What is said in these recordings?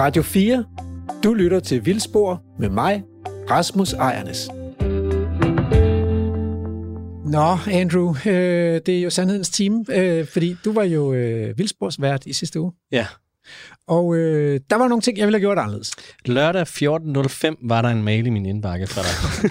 Radio 4. Du lytter til Vildspor med mig, Rasmus Ejernes. Nå, Andrew, øh, det er jo sandhedens time, øh, fordi du var jo øh, vildsporsvært i sidste uge. Ja. Og øh, der var nogle ting, jeg ville have gjort anderledes. Lørdag 14.05 var der en mail i min indbakke fra dig.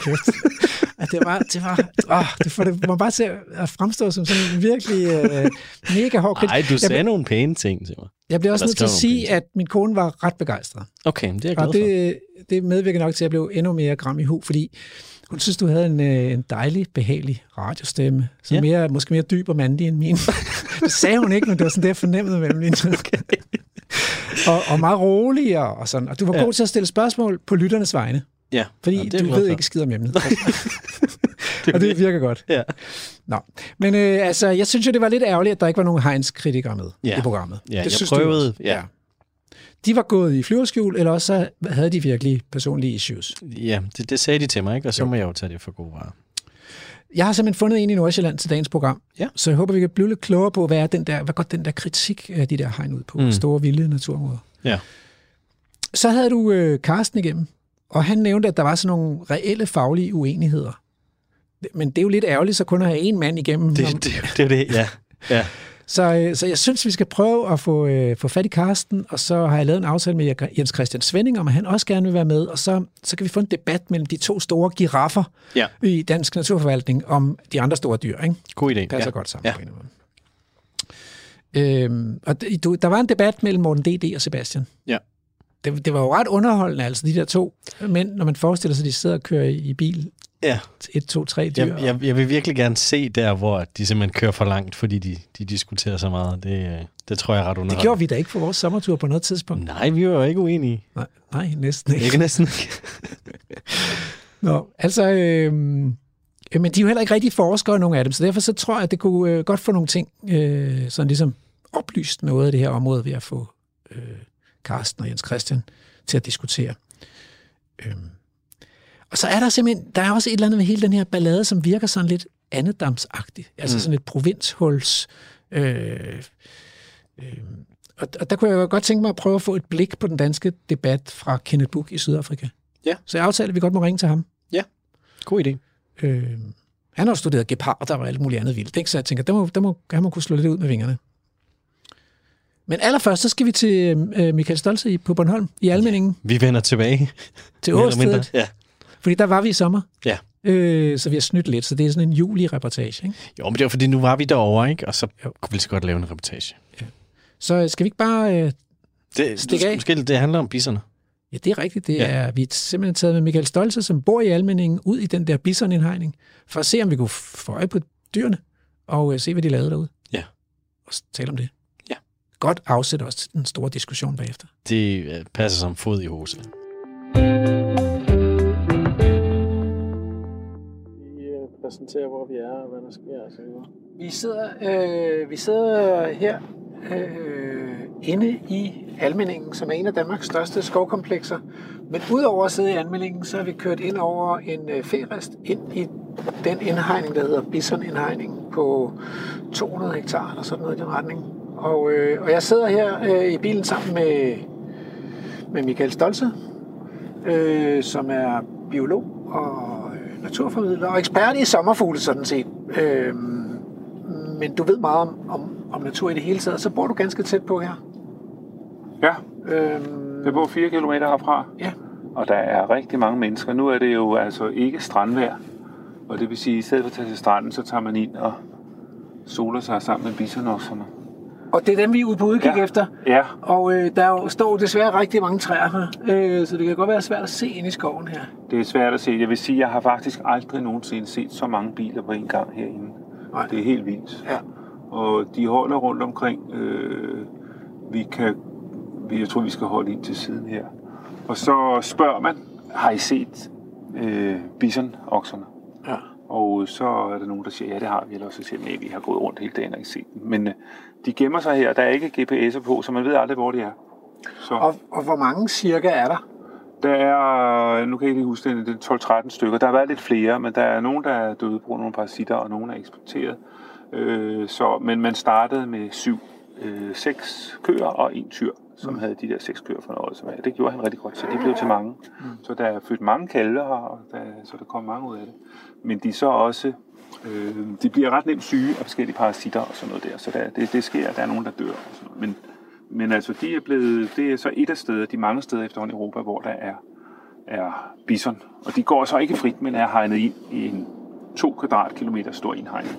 Det var, det var, åh, det får det, man bare til at fremstå som sådan en virkelig øh, mega hård kritik. Nej, du sagde jeg, nogle pæne ting til mig. jeg bliver også nødt til at sige, at min kone var ret begejstret. Okay, det er jeg glad Og for. det, det medvirker nok til, at jeg blev endnu mere gram i hu, fordi hun synes, du havde en, øh, en dejlig, behagelig radiostemme, som Ja. mere, måske mere dyb og mandig end min. det sagde hun ikke, men det var sådan det, jeg fornemmede mellem linjerne. og, og meget rolig og, og sådan. Og du var Ja. god til at stille spørgsmål på lytternes vegne, Ja, fordi ja, ja, det jeg du ved for. ikke skid om emnet. og det virker godt. Ja. Nå. Men øh, altså, jeg synes jo, det var lidt ærgerligt, at der ikke var nogen Heinz-kritikere med Ja. i programmet. Ja, det jeg synes du prøvede, også. ja. De var gået i flyverskjul, eller også så havde de virkelig personlige issues. Ja, det, det sagde de til mig, ikke? og så Jo. må jeg jo tage det for god varer. Jeg har simpelthen fundet en i Nordsjælland til dagens program, Ja. så jeg håber, vi kan blive lidt klogere på, hvad, er den der, hvad går den der kritik af de der hegn ud på. Mm. store vilde naturområder. Ja. Så havde du øh, Karsten igennem, og han nævnte, at der var sådan nogle reelle faglige uenigheder. Men det er jo lidt ærgerligt, så kun at have en mand igennem. Det, Om- det, det er det, ja. ja. Så, øh, så jeg synes, vi skal prøve at få, øh, få fat i Karsten, og så har jeg lavet en aftale med Jens Christian Svending, om at han også gerne vil være med, og så, så kan vi få en debat mellem de to store giraffer Ja. i dansk naturforvaltning om de andre store dyr. Ikke? God idé. passer ja. godt sammen Ja. på en måde. Øhm, og der var en debat mellem Morten D.D. og Sebastian. Ja. Det, det var jo ret underholdende, altså de der to mænd, når man forestiller sig, at de sidder og kører i bil. Ja. Et, to, tre dyr. Jeg, jeg, jeg vil virkelig gerne se der, hvor de simpelthen kører for langt, fordi de, de diskuterer så meget. Det, det tror jeg er ret det underholdende. gjorde vi da ikke på vores sommertur på noget tidspunkt. Nej, vi var jo ikke uenige. Nej, nej næsten ikke. Ikke næsten ikke. Nå, altså, øh, men de er jo heller ikke rigtig forskere, nogle af dem, så derfor så tror jeg, at det kunne øh, godt få nogle ting, øh, sådan ligesom oplyst noget af det her område ved at få øh, Carsten og Jens Christian til at diskutere. Øh. Og så er der simpelthen, der er også et eller andet med hele den her ballade, som virker sådan lidt andedamsagtig, altså Mm. sådan et provinshuls... Øh, øh, og, og der kunne jeg godt tænke mig at prøve at få et blik på den danske debat fra Kenneth Buch i Sydafrika. Ja. Så jeg aftalte, at vi godt må ringe til ham. God idé. Øh, han har studeret geparder og alt muligt andet vildt, ikke? så jeg tænker, der må, der må, han må kunne slå lidt ud med vingerne. Men allerførst, så skal vi til øh, Michael Stolze i- på Bornholm, i Almeningen, Vi vender tilbage. til. Åstedet, Ja. fordi der var vi i sommer. Ja. Øh, så vi har snydt lidt, så det er sådan en juli-reportage. Ikke? Jo, men det var fordi, nu var vi derovre, ikke? Og så Jo. kunne vi så godt lave en reportage. Så øh, skal vi ikke bare... Øh, Det, Stik du- af. Måske det handler om bisserne. ja, det er rigtigt. Det Ja. er, vi er simpelthen taget med Michael Stolze, som bor i Almeningen, ud i den der bisonindhegning, for at se, om vi kunne få øje på dyrene, og øh, se, hvad de lavede derude. Ja. Og tale om det. Godt afsæt også til den store diskussion bagefter. Det øh, passer som fod i hosen. Vi øh, præsenterer, hvor vi er og hvad der sker og så videre. Vi sidder, øh, vi sidder her øh, inde i Almeningen, som er en af Danmarks største skovkomplekser. Men udover at sidde i Almeningen, så har vi kørt ind over en øh, ferist ind i den indhegning, der hedder Bison-indhegning på 200 hektar eller sådan noget i den retning. Og, øh, og jeg sidder her øh, i bilen sammen med, med Michael Stolze, øh, som er biolog og øh, naturformidler og ekspert i sommerfugle sådan set. Øh, men du ved meget om, om, om natur i det hele taget, så bor du ganske tæt på her. Ja, Øh, jeg bor 4 km herfra, ja, og der er rigtig mange mennesker. Nu er det jo altså ikke strandvejr, og det vil sige, at i stedet for at tage til stranden, så tager man ind og soler sig sammen med bisonokserne. Og det er dem, vi er ude på udkig Ja. efter. Ja, Og øh, der er jo, står desværre rigtig mange træer her, øh, så det kan godt være svært at se ind i skoven her. det er svært at se. Jeg vil sige, at jeg har faktisk aldrig nogensinde set så mange biler på en gang herinde. Nej. Det er helt vildt. Ja. Og de holder rundt omkring. Øh, vi kan, jeg tror, vi skal holde ind til siden her. Og så spørger man, har I set øh, bisonokserne? Ja. Og så er der nogen, der siger, ja, det har vi. Eller så siger nej, vi har gået rundt hele dagen og ikke set dem. Men øh, de gemmer sig her. Der er ikke GPS'er på, så man ved aldrig, hvor de er. Så Og, og hvor mange cirka er der? der er, nu kan jeg ikke huske det, det er 12-13 stykker. Der har været lidt flere, men der er nogen, der er døde på grund af nogle parasitter, og nogen er eksporteret. Øh, så, men man startede med syv øh, seks køer og en tyr, som mm. havde de der seks køer for noget år tilbage. Det gjorde han rigtig godt, så de blev til mange. Mm. Så der er født mange kalve her, og der, så der kom mange ud af det. Men de er så også, øh, de bliver ret nemt syge af forskellige parasitter og sådan noget der, så der, det, det sker, der er nogen, der dør og sådan noget. Men, men altså, de er blevet, det er så et af steder, de mange steder efterhånden i Europa, hvor der er, er bison. Og de går så ikke frit, men er hegnet ind i en 2 kvadratkilometer stor indhegning.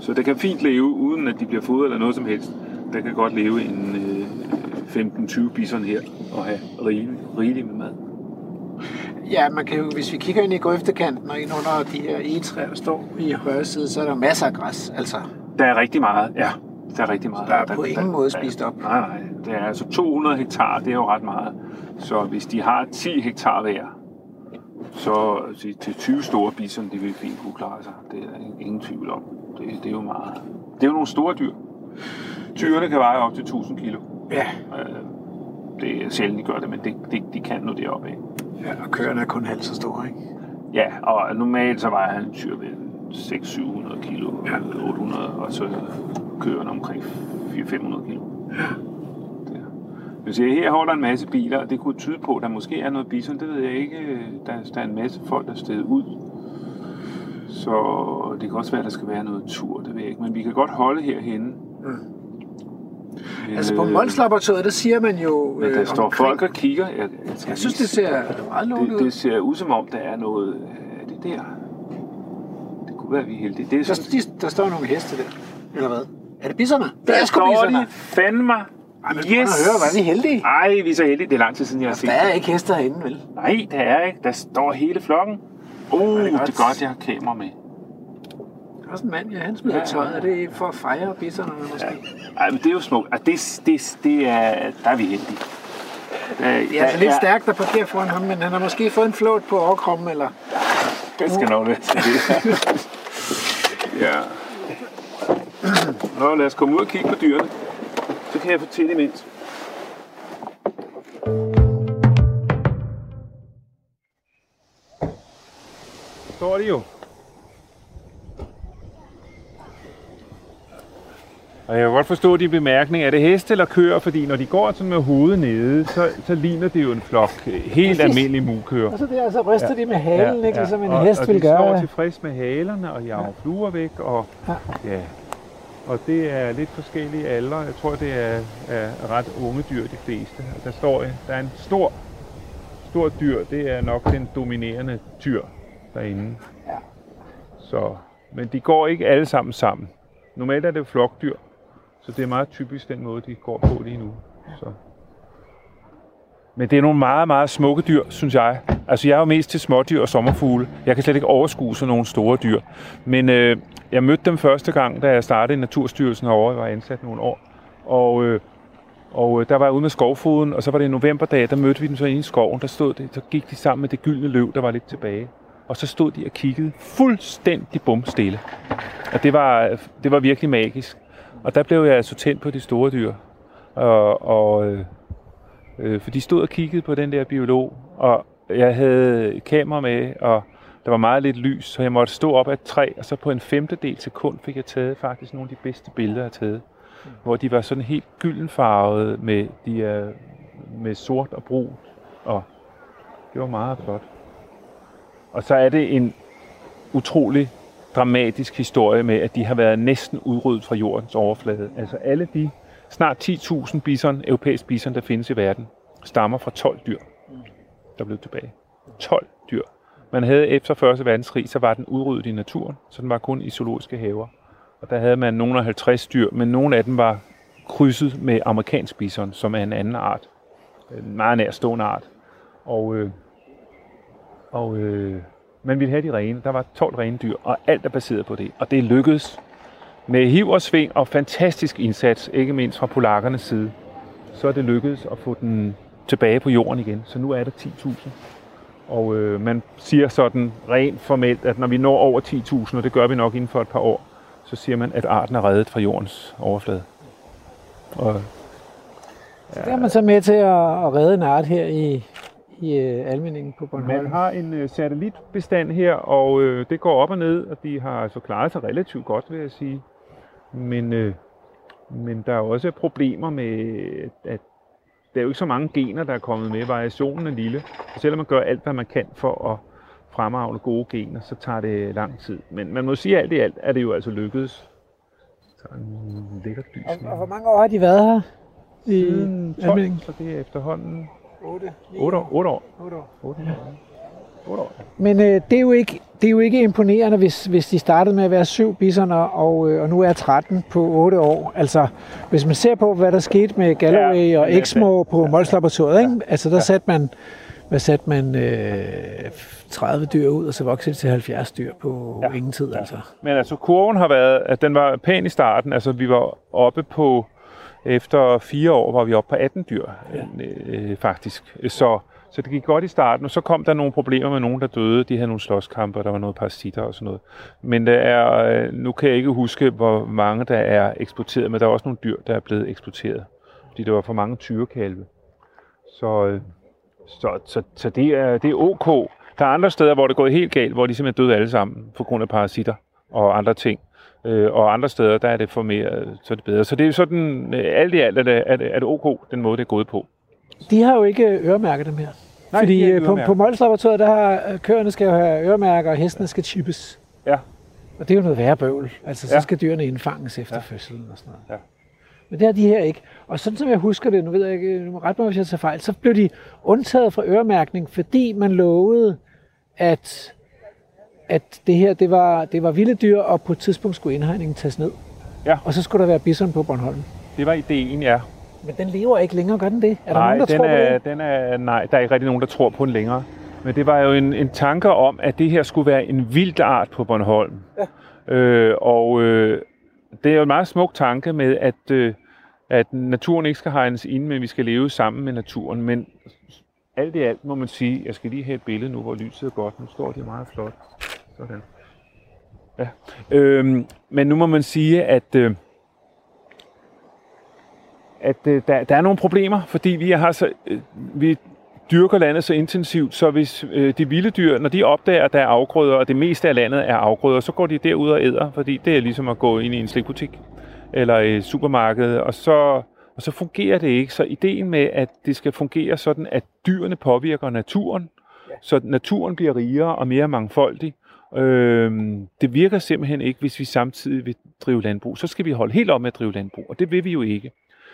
Så der kan fint leve, uden at de bliver fodret eller noget som helst. Der kan godt leve en øh, 15-20 bison her og have rigeligt rigelig med mad. Ja, man kan jo, hvis vi kigger ind i grøftekanten og ind under de her egetræer, der står i højre side, så er der masser af græs. Altså, Der er rigtig meget, ja. Der er rigtig meget. der er på ingen måde spist op. Nej, nej. Det er altså 200 hektar, det er jo ret meget. Så hvis de har 10 hektar hver, så til, til 20 store bison, det vil fint kunne klare sig. Det er ingen- tvivl om. Det, det er jo meget. Det er jo nogle store dyr. Tyrene kan veje op til 1000 kilo. Ja, Øh, Det er sjældent, de gør det, men det, det, de kan nå deroppe af. Ja og køerne er kun halvt så store, ikke? Ja, og normalt så vejer han tyr ved 600-700 kilo, Ja. 800, og så kører omkring 400-500 kilo. Der. Jeg siger, her holder en masse biler, og det kunne tyde på, at der måske er noget bison, det ved jeg ikke. Der, der er en masse folk, der er stedet ud. Så det kan også være, at der skal være noget tur, det ved jeg ikke. Men vi kan godt holde herhenne. Mm. Altså på Mols Laboratoriet, der siger man jo... Men der øh, står omkring- folk og kigger. Jeg, jeg, Jeg synes, det ser meget det, ud. det ser ud som om, der er noget... Er det der? Det kunne være, vi er heldige. Det er Der, sådan, de, der står nogle heste der, eller hvad? Er det bisserne? Det der er sgu står bisserne. de fandme. Ej, men yes! høre, er vi heldige. Ej, vi er så heldige. Det er lang tid siden, jeg har set Der er det. ikke heste herinde, vel? Nej, der er ikke. Der står hele flokken. Uh, det det er er godt. godt, jeg har kamera med. Der er også en mand, ja, han smider tøjet. Er det for at fejre bisserne, måske? Ja. Ej, men det er jo smukt. Altså, det, det, det er, der er vi heldige. Der, Det er altså lidt stærkt, der parkerer foran ham, men han har måske fået en flåt på overkrommen, eller... Det skal nok være til det. ja. Nå, lad os komme ud og kigge på dyrene. Så kan jeg fortælle imens. Står de jo. Og jeg kan godt forstå de bemærkninger. Er det heste eller køer? Fordi når de går sådan med hovedet nede, så, så ligner det jo en flok øh, helt Præcis. almindelige mugkøer. Og så det altså ryster de med halen, ikke? Ligesom en og, hest og vil de står gøre. tilfreds med halerne og jager fluer væk. Og, Ja. ja. og det er lidt forskellige aldre. Jeg tror, det er, er ret unge dyr, de fleste. Og Der står der er en stor, stor dyr. Det er nok den dominerende tyr derinde. Ja. Så, men de går ikke alle sammen sammen. Normalt er det flokdyr, så det er meget typisk den måde, de går på lige nu. Så. Men det er nogle meget, meget smukke dyr, synes jeg. Altså, jeg er jo mest til smådyr og sommerfugle. Jeg kan slet ikke overskue sådan nogle store dyr. Men øh, jeg mødte dem første gang, da jeg startede i Naturstyrelsen herovre. Jeg var ansat nogle år. Og, øh, og øh, der var jeg ude med skovfoden, og så var det en novemberdag, der mødte vi dem så inde i skoven. Der stod det, så gik de sammen med det gyldne løv, der var lidt tilbage. Og så stod de og kiggede fuldstændig bumstille. Og det var, det var virkelig magisk. Og der blev jeg altså tændt på de store dyr. Og, og, øh, øh, for de stod og kiggede på den der biolog, og jeg havde kamera med, og der var meget lidt lys, så jeg måtte stå op af et træ, og så på en femtedel sekund fik jeg taget faktisk nogle af de bedste billeder, jeg har taget. Hvor de var sådan helt gyldenfarvede med, de er, med sort og brun, og det var meget flot. Og så er det en utrolig dramatisk historie med, at de har været næsten udryddet fra jordens overflade. Altså alle de snart 10.000 bison, europæiske bison, der findes i verden, stammer fra 12 dyr, der blev tilbage. 12 dyr. Man havde efter 1. verdenskrig, så var den udryddet i naturen, så den var kun i zoologiske haver. Og der havde man nogle af 50 dyr, men nogle af dem var krydset med amerikansk bison, som er en anden art. En meget nærstående art. Og, øh, og øh, man ville have de rene. Der var 12 rene dyr, og alt er baseret på det. Og det lykkedes med hiv og sving og fantastisk indsats, ikke mindst fra polakkernes side. Så er det lykkedes at få den tilbage på jorden igen. Så nu er der 10.000. Og øh, man siger sådan rent formelt, at når vi når over 10.000, og det gør vi nok inden for et par år, så siger man, at arten er reddet fra jordens overflade. Og Så der er man så med til at, at redde en art her i, i øh, almindingen på Bornholm. Man har en øh, satellitbestand her, og øh, det går op og ned, og de har altså klaret sig relativt godt, vil jeg sige. Men, øh, Men der er også problemer med, at der er jo ikke så mange gener, der er kommet med. Variationen er lille. Og selvom man gør alt, hvad man kan for at fremavle gode gener, så tager det lang tid. Men man må sige, at alt i alt er det jo altså lykkedes. Så en lækker dys. Og, og hvor mange år har de været her? I Siden 12, anmeldingen? så det er efterhånden 8. 8 år. 8 år. 8 år. 8 år. 8 år. Men øh, det, er jo ikke, det er jo ikke imponerende, hvis, hvis de startede med at være syv bisoner, og, øh, og nu er 13 på 8 år. Altså, hvis man ser på, hvad der skete med Galloway Ja, ja, og ja, Exmo på ja, Mols Laboratoriet, ikke? altså der ja. satte man, hvad satte man, øh, 30 dyr ud, og så voksede det til 70 dyr på ja. Ja, ingen tid. ja. Altså. Men altså kurven har været, at den var pæn i starten. Altså vi var oppe på, efter fire år var vi oppe på 18 dyr ja. øh, faktisk. Så, så det gik godt i starten, og så kom der nogle problemer med nogen, der døde. De havde nogle slåskampe, og der var noget parasitter og sådan noget. Men der er, øh, nu kan jeg ikke huske, hvor mange der er eksporteret, men der er også nogle dyr, der er blevet eksporteret. Fordi der var for mange tyrekalve. Så, øh, så, så, så det, er, det er ok. Der er andre steder, hvor det er gået helt galt, hvor de simpelthen døde alle sammen på grund af parasitter og andre ting. Øh, og andre steder, der er det for mere, så er det bedre. Så det er sådan, øh, alt i alt er det, er det, er det ok, den måde, det er gået på. De har jo ikke øremærket dem her. Nej, Fordi de har ikke øh, på, på Mols Laboratoriet, der har øh, køerne skal jo have øremærker, og hestene skal chippes. Ja. Og det er jo noget værre bøvl. Altså, så Ja. skal dyrene indfanges efter Ja. fødslen og sådan noget. Ja. Men det har de her ikke. Og sådan som jeg husker det, nu ved jeg ikke, nu må ret mig, hvis jeg tager fejl, så blev de undtaget fra øremærkning, fordi man lovede, at, at det her, det var, det var vilde dyr, og på et tidspunkt skulle indhegningen tages ned. Ja. Og så skulle der være bison på Bornholm. Det var ideen, ja. Men den lever ikke længere, gør den det? Er der nej, nogen, der den tror på er, det? den er, nej, der er ikke rigtig nogen, der tror på den længere. Men det var jo en, en tanke om, at det her skulle være en vild art på Bornholm. Ja. Øh, og øh, det er jo en meget smuk tanke med, at, øh, at naturen ikke skal hegnes ind, men vi skal leve sammen med naturen. Men alt i alt må man sige, jeg skal lige have et billede nu, hvor lyset er godt. Nu står det meget flot. Sådan. Ja. Øhm, men nu må man sige, at... Øh, at øh, der, der er nogle problemer, fordi vi har så, øh, vi dyrker landet så intensivt, så hvis øh, de vilde dyr, når de opdager, at der er afgrøder, og det meste af landet er afgrøder, så går de derud og æder, fordi det er ligesom at gå ind i en slikbutik eller et supermarked, og så, og så fungerer det ikke. Så ideen med, at det skal fungere sådan, at dyrene påvirker naturen, ja. så naturen bliver rigere og mere mangfoldig, øh, det virker simpelthen ikke, hvis vi samtidig vil drive landbrug. Så skal vi holde helt op med at drive landbrug, og det vil vi jo ikke.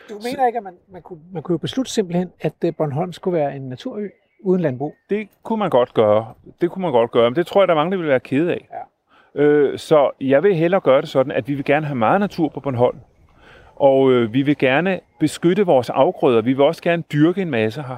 Du mener ikke, at man, man, kunne, man kunne jo beslutte simpelthen, at øh, Bornholm skulle være en naturø uden landbrug? Det kunne man godt gøre. Det kunne man godt gøre, men det tror jeg, der er mange, der vil være kede af. Ja. Øh, så jeg vil hellere gøre det sådan, at vi vil gerne have meget natur på Bornholm. Og øh, vi vil gerne beskytte vores afgrøder. Vi vil også gerne dyrke en masse her.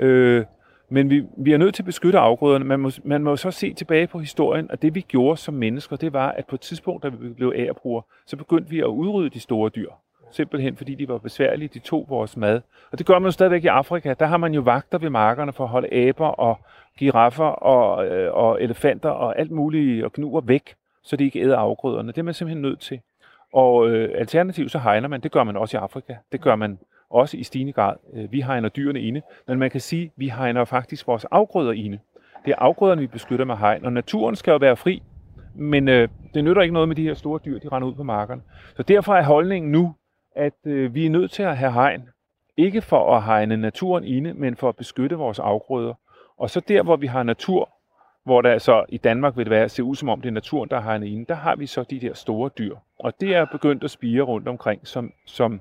Øh, men vi, vi er nødt til at beskytte afgrøderne. Man må, man må så se tilbage på historien, og det vi gjorde som mennesker, det var, at på et tidspunkt, da vi blev ærebrugere, så begyndte vi at udrydde de store dyr. Simpelthen fordi de var besværlige, de tog vores mad. Og det gør man jo stadigvæk i Afrika. Der har man jo vagter ved markerne for at holde aber og giraffer og, øh, og elefanter og alt muligt og knuger væk, så de ikke æder afgrøderne. Det er man simpelthen nødt til. Og øh, alternativt så hegner man. Det gør man også i Afrika. Det gør man også i stigende grad. Øh, vi hegner dyrene inde, men man kan sige, at vi hegner faktisk vores afgrøder inde. Det er afgrøderne, vi beskytter med hegn, og naturen skal jo være fri, men øh, det nytter ikke noget med de her store dyr, de render ud på markerne. Så derfor er holdningen nu, at øh, vi er nødt til at have hegn. Ikke for at hegne naturen inde, men for at beskytte vores afgrøder. Og så der, hvor vi har natur, hvor der altså i Danmark vil det være, se ud som om det er naturen, der har hegnet inde, der har vi så de der store dyr. Og det er begyndt at spire rundt omkring, som, som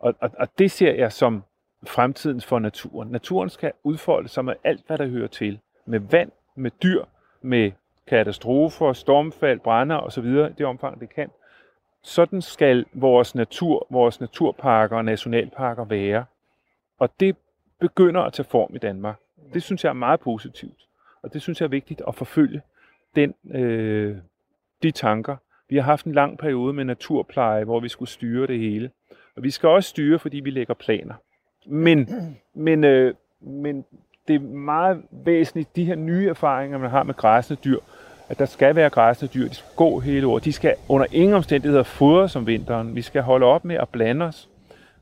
og, og, og det ser jeg som fremtiden for naturen. Naturen skal udfolde sig med alt, hvad der hører til. Med vand, med dyr, med katastrofer, stormfald, brænder osv. i det omfang, det kan. Sådan skal vores natur, vores naturparker og nationalparker være. Og det begynder at tage form i Danmark. Det synes jeg er meget positivt. Og det synes jeg er vigtigt at forfølge den, øh, de tanker. Vi har haft en lang periode med naturpleje, hvor vi skulle styre det hele. Og vi skal også styre, fordi vi lægger planer. Men, men, øh, men det er meget væsentligt, de her nye erfaringer, man har med græsende dyr, at der skal være græsende dyr, de skal gå hele året. De skal under ingen omstændigheder fodres om vinteren. Vi skal holde op med at blande os.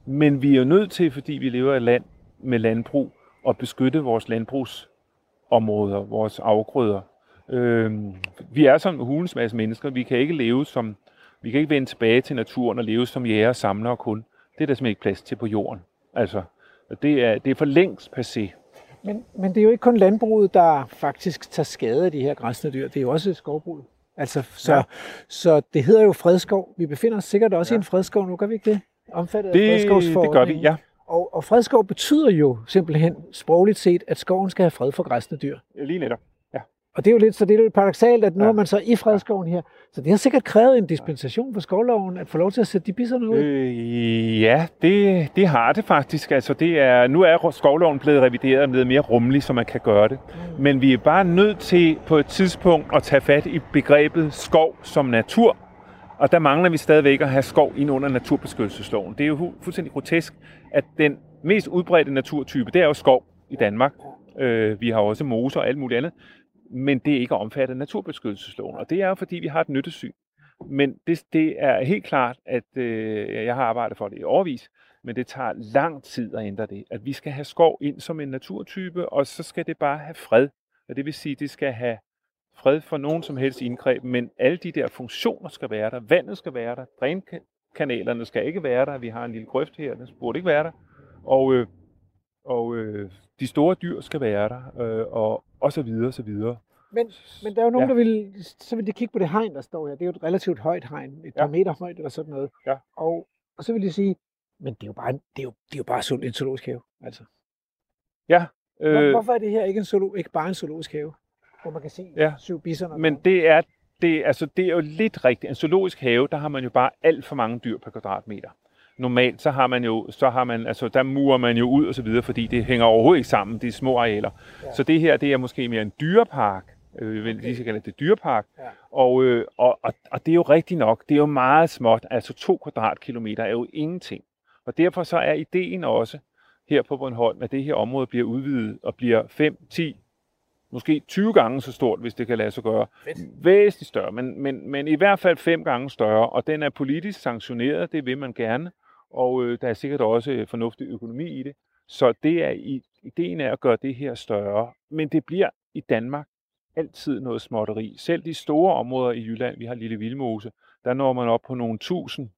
Men vi er jo nødt til, fordi vi lever i et land med landbrug, at beskytte vores landbrugsområder, vores afgrøder. Øh, vi er som hulens masse mennesker. Vi kan ikke leve som, Vi kan ikke vende tilbage til naturen og leve som jæger og samlere kun. Det er der simpelthen ikke plads til på jorden. Altså, det er, det er for længst passé. Men, men det er jo ikke kun landbruget, der faktisk tager skade af de her græsne dyr. Det er jo også skovbruget. Altså, så, ja. så det hedder jo fredskov. Vi befinder os sikkert også ja. i en fredskov nu, gør vi ikke det? Omfattet det, af det gør vi, ja. Og, og fredskov betyder jo simpelthen sprogligt set, at skoven skal have fred for græsne dyr. Lige netop. Og det er jo lidt, så det er lidt paradoxalt, at nu ja. er man så i fredskoven her. Så det har sikkert krævet en dispensation for skovloven, at få lov til at sætte de bisserne ud. Øh, ja, det, det har det faktisk. Altså, det er, nu er skovloven blevet revideret og blevet mere rummelig, så man kan gøre det. Mm. Men vi er bare nødt til på et tidspunkt at tage fat i begrebet skov som natur. Og der mangler vi stadigvæk at have skov ind under naturbeskyttelsesloven. Det er jo fuldstændig grotesk, at den mest udbredte naturtype, det er jo skov i Danmark. Øh, vi har også moser og alt muligt andet men det er ikke omfattet af naturbeskyttelsesloven. Og det er jo, fordi vi har et nyttesyn. Men det, det er helt klart, at øh, jeg har arbejdet for det i overvis, men det tager lang tid at ændre det. At vi skal have skov ind som en naturtype, og så skal det bare have fred. Og det vil sige, at det skal have fred for nogen som helst indgreb, men alle de der funktioner skal være der. Vandet skal være der. Drænkanalerne skal ikke være der. Vi har en lille grøft her, den burde ikke være der. Og, øh, og øh, de store dyr skal være der, øh, og, og så videre, så videre. Men, men der er jo nogen, ja. der vil, så vil de kigge på det hegn, der står her. Det er jo et relativt højt hegn, et par ja. meter højt eller sådan noget. Ja. Og, og så vil de sige, men det er jo bare, det er jo, det er jo bare sundt en zoologisk have. Altså. Ja. Øh, Hvor, hvorfor er det her ikke, en zoolo, ikke bare en zoologisk have, hvor man kan se ja. syv bisser? Men det er, det, altså, det er jo lidt rigtigt. En zoologisk have, der har man jo bare alt for mange dyr per kvadratmeter normalt, så har man jo, så har man, altså der murer man jo ud og så videre, fordi det hænger overhovedet ikke sammen, de små arealer. Ja. Så det her, det er måske mere en dyrepark, øh, vil lige så kalde det dyrepark, ja. og, øh, og, og, og det er jo rigtigt nok, det er jo meget småt, altså to kvadratkilometer er jo ingenting. Og derfor så er ideen også her på Bornholm, at det her område bliver udvidet og bliver 5, 10, måske 20 gange så stort, hvis det kan lade sig gøre. Fedt. Væsentligt større, men, men, men i hvert fald fem gange større, og den er politisk sanktioneret, det vil man gerne og øh, der er sikkert også øh, fornuftig økonomi i det. Så det er i, ideen er at gøre det her større. Men det bliver i Danmark altid noget småtteri. Selv de store områder i Jylland, vi har Lille Vildmose, der når man op på nogle tusind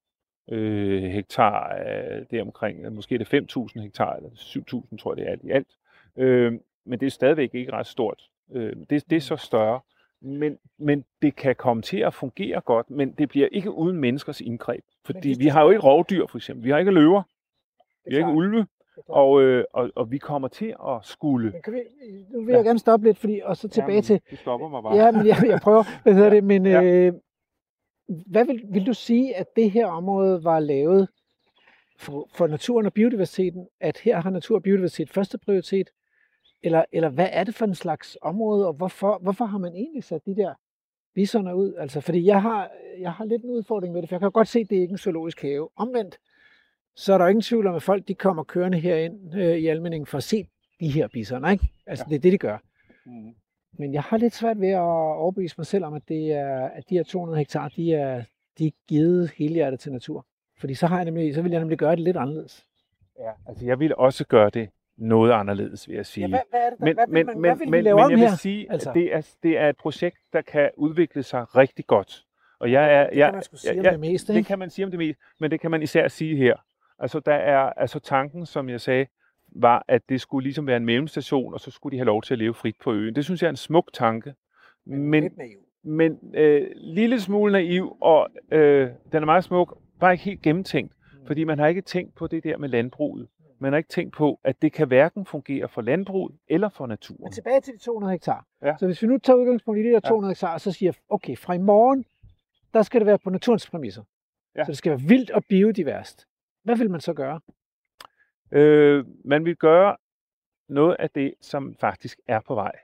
øh, hektar, øh, det er omkring, måske det 5.000 hektar, eller 7.000 tror jeg det er alt i alt. Øh, men det er stadigvæk ikke ret stort. Øh, det, det er så større men, men det kan komme til at fungere godt, men det bliver ikke uden menneskers indgreb. Fordi vi har jo ikke rovdyr, for eksempel. Vi har ikke løver. Vi har ikke ulve. Og, øh, og, og vi kommer til at skulle... Men kan vi, nu vil jeg ja. gerne stoppe lidt, fordi, og så tilbage ja, til... Du stopper mig bare. Ja, men jeg, jeg prøver. Hvad hedder det? Men ja. øh, hvad vil, vil du sige, at det her område var lavet for, for naturen og biodiversiteten? At her har natur og biodiversitet første prioritet, eller, eller hvad er det for en slags område, og hvorfor, hvorfor har man egentlig sat de der bisoner ud? Altså, fordi jeg har, jeg har lidt en udfordring med det, for jeg kan godt se, at det er ikke en zoologisk have. Omvendt, så er der ingen tvivl om, at folk de kommer kørende herind øh, i almindingen for at se de her bisoner. Ikke? Altså, ja. det er det, de gør. Mm. Men jeg har lidt svært ved at overbevise mig selv om, at, det er, at de her 200 hektar, de er, de er givet helhjertet til natur. Fordi så, har jeg nemlig, så vil jeg nemlig gøre det lidt anderledes. Ja, altså jeg vil også gøre det noget anderledes, vil jeg sige. Ja, hvad, hvad er det, men, hvad, vil, men, hvad vil men, lave men, om jeg vil her? sige, altså. at det er, det er et projekt, der kan udvikle sig rigtig godt. Og jeg er, det kan man sige jeg, om det meste, ikke? Det kan man sige om det meste, men det kan man især sige her. Altså, der er altså tanken, som jeg sagde, var, at det skulle ligesom være en mellemstation, og så skulle de have lov til at leve frit på øen. Det synes jeg er en smuk tanke. Men, men, men øh, lille smule naiv, og øh, den er meget smuk, bare ikke helt gennemtænkt, mm. fordi man har ikke tænkt på det der med landbruget. Man har ikke tænkt på, at det kan hverken fungere for landbruget eller for naturen. Men tilbage til de 200 hektar. Ja. Så hvis vi nu tager udgangspunkt i de der 200 ja. hektar, så siger okay, fra i morgen, der skal det være på naturens præmisser. Ja. Så det skal være vildt og biodiverst. Hvad vil man så gøre? Øh, man vil gøre noget af det, som faktisk er på vej.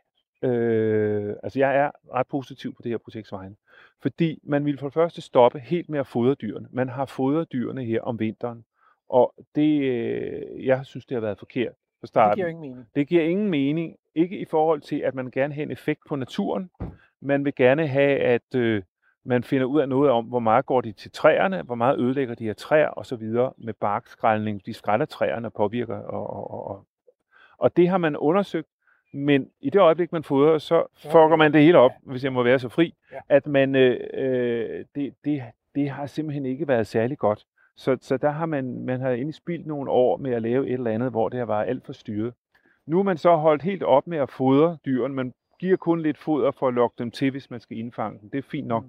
Øh, altså jeg er ret positiv på det her projekts vegne. Fordi man vil for det første stoppe helt med at fodre dyrene. Man har fodret dyrene her om vinteren. Og det, øh, jeg synes, det har været forkert fra starten. Det giver ingen mening. Det giver ingen mening. Ikke i forhold til, at man gerne vil have en effekt på naturen. Man vil gerne have, at øh, man finder ud af noget om, hvor meget går de til træerne, hvor meget ødelægger de her træer osv. med barkskrældning. De skræller træerne og påvirker. Og, og, og, og det har man undersøgt. Men i det øjeblik, man fodrer, så fucker man det hele op, hvis jeg må være så fri, ja. at man, øh, øh, det, det, det har simpelthen ikke været særlig godt. Så, så der har man, man har egentlig spildt nogle år med at lave et eller andet, hvor det har været alt for styret. Nu er man så holdt helt op med at fodre dyrene. Man giver kun lidt foder for at lokke dem til, hvis man skal indfange dem. Det er fint nok.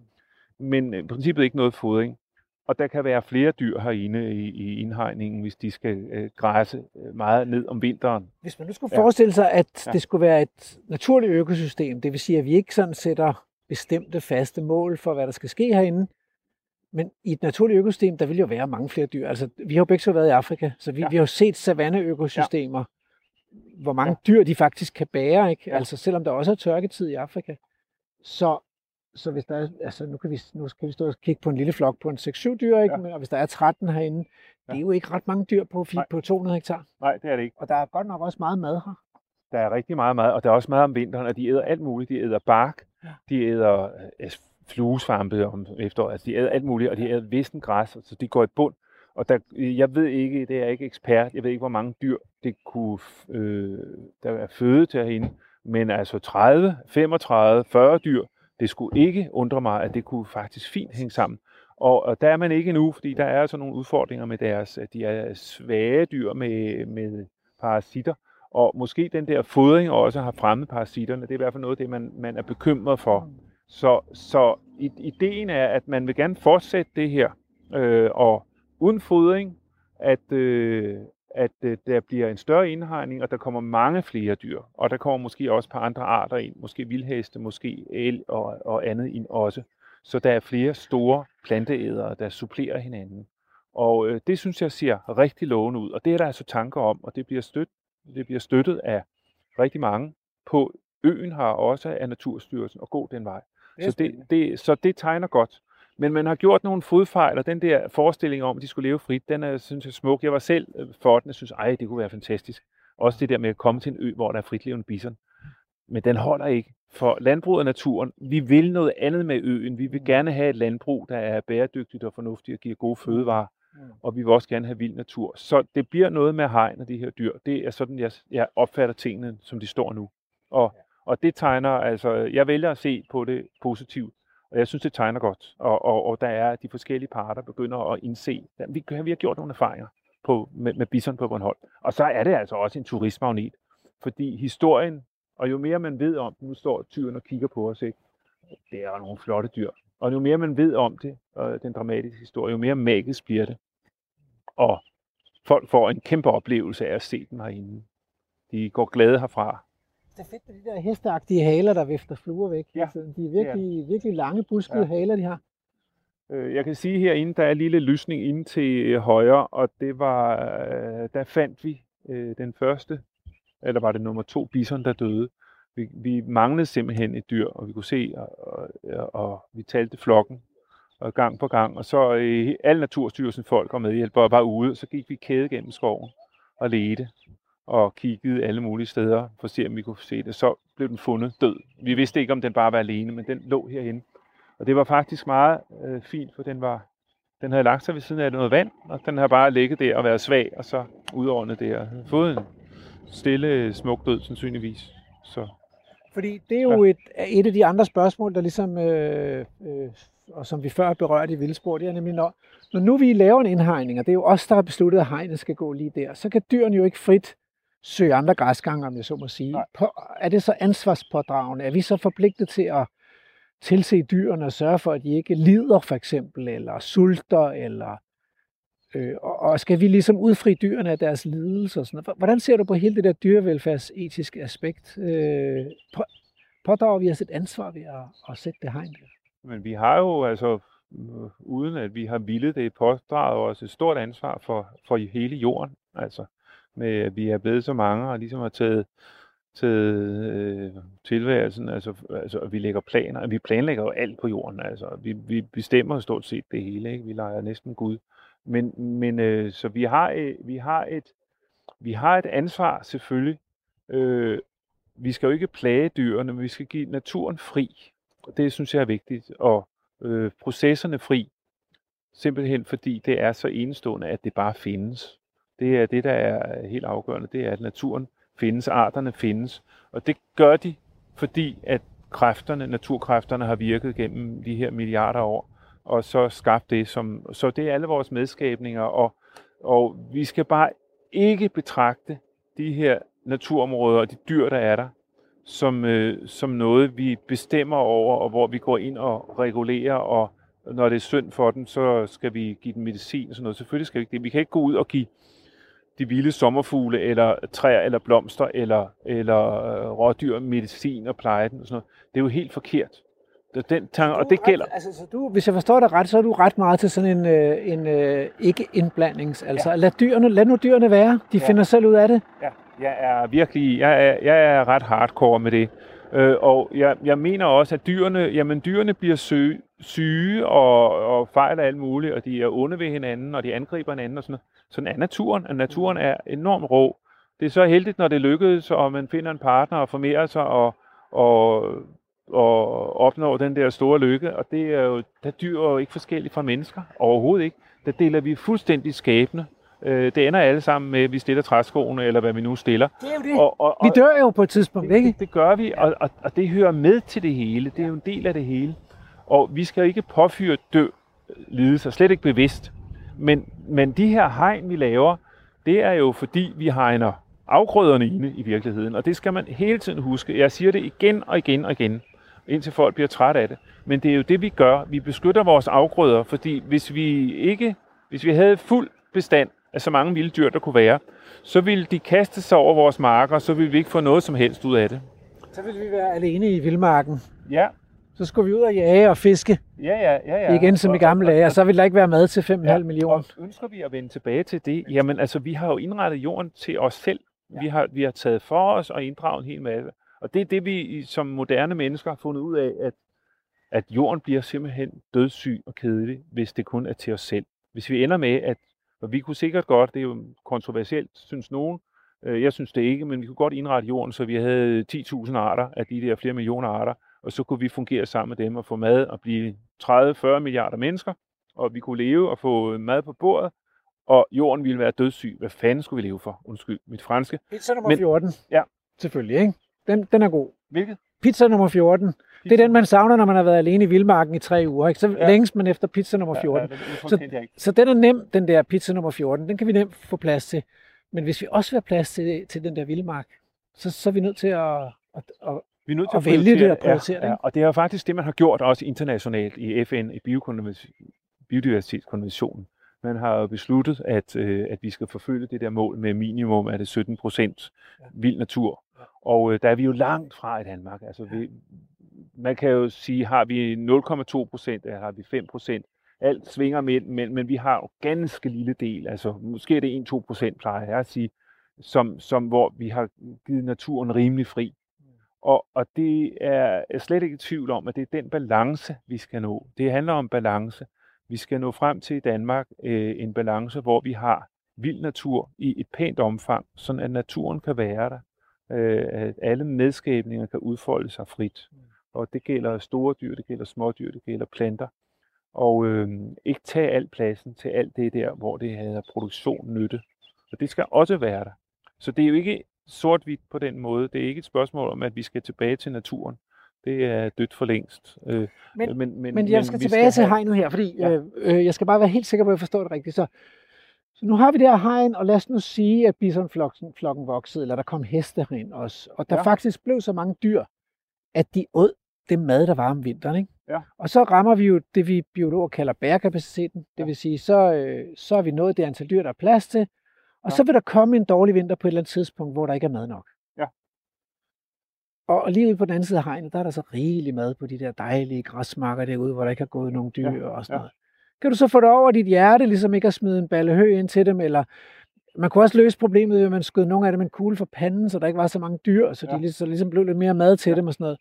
Men i princippet ikke noget fodring. Og der kan være flere dyr herinde i, i indhegningen, hvis de skal øh, græsse øh, meget ned om vinteren. Hvis man nu skulle forestille sig, at Ja. det skulle være et naturligt økosystem, det vil sige, at vi ikke sådan sætter bestemte faste mål for, hvad der skal ske herinde, men i et naturligt økosystem, der vil jo være mange flere dyr. Altså, vi har jo begge så været i Afrika, så vi, Ja. ja. vi har jo set savanneøkosystemer, ja. hvor mange dyr de faktisk kan bære, ikke? Ja. Ja. Altså, selvom der også er tørketid i Afrika. Så, så hvis der er, altså nu kan, vi, nu skal vi stå og kigge på en lille flok på en 6-7 dyr, ikke? Ja. Men, og hvis der er 13 herinde, det er jo ikke ret mange dyr på, Nej. på 200 hektar. Nej, det er det ikke. Og der er godt nok også meget mad her. Der er rigtig meget mad, og der er også meget om vinteren, og de æder alt muligt. De æder bark, Ja. de æder øh, fluesvampe om efteråret, altså de æder alt muligt, og de æder vissen græs, så de går i bund. Og der, jeg ved ikke, det er jeg ikke ekspert, jeg ved ikke, hvor mange dyr det kunne, øh, der er føde til herinde, men altså 30, 35, 40 dyr, det skulle ikke undre mig, at det kunne faktisk fint hænge sammen. Og, og der er man ikke endnu, fordi der er altså nogle udfordringer med deres, at de er svage dyr med, med parasitter, og måske den der fodring også har fremmet parasitterne. Det er i hvert fald noget af det, man, man er bekymret for. Så, så ideen er, at man vil gerne fortsætte det her, øh, og uden fodring, at, øh, at øh, der bliver en større indhegning, og der kommer mange flere dyr. Og der kommer måske også et par andre arter ind, måske vildheste, måske el og, og andet ind også. Så der er flere store planteædere, der supplerer hinanden. Og øh, det synes jeg ser rigtig lovende ud, og det er der altså tanker om, og det bliver, støt, det bliver støttet af rigtig mange. På øen har også af Naturstyrelsen at gå den vej. Så det, det, så det tegner godt. Men man har gjort nogle fodfejl, og den der forestilling om, at de skulle leve frit, den er, synes jeg, smuk. Jeg var selv øh, for den, og synes, ej, det kunne være fantastisk. Også det der med at komme til en ø, hvor der er fritlevende bison. Men den holder ikke. For landbruget og naturen, vi vil noget andet med øen. Vi vil gerne have et landbrug, der er bæredygtigt og fornuftigt og giver gode fødevarer. Og vi vil også gerne have vild natur. Så det bliver noget med hegn og de her dyr. Det er sådan, jeg, jeg opfatter tingene, som de står nu. Og, og det tegner, altså, jeg vælger at se på det positivt. Og jeg synes, det tegner godt. Og, og, og der er de forskellige parter begynder at indse, at vi, vi har gjort nogle erfaringer på, med, med bison på Bornholm. Og så er det altså også en turistmagnet. Fordi historien, og jo mere man ved om den, nu står tyren og kigger på os, ikke? det er nogle flotte dyr. Og jo mere man ved om det, og den dramatiske historie, jo mere magisk bliver det. Og folk får en kæmpe oplevelse af at se dem herinde. De går glade herfra. Det er fedt med de der hesteagtige haler, der vifter fluer væk. Ja, Ja. De er virkelig, virkelig lange, buskede Ja. ja. haler, de har. Øh, Jeg kan sige herinde, der er en lille lysning inde til øh, højre, og det var, øh, der fandt vi den første, eller var det nummer to bison, der døde. Vi, vi manglede simpelthen et dyr, og vi kunne se, og, og, og vi talte flokken og gang på gang, og så øh, alle Naturstyrelsen folk og medhjælpere var ude, og så gik vi kæde gennem skoven og ledte og kiggede alle mulige steder for at se, om vi kunne se det. Så blev den fundet død. Vi vidste ikke, om den bare var alene, men den lå herinde. Og det var faktisk meget øh, fint, for den var den havde lagt sig ved siden af noget vand, og den har bare ligget der og været svag, og så udordnet der. Fået en stille, smuk død, sandsynligvis. Så Fordi det er jo ja. et, et af de andre spørgsmål, der ligesom, øh, øh, og som vi før berørte i Vildspor, det er nemlig, når, når nu vi laver en indhegning, og det er jo os, der har besluttet, at hegnet skal gå lige der, så kan dyrene jo ikke frit søge andre græsgange, om jeg så må sige. Nej. På, er det så ansvarspådragende? Er vi så forpligtet til at tilse dyrene og sørge for, at de ikke lider for eksempel, eller sulter, eller øh, og, og skal vi ligesom udfri dyrene af deres lidelser? Og sådan noget? Hvordan ser du på hele det der dyrevelfærdsetiske aspekt? Øh, på, pådrager vi os et ansvar ved at, at sætte det hegn der? Men vi har jo altså, øh, uden at vi har villet det, pådraget os et stort ansvar for, for hele jorden. Altså, med at vi er blevet så mange og ligesom har taget, taget øh, tilværelsen, altså, altså at vi lægger planer, vi planlægger jo alt på jorden, altså vi, vi bestemmer stort set det hele, ikke? vi leger næsten Gud. Men, men øh, så vi har, øh, vi har et vi har et ansvar selvfølgelig. Øh, vi skal jo ikke plage dyrene, men vi skal give naturen fri. Og det synes jeg er vigtigt. Og øh, processerne fri. Simpelthen fordi det er så enestående, at det bare findes. Det er det, der er helt afgørende. Det er, at naturen findes, arterne findes. Og det gør de, fordi at kræfterne, naturkræfterne har virket gennem de her milliarder år. og så skabt det. Som, så det er alle vores medskabninger, og, og vi skal bare ikke betragte de her naturområder og de dyr, der er der, som, øh, som noget, vi bestemmer over, og hvor vi går ind og regulerer, og når det er synd for dem, så skal vi give dem medicin og sådan noget. Selvfølgelig skal vi ikke det. Vi kan ikke gå ud og give de vilde sommerfugle, eller træer, eller blomster, eller, eller øh, rådyr medicin og pleje den og sådan noget. Det er jo helt forkert. Det, den tanke, og det gælder. Altså, så du, hvis jeg forstår dig ret, så er du ret meget til sådan en, øh, en øh, ikke-indblandings. Altså, ja. lad, dyrene, lad nu dyrene være. De ja. finder selv ud af det. Ja, jeg er virkelig, jeg er, jeg er ret hardcore med det. Øh, og jeg, jeg mener også, at dyrene, jamen dyrene bliver syge, syge og, og fejler alt muligt, og de er onde ved hinanden, og de angriber hinanden og sådan noget. Sådan er naturen, og naturen er enormt rå. Det er så heldigt, når det lykkedes, og man finder en partner og formerer sig og, og, og opnår den der store lykke. Og det er jo, der dyr er jo ikke forskelligt fra mennesker, overhovedet ikke. Der deler vi fuldstændig skæbne. Øh, det ender alle sammen med, at vi stiller træskoene, eller hvad vi nu stiller. Det er jo det. Og, og, og, vi dør jo på et tidspunkt, det, ikke? Det, det gør vi, og, og, og det hører med til det hele. Det er jo en del af det hele. Og vi skal ikke påfyre dø lidelse, slet ikke bevidst. Men, men de her hegn, vi laver, det er jo fordi, vi hegner afgrøderne inde i virkeligheden. Og det skal man hele tiden huske. Jeg siger det igen og igen og igen, indtil folk bliver træt af det. Men det er jo det, vi gør. Vi beskytter vores afgrøder, fordi hvis vi ikke, hvis vi havde fuld bestand af så mange vilde dyr, der kunne være, så ville de kaste sig over vores marker, så ville vi ikke få noget som helst ud af det. Så ville vi være alene i vildmarken. Ja. Så skulle vi ud og jage og fiske. Ja, ja, ja. ja. Igen som i gamle dage, og så ville der ikke være mad til 5,5 ja, millioner. Og ønsker vi at vende tilbage til det? Jamen altså, vi har jo indrettet jorden til os selv. Ja. Vi, har, vi har taget for os og inddraget en hel masse. Og det er det, vi som moderne mennesker har fundet ud af, at, at jorden bliver simpelthen dødssyg og kedelig, hvis det kun er til os selv. Hvis vi ender med, at og vi kunne sikkert godt, det er jo kontroversielt, synes nogen, øh, jeg synes det ikke, men vi kunne godt indrette jorden, så vi havde 10.000 arter af de der flere millioner arter, og så kunne vi fungere sammen med dem og få mad og blive 30-40 milliarder mennesker, og vi kunne leve og få mad på bordet, og jorden ville være dødssyg. Hvad fanden skulle vi leve for? Undskyld mit franske. Pizza nummer men, 14. Ja. Selvfølgelig, ikke? Den, den er god. Hvilket? Pizza nummer 14. Det er den, man savner, når man har været alene i vildmarken i tre uger. Ikke? Så ja. længes man efter pizza nummer 14. Ja, ja, det, så, så den er nem, den der pizza nummer 14. Den kan vi nemt få plads til. Men hvis vi også vil have plads til, til den der vildmark, så, så er vi nødt til at, at, at, vi er nødt til at, at vælge det og prioritere ja, det. Ja, og det er jo faktisk det, man har gjort også internationalt i FN, i biodiversitetskonventionen. Man har jo besluttet, at, øh, at vi skal forfølge det der mål med minimum af det 17 procent vild natur. Og øh, der er vi jo langt fra i Danmark. Altså, vi, man kan jo sige, har vi 0,2 procent, eller har vi 5 procent? Alt svinger med, men, men vi har jo ganske lille del, altså måske er det 1-2 procent, plejer jeg at sige, som, som, hvor vi har givet naturen rimelig fri. Og, og det er jeg slet ikke i tvivl om, at det er den balance, vi skal nå. Det handler om balance. Vi skal nå frem til i Danmark øh, en balance, hvor vi har vild natur i et pænt omfang, så at naturen kan være der. Øh, at alle medskabninger kan udfolde sig frit. Og det gælder store dyr, det gælder små dyr, det gælder planter. Og øh, ikke tage al pladsen til alt det der, hvor det havde produktion nytte. Og det skal også være der. Så det er jo ikke sort-hvidt på den måde. Det er ikke et spørgsmål om, at vi skal tilbage til naturen. Det er dødt for længst. Øh, men, men, men, men jeg skal men tilbage skal til hegnet her, fordi ja. øh, øh, jeg skal bare være helt sikker på, at jeg forstår det rigtigt. Så, så nu har vi det her hegn, og lad os nu sige, at bisonflokken flokken voksede, eller der kom heste herind også, og der ja. faktisk blev så mange dyr, at de åd det mad, der var om vinteren. Ikke? Ja. Og så rammer vi jo det, vi biologer kalder bærekapaciteten. Det vil sige, så, øh, så er vi nået det antal dyr, der er plads til, og ja. så vil der komme en dårlig vinter på et eller andet tidspunkt, hvor der ikke er mad nok. Ja. Og, og lige ude på den anden side af hegnet, der er der så rigelig mad på de der dejlige græsmarker derude, hvor der ikke har gået nogen dyr ja. og sådan ja. noget. Kan du så få det over dit hjerte, ligesom ikke at smide en balle hø ind til dem, eller man kunne også løse problemet ved, at man skød nogle af dem en kugle for panden, så der ikke var så mange dyr, så ja. de ligesom, så ligesom blev lidt mere mad til ja. dem og sådan noget.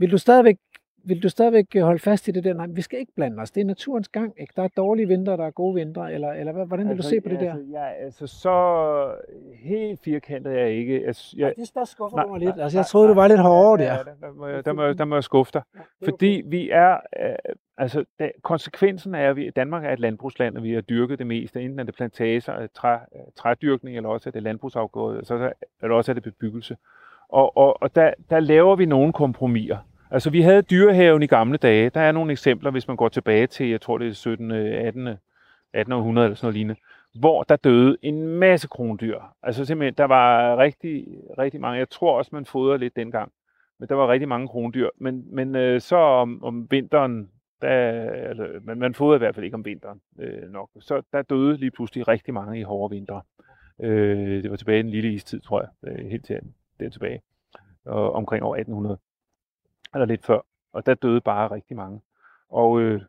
Vil du stadigvæk vil du stadigvæk øh, holde fast i det der? Nej, vi skal ikke blande os. Det er naturens gang. Ikke? Der er dårlige vinter, der er gode vintre. Eller, eller hvordan vil altså, du se på det altså, der? Ja, altså så helt firkantet er jeg ikke. Altså, jeg, ja, det der skuffer nej, mig lidt. Altså, jeg troede, du var lidt hårdere der. Ja, der, der, må jeg, der, må, der må jeg skuffe dig. Ja, Fordi okay. vi er, øh, altså da, konsekvensen er, at vi, Danmark er et landbrugsland, og vi har dyrket det meste. Enten er det plantager, træ, trædyrkning, eller også er det landbrugsafgået, så er det også er det bebyggelse. Og, og, og der, der laver vi nogle kompromiser. Altså, vi havde dyrehaven i gamle dage. Der er nogle eksempler, hvis man går tilbage til, jeg tror det er 17. 18. 1800 eller sådan noget lignende, hvor der døde en masse krondyr. Altså simpelthen, der var rigtig, rigtig mange. Jeg tror også, man fodrede lidt dengang. Men der var rigtig mange krondyr. Men, men øh, så om, om vinteren, der, altså, man, man fodrede i hvert fald ikke om vinteren øh, nok. Så der døde lige pludselig rigtig mange i hårde vintre. Øh, det var tilbage i den lille istid, tror jeg, øh, helt til der tilbage, og omkring år 1800, eller lidt før. Og der døde bare rigtig mange. Og øh,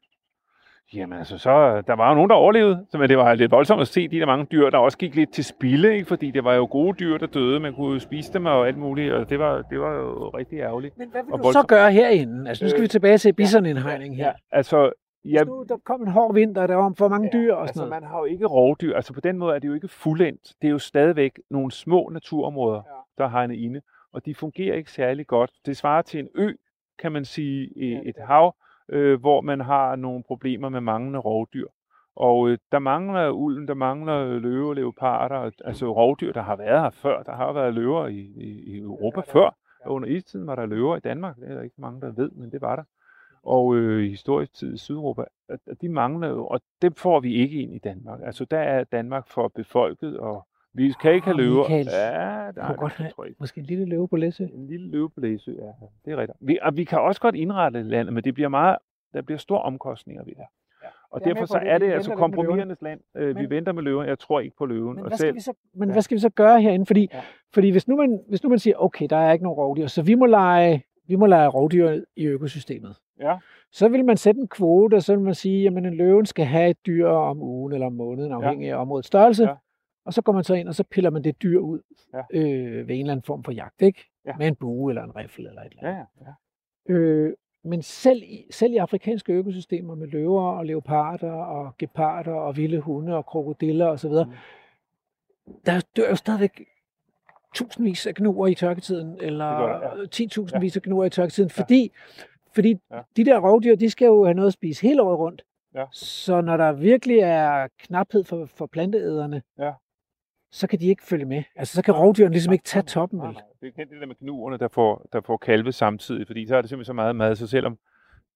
Jamen altså, så, der var jo nogen, der overlevede, så men det var lidt voldsomt at se de der mange dyr, der også gik lidt til spilde, ikke? fordi det var jo gode dyr, der døde, man kunne spise dem og alt muligt, og det var, det var jo rigtig ærgerligt. Men hvad vil du så gøre herinde? Altså, nu skal vi tilbage til bisonindhegning her. Ja, altså, Ja, nu, der kom en hård vinter, der var for mange ja, dyr og sådan altså, noget. man har jo ikke rovdyr. Altså på den måde er det jo ikke fuldendt. Det er jo stadigvæk nogle små naturområder, ja. der har hegnet inde. Og de fungerer ikke særlig godt. Det svarer til en ø, kan man sige, et hav, øh, hvor man har nogle problemer med manglende rovdyr. Og øh, der mangler ulden, der mangler løver, leoparder, altså rovdyr, der har været her før. Der har været løver i, i, i Europa før. Under istiden var der løver i Danmark. Det er der ikke mange, der ved, men det var der. Og øh, historisk tid i Sydeuropa, de mangler jo, og det får vi ikke ind i Danmark. Altså der er Danmark for befolket, og vi kan ikke have løver. Michael, ja, der er godt have, Måske en lille løve på Læsø. En lille løve på Læsø, ja. Det er rigtigt. Vi, og vi kan også godt indrette landet, men det bliver meget, der bliver store omkostninger ved det. Ja. Og derfor så er det, det altså kompromisernes land. Øh, men, vi venter med løven. Jeg tror ikke på løven. Men, hvad, skal vi så, men ja. hvad skal vi så gøre herinde? Fordi, ja. fordi hvis, nu man, hvis nu man siger, okay, der er ikke nogen rovdyr, så vi må lege, vi må lege rovdyr i økosystemet. Ja. Så vil man sætte en kvote, og så vil man sige, at en løven skal have et dyr om ugen eller om måneden, afhængig ja. af områdets størrelse. Ja. Og så går man så ind, og så piller man det dyr ud ja. øh, ved en eller anden form for jagt, ikke? Ja. Med en bue eller en riffel eller et eller andet. Ja, ja. Øh, men selv i, selv i afrikanske økosystemer med løver og leoparder og geparder og vilde hunde og krokodiller osv., mm. der dør jo stadigvæk tusindvis af gnuer i tørketiden, eller ja. 10.000 vis af gnuer i tørketiden, ja. fordi, fordi ja. de der rovdyr, de skal jo have noget at spise hele året rundt. Ja. Så når der virkelig er knaphed for, for planteæderne, ja så kan de ikke følge med. Altså, så kan rovdyrene ligesom ikke tage toppen. Nej. Det er kendt det der med knuerne, der får, der får kalve samtidig, fordi så er det simpelthen så meget mad, så selvom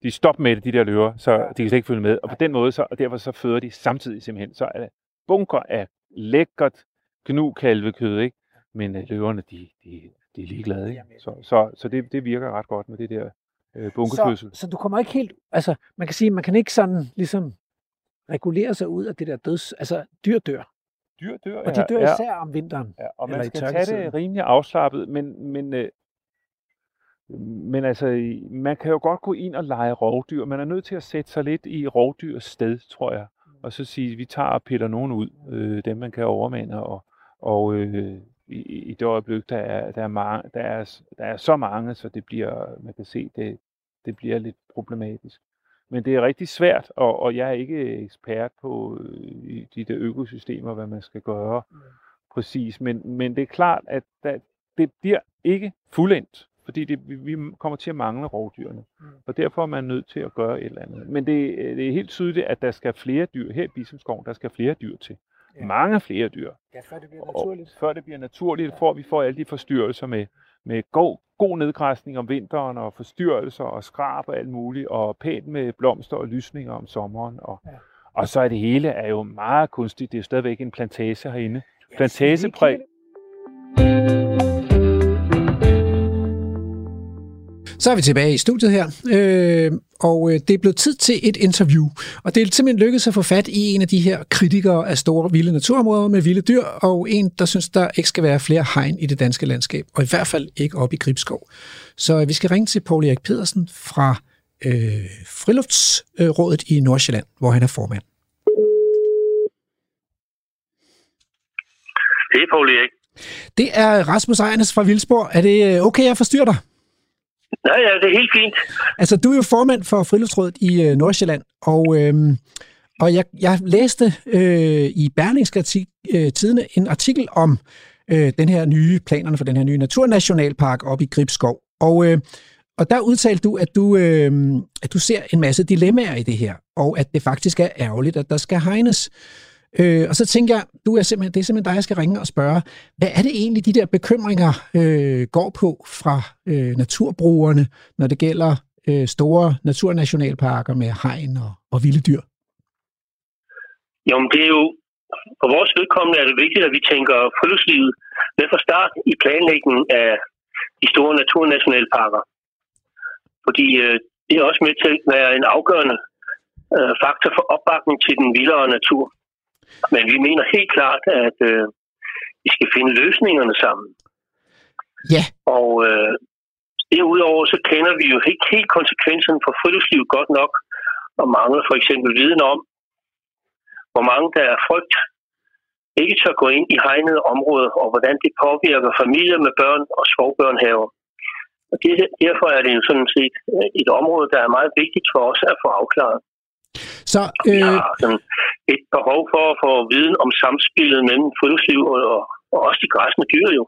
de stopper med det, de der løver, så de kan slet ikke følge med. Og på den måde, så, og derfor så føder de samtidig simpelthen, så er det bunker af lækkert gnu-kalvekød, ikke? Men øh, løverne, de, de, de er ligeglade, ikke? Så, så, så det, det virker ret godt med det der øh, bunkefødsel. Så, så du kommer ikke helt, altså man kan sige, man kan ikke sådan ligesom regulere sig ud af det der døds, altså dyr dør dyr dør. Og de dør ja. især om vinteren. Ja, og man skal tage det rimelig afslappet, men, men, øh, men altså, man kan jo godt gå ind og lege rovdyr. Man er nødt til at sætte sig lidt i rovdyrs sted, tror jeg. Og så sige, vi tager og piller nogen ud, øh, dem man kan overmande, og, og øh, i, i det øjeblik, der er, der, er mange, der, er, der er så mange, så det bliver, man kan se, det, det bliver lidt problematisk. Men det er rigtig svært, og, og jeg er ikke ekspert på øh, de der økosystemer, hvad man skal gøre mm. præcis. Men, men det er klart, at der, det bliver ikke fuldendt, fordi det, vi, kommer til at mangle rovdyrene. Mm. Og derfor er man nødt til at gøre et eller andet. Men det, det er helt tydeligt, at der skal flere dyr, her i Bisonskoven, der skal flere dyr til. Ja. Mange flere dyr. Ja, før det bliver naturligt. Og før det bliver naturligt, ja. får vi får alle de forstyrrelser med, med god, god nedgræsning om vinteren, og forstyrrelser og skrab og alt muligt, og pænt med blomster og lysninger om sommeren. Og, ja. og så er det hele er jo meget kunstigt. Det er jo stadigvæk en plantage herinde. Plantagepræg. Så er vi tilbage i studiet her, øh, og øh, det er blevet tid til et interview. Og det er simpelthen lykkedes at få fat i en af de her kritikere af store vilde naturområder med vilde dyr, og en, der synes, der ikke skal være flere hegn i det danske landskab, og i hvert fald ikke op i Gribskov. Så vi skal ringe til Paul Erik Pedersen fra øh, Friluftsrådet i Nordsjælland, hvor han er formand. Det er Paul Erik. Det er Rasmus Ejernes fra Vildsborg. Er det øh, okay, jeg forstyrrer dig? Ja, ja, det er helt fint. Altså, du er jo formand for Friluftsrådet i øh, Nordsjælland, og, øh, og jeg, jeg læste øh, i Berlingske øh, Tidene en artikel om øh, den her nye planerne for den her nye naturnationalpark op i Gribskov. Og, øh, og der udtalte du, at du, øh, at du ser en masse dilemmaer i det her, og at det faktisk er ærgerligt, at der skal hegnes. Øh, og så tænker jeg, du er simpelthen, det er simpelthen dig, jeg skal ringe og spørge, hvad er det egentlig, de der bekymringer øh, går på fra øh, naturbrugerne, når det gælder øh, store naturnationalparker med hegn og, og vilde dyr? Jo, men det er jo, for vores vedkommende er det vigtigt, at vi tænker friluftslivet med fra start i planlægningen af de store naturnationalparker. Fordi øh, det er også med til at være en afgørende øh, faktor for opbakning til den vildere natur. Men vi mener helt klart, at øh, vi skal finde løsningerne sammen. Ja. Og øh, derudover så kender vi jo ikke helt konsekvenserne for friluftslivet godt nok, og mangler for eksempel viden om, hvor mange der er frygt ikke tør gå ind i hegnede områder, og hvordan det påvirker familier med børn og skovbørnhaver. Og det, derfor er det jo sådan set et område, der er meget vigtigt for os at få afklaret. Så, øh... Vi har sådan et behov for at få viden om samspillet mellem friluftsliv og, og, og også de græsne dyr jo.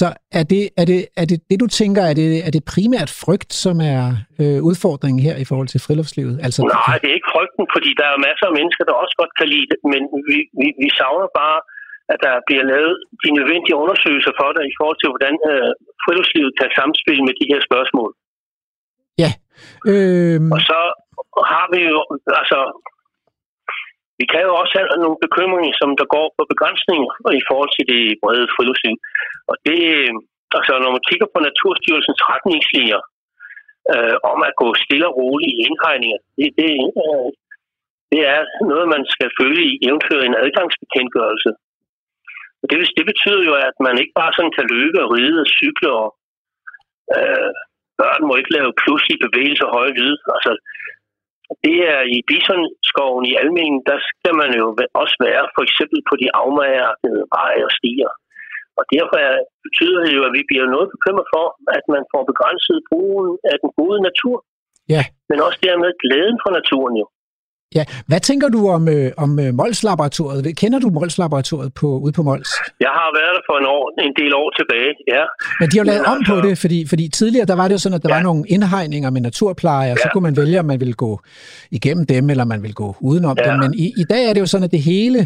Så er det, er det, er det, det du tænker, er det, er det primært frygt, som er øh, udfordringen her i forhold til friluftslivet? Altså, Nej, det er ikke frygten, fordi der er masser af mennesker, der også godt kan lide det, men vi, vi, vi savner bare, at der bliver lavet de nødvendige undersøgelser for det i forhold til, hvordan øh, friluftslivet kan samspille med de her spørgsmål. Ja. Øh... Og så har vi jo, altså, vi kan jo også have nogle bekymringer, som der går på begrænsninger i forhold til det brede friluftsliv. Og det, altså når man kigger på Naturstyrelsens retningslinjer øh, om at gå stille og roligt i indhegninger, det, det, øh, det er noget, man skal følge i eventuelt en adgangsbekendtgørelse. Og det, det betyder jo, at man ikke bare sådan kan løbe og ride og cykle, og øh, børn må ikke lave pludselige bevægelser og høje lyde. Altså, det er i bisonskoven i Almingen, der skal man jo også være for eksempel på de afmærkede veje og stier. Og derfor betyder det jo, at vi bliver noget bekymret for, at man får begrænset brugen af den gode natur. Ja. Men også dermed glæden for naturen jo. Ja, hvad tænker du om, øh, om øh, Mols-laboratoriet? Kender du Mols-laboratoriet på, ude på Mols? Jeg har været der for en, år, en del år tilbage, ja. Men de har lavet om på det, fordi, fordi tidligere der var det jo sådan, at der ja. var nogle indhegninger med naturpleje, og ja. så kunne man vælge, om man ville gå igennem dem, eller man ville gå udenom ja. dem. Men i, i dag er det jo sådan, at det hele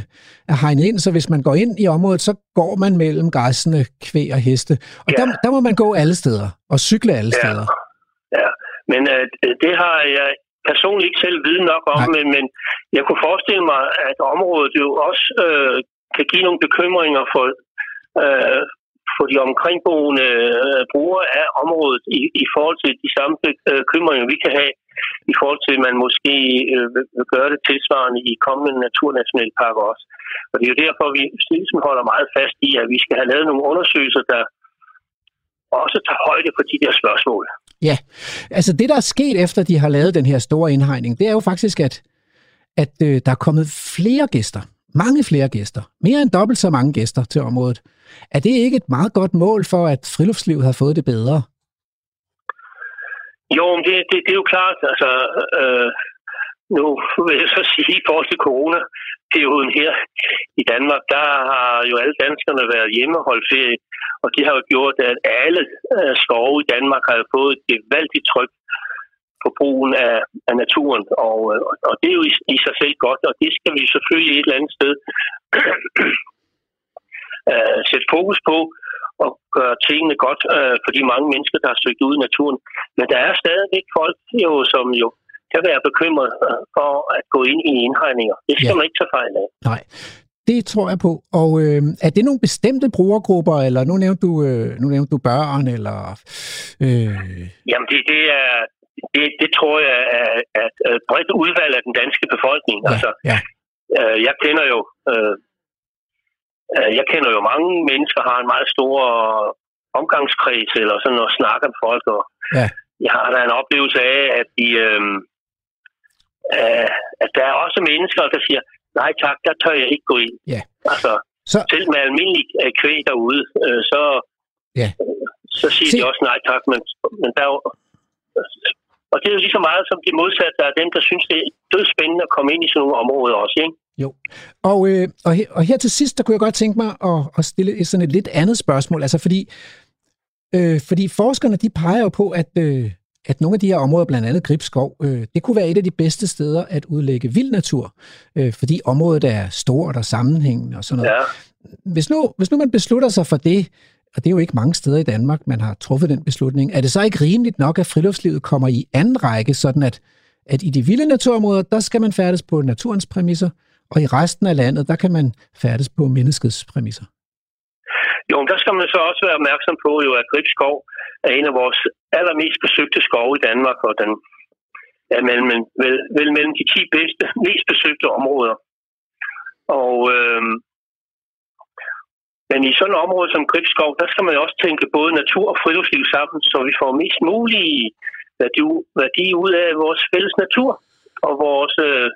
er hegnet ind, så hvis man går ind i området, så går man mellem græsende kvæg og heste. Og ja. der, der må man gå alle steder, og cykle alle ja. steder. Ja, men øh, det har jeg personligt ikke selv viden nok om, men, men jeg kunne forestille mig, at området jo også øh, kan give nogle bekymringer for, øh, for de omkringboende øh, brugere af området i, i forhold til de samme bekymringer, vi kan have i forhold til, at man måske øh, vil gøre det tilsvarende i kommende naturnationalparker også. Og det er jo derfor, vi ligesom holder meget fast i, at vi skal have lavet nogle undersøgelser, der også tager højde for de der spørgsmål. Ja, altså det, der er sket efter, de har lavet den her store indhegning, det er jo faktisk, at, at øh, der er kommet flere gæster. Mange flere gæster. Mere end dobbelt så mange gæster til området. Er det ikke et meget godt mål for, at friluftslivet har fået det bedre? Jo, men det, det, det er jo klart. Altså, øh, nu vil jeg så sige, i forhold til corona-perioden her i Danmark, der har jo alle danskerne været hjemme og holdt ferie. Og det har jo gjort, at alle øh, skove i Danmark har fået et gevaldigt tryk på brugen af, af naturen. Og, øh, og det er jo i, i sig selv godt, og det skal vi selvfølgelig et eller andet sted uh, sætte fokus på og gøre tingene godt uh, for de mange mennesker, der har søgt ud i naturen. Men der er stadigvæk folk, jo, som jo kan være bekymret for at gå ind i indhegninger. Det skal ja. man ikke tage fejl af. Nej. Det tror jeg på. Og øh, er det nogle bestemte brugergrupper, eller nu nævnte du, øh, nu nævnte du børn, eller... Øh... Jamen, det, det er... Det, det tror jeg er, er et bredt udvalg af den danske befolkning. Ja, altså, ja. Øh, jeg kender jo... Øh, øh, jeg kender jo mange mennesker, har en meget stor omgangskreds, eller sådan at snakke med folk, og ja. jeg har da en oplevelse af, at de... Øh, øh, at der er også mennesker, der siger, nej tak, der tør jeg ikke gå ind. Ja. Altså, så... selv med almindelig øh, kvæg derude, øh, så, ja. så siger Se... de også nej tak, men, men der er og det er jo lige så meget som de modsatte, der er dem, der synes, det er dødspændende at komme ind i sådan nogle områder også, ikke? Jo, og, øh, og, her, og her til sidst, der kunne jeg godt tænke mig at, at stille et, sådan et lidt andet spørgsmål, altså fordi, øh, fordi forskerne, de peger jo på, at, øh, at nogle af de her områder, blandt andet Gribskov, øh, det kunne være et af de bedste steder at udlægge vild natur, øh, fordi området er stort og sammenhængende og sådan noget. Ja. Hvis, nu, hvis nu man beslutter sig for det, og det er jo ikke mange steder i Danmark, man har truffet den beslutning, er det så ikke rimeligt nok, at friluftslivet kommer i anden række, sådan at, at i de vilde naturområder, der skal man færdes på naturens præmisser, og i resten af landet, der kan man færdes på menneskets præmisser? Jo, men der skal man så også være opmærksom på, jo, at Gribskov er en af vores allermest besøgte skove i Danmark, og den er mellem, vel, vel mellem de 10 bedste, mest besøgte områder. Og, øh, men i sådan et område som Gribskov, der skal man jo også tænke både natur og friluftsliv sammen, så vi får mest mulig værdi, værdi ud af vores fælles natur og vores øh,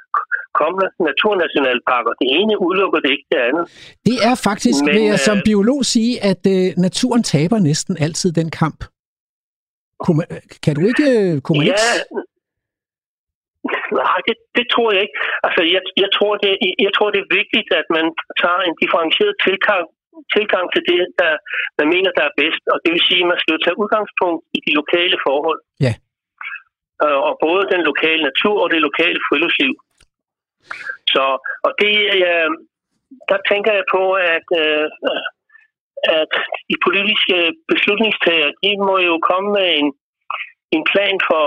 kommende naturnationalparker. Det ene udelukker det ikke det andet. Det er faktisk, Men, vil jeg som øh, biolog sige, at øh, naturen taber næsten altid den kamp. Kunne, kan du ikke... Kunne man Ja, ikke nej, det, det tror jeg ikke. Altså, jeg, jeg, tror, det, jeg tror, det er vigtigt, at man tager en differentieret tilgang, tilgang til det, der man mener, der er bedst. Og det vil sige, at man skal jo tage udgangspunkt i de lokale forhold. Ja. Øh, og både den lokale natur og det lokale friluftsliv. Så, og det, øh, der tænker jeg på, at, øh, at de politiske beslutningstager, de må jo komme med en, en plan for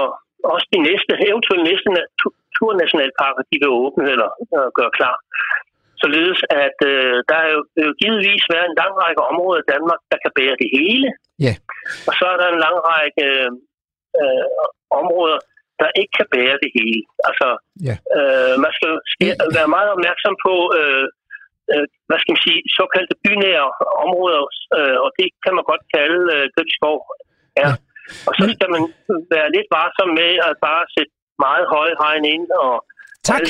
også de næste, eventuelt næste naturnationalparker, de vil åbne eller øh, gøre klar. Således at øh, der er jo, givetvis være en lang række områder i Danmark, der kan bære det hele. Ja. Og så er der en lang række øh, områder, der ikke kan bære det hele. Altså, Ja. øh, man skal være meget opmærksom på, øh, øh, hvad skal man sige, såkaldte bynære områder, øh, og det kan man godt kalde øh, Gribskov. Ja. Ja. Og så skal man være lidt varsom med at bare sætte meget høje hegn ind og Tak.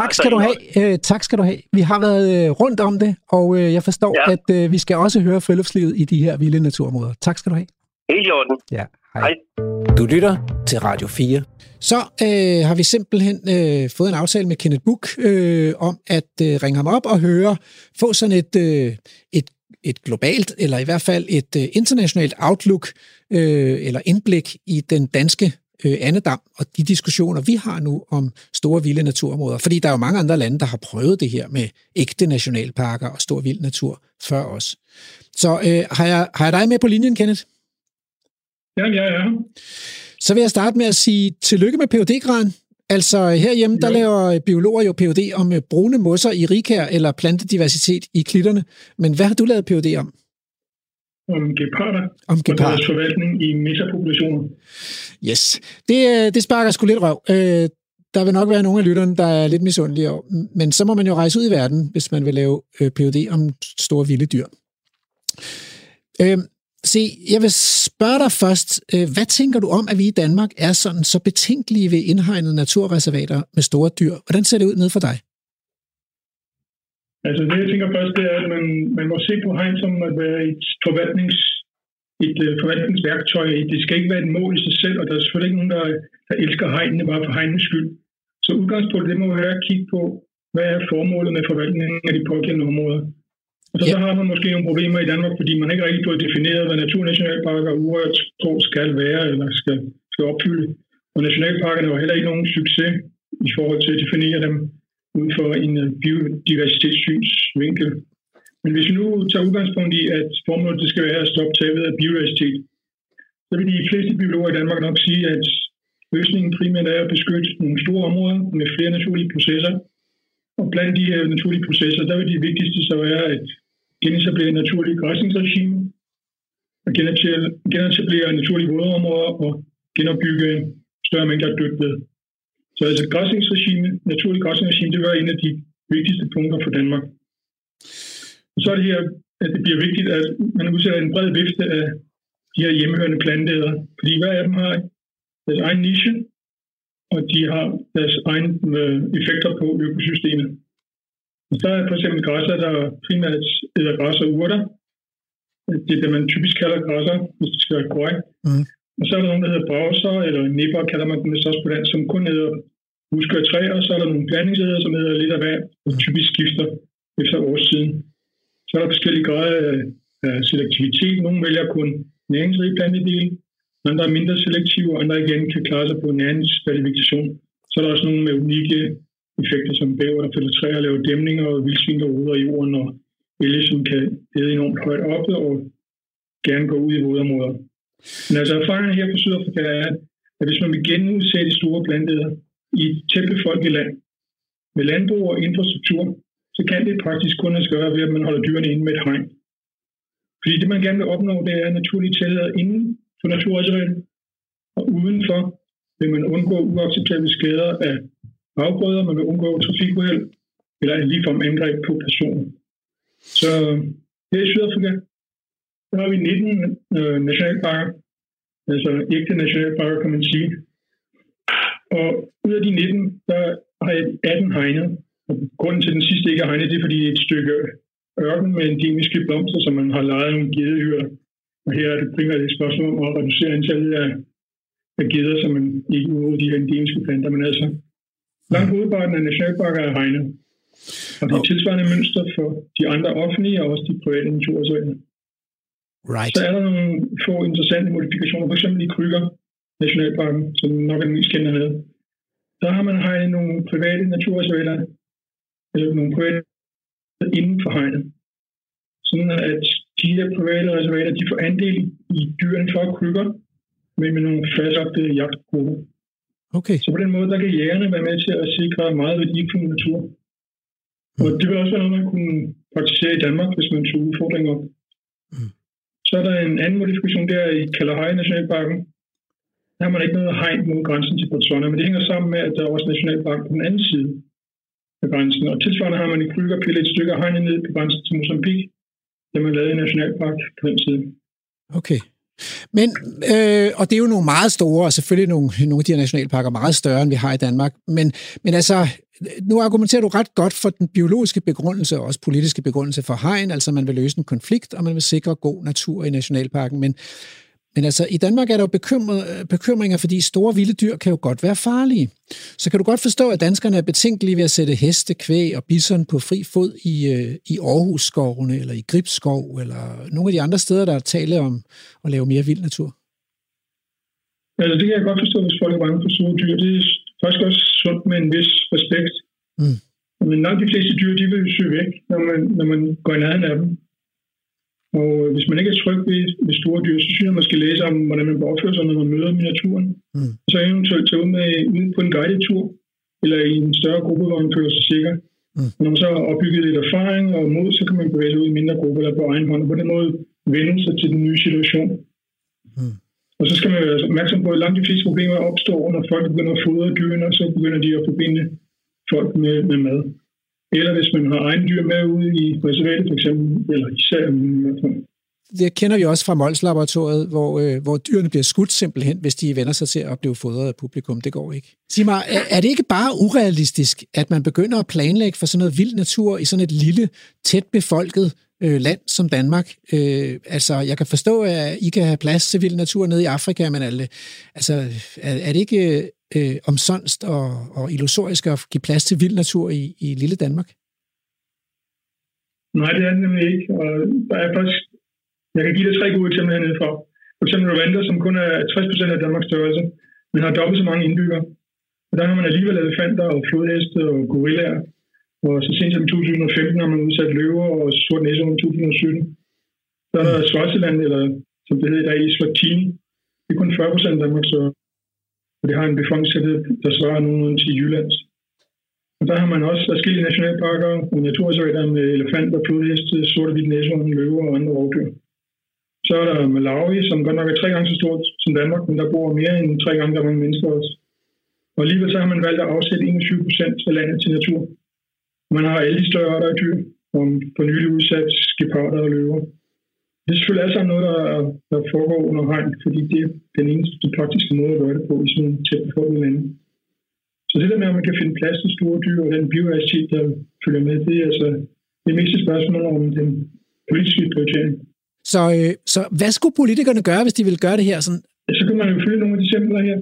Tak skal du have. Øh, tak skal du have. Vi har været øh, rundt om det, og øh, jeg forstår, Ja. at øh, vi skal også høre friluftslivet i de her vilde naturområder. Tak skal du have. Helt i orden. Ja, Hej. Du lytter til Radio 4. Så øh, har vi simpelthen øh, fået en aftale med Kenneth Buch øh, om at øh, ringe ham op og høre, få sådan et, øh, et, et globalt, eller i hvert fald et øh, internationalt outlook, øh, eller indblik i den danske øh, andedam og de diskussioner, vi har nu om store vilde naturområder. Fordi der er jo mange andre lande, der har prøvet det her med ægte nationalparker og stor vild natur før os. Så øh, har, jeg, har jeg dig med på linjen, Kenneth? Ja, ja, ja. Så vil jeg starte med at sige tillykke med phd graden Altså herhjemme, der Jo. laver biologer jo PhD om øh, brune mosser i rigkær eller plantediversitet i klitterne. Men hvad har du lavet PhD om? Om geparder Om og gepard. deres forvaltning i mesapopulationer. Yes. Det, øh, det sparker sgu lidt røv. Øh, der vil nok være nogle af lytterne, der er lidt misundelige. over- Men så må man jo rejse ud i verden, hvis man vil lave øh, PhD om store vilde dyr. Øh, se, jeg vil spørge dig først. Øh, hvad tænker du om, at vi i Danmark er sådan så betænkelige ved indhegnede naturreservater med store dyr? Hvordan ser det ud ned for dig? Altså det, jeg tænker først, det er, at man, man må se på hegn som at være et, forvaltnings, et uh, forvaltningsværktøj. Det skal ikke være et mål i sig selv, og der er selvfølgelig ikke nogen, der, der elsker hegnene bare for hegnenes skyld. Så udgangspunktet, det må være at kigge på, hvad er formålet med forvaltningen af de pågældende områder. Og så, Ja. så har man måske nogle problemer i Danmark, fordi man ikke rigtig fået defineret, hvad naturnationalparker og urørt skov skal være eller skal, skal opfylde. Og nationalparkerne var heller ikke nogen succes i forhold til at definere dem ud fra en øh, biodiversitetssynsvinkel. Men hvis vi nu tager udgangspunkt i, at formålet det skal være at stoppe tabet af biodiversitet, så vil de fleste biologer i Danmark nok sige, at løsningen primært er at beskytte nogle store områder med flere naturlige processer. Og blandt de her naturlige processer, der vil det vigtigste så være at genetablere naturlige græsningsregime, og genetablere, naturlige vådområder og genopbygge større mængder af dødt ved. Så altså græsningsregime, naturlig græsningsregime, det var en af de vigtigste punkter for Danmark. Og så er det her, at det bliver vigtigt, at man udsætter en bred vifte af de her hjemmehørende planteæder. Fordi hver af dem har deres egen niche, og de har deres egne øh, effekter på økosystemet. Og så er for eksempel græsser, der primært æder græs og urter. Det er det, man typisk kalder græsser, hvis det skal være korrekt. Mm. Og så er der nogen, der hedder browser, eller nipper, kalder man dem også på dansk, som kun æder buske og træer, og så er der nogle blandingsæder, som æder lidt af hver, og typisk skifter efter årstiden. Så er der forskellige grader af, selektivitet. Nogle vælger kun næringsrige plantedele, Andre er mindre selektive, og andre igen kan klare sig på en anden vegetation. Så er der også nogle med unikke effekter, som bæver, der filtrerer og laver dæmninger, og vildsvin, der ruder i jorden, og elge, som kan æde enormt højt op og gerne gå ud i vådområder. Men altså erfaringen her på Sydafrika er, at hvis man vil genudsætte de store planteder i et tætbefolket land, med landbrug og infrastruktur, så kan det praktisk kun at gøre ved, at man holder dyrene inde med et hegn. Fordi det, man gerne vil opnå, det er naturlige tillader inden for naturreservatet, og udenfor vil man undgå uacceptable skader af afgrøder, man vil undgå trafikuheld eller en ligefrem angreb på personer. Så her i Sydafrika, der har vi 19 øh, nationalparker, altså ægte nationalparker, kan man sige. Og ud af de 19, der har jeg 18 hegnet. Og grunden til, at den sidste ikke er hegnet, det er, fordi det er et stykke ørken med endemiske blomster, som man har lejet nogle gedehyrer. Og her er det primært et spørgsmål om at reducere antallet af, af geder, som man ikke udrydder de her endemiske planter. Men altså, langt hovedparten af nationalparker er hegnet. Og det er tilsvarende mønster for de andre offentlige og også de private naturreservater. Right. Så er der nogle få interessante modifikationer, f.eks. i Kryger Nationalparken, som nok er den mest kendte hernede. Der har man hegnet nogle private naturreservater, eller nogle private inden for hegnet. Sådan at de her private reservater, de får andel i dyrene for krykker, men med nogle fastlagte jagtgrupper. Okay. Så på den måde, der kan jægerne være med til at sikre meget værdifuld natur. Og det vil også være noget, man kunne praktisere i Danmark, hvis man tog udfordringer op. Mm. Så er der en anden modifikation der i Kalahari Nationalparken. Der har man ikke noget hegn mod grænsen til Botswana, men det hænger sammen med, at der er også nationalpark på den anden side af grænsen. Og tilsvarende har man i Kryger pillet et stykke hegn ned på grænsen til Mozambique, da man lavede en nationalpark på den side. Okay. Men, øh, og det er jo nogle meget store, og selvfølgelig nogle, nogle af de her nationalparker meget større, end vi har i Danmark. Men, men altså, nu argumenterer du ret godt for den biologiske begrundelse og også politiske begrundelse for hegn, altså man vil løse en konflikt, og man vil sikre god natur i nationalparken. Men, men altså, i Danmark er der jo bekymringer, fordi store vilde dyr kan jo godt være farlige. Så kan du godt forstå, at danskerne er betænkelige ved at sætte heste, kvæg og bison på fri fod i, øh, i Aarhus-skovene, eller i Gribskov, eller nogle af de andre steder, der er tale om at lave mere vild natur? Altså, det kan jeg godt forstå, hvis folk er bange for store dyr. Det er faktisk også sundt med en vis respekt. Mm. Men langt de fleste dyr, de vil jo søge væk, når man, når man går i nærheden af dem. Og hvis man ikke er tryg ved, ved store dyr, så synes jeg, man skal læse om, hvordan man bør opføre sig, når man møder dem i naturen. Mm. Så eventuelt tage ud, med, ud på en guided tur, eller i en større gruppe, hvor man føler sig sikker. Mm. Og når man så har opbygget lidt erfaring og mod, så kan man bevæge sig ud i mindre grupper eller på egen hånd, og på den måde vende sig til den nye situation. Mm. Og så skal man være opmærksom på, at langt de fleste problemer opstår, når folk begynder at fodre dyrene, og så begynder de at forbinde folk med, med mad. Eller hvis man har egen dyr med ude i reservatet for eksempel, eller især det kender vi også fra Mols-laboratoriet, hvor, øh, hvor dyrene bliver skudt simpelthen, hvis de vender sig til at blive fodret af publikum. Det går ikke. Sig mig, er, er det ikke bare urealistisk, at man begynder at planlægge for sådan noget vild natur i sådan et lille, tæt befolket øh, land som Danmark? Øh, altså, jeg kan forstå, at I kan have plads til vild natur nede i Afrika, men alle, altså, er, er det ikke øh, omsonst og, og illusorisk at give plads til vild natur i, i lille Danmark? Nej, det er det nemlig ikke. Og der er faktisk, jeg kan give dig tre gode eksempler hernede for. For eksempel Rwanda, som kun er 60% af Danmarks størrelse, men har dobbelt så mange indbyggere. Og der har man alligevel elefanter og flodheste og gorillaer. Og så sent som i 2015 har man udsat løver og sort næse i 2017. Så er der Swaziland, eller som det hedder i dag, Swatini. Det er kun 40% af Danmarks størrelse. Og det har en befolkningstæthed, der svarer nogenlunde til Jyllands. Og der har man også forskellige nationalparker og naturreservater med elefanter, flodheste, sorte hvidt næsehorn, løver og andre rovdyr. Så er der Malawi, som godt nok er tre gange så stort som Danmark, men der bor mere end tre gange der mange mennesker også. Og alligevel så har man valgt at afsætte 21 procent af landet til natur. Man har alle de større arter af dyr, og for nylig udsat geparder og løver. Det er selvfølgelig alt sammen noget, der, der foregår under hegn, fordi det er den eneste praktiske måde at gøre det på i sådan en tæt befolkning lande. Så det der med, at man kan finde plads til store dyr og den biodiversitet, der følger med, det er altså det meste spørgsmål om den politiske prioritering. Så, øh, så hvad skulle politikerne gøre, hvis de ville gøre det her? Sådan? Ja, så kan man jo følge nogle af de eksempler her,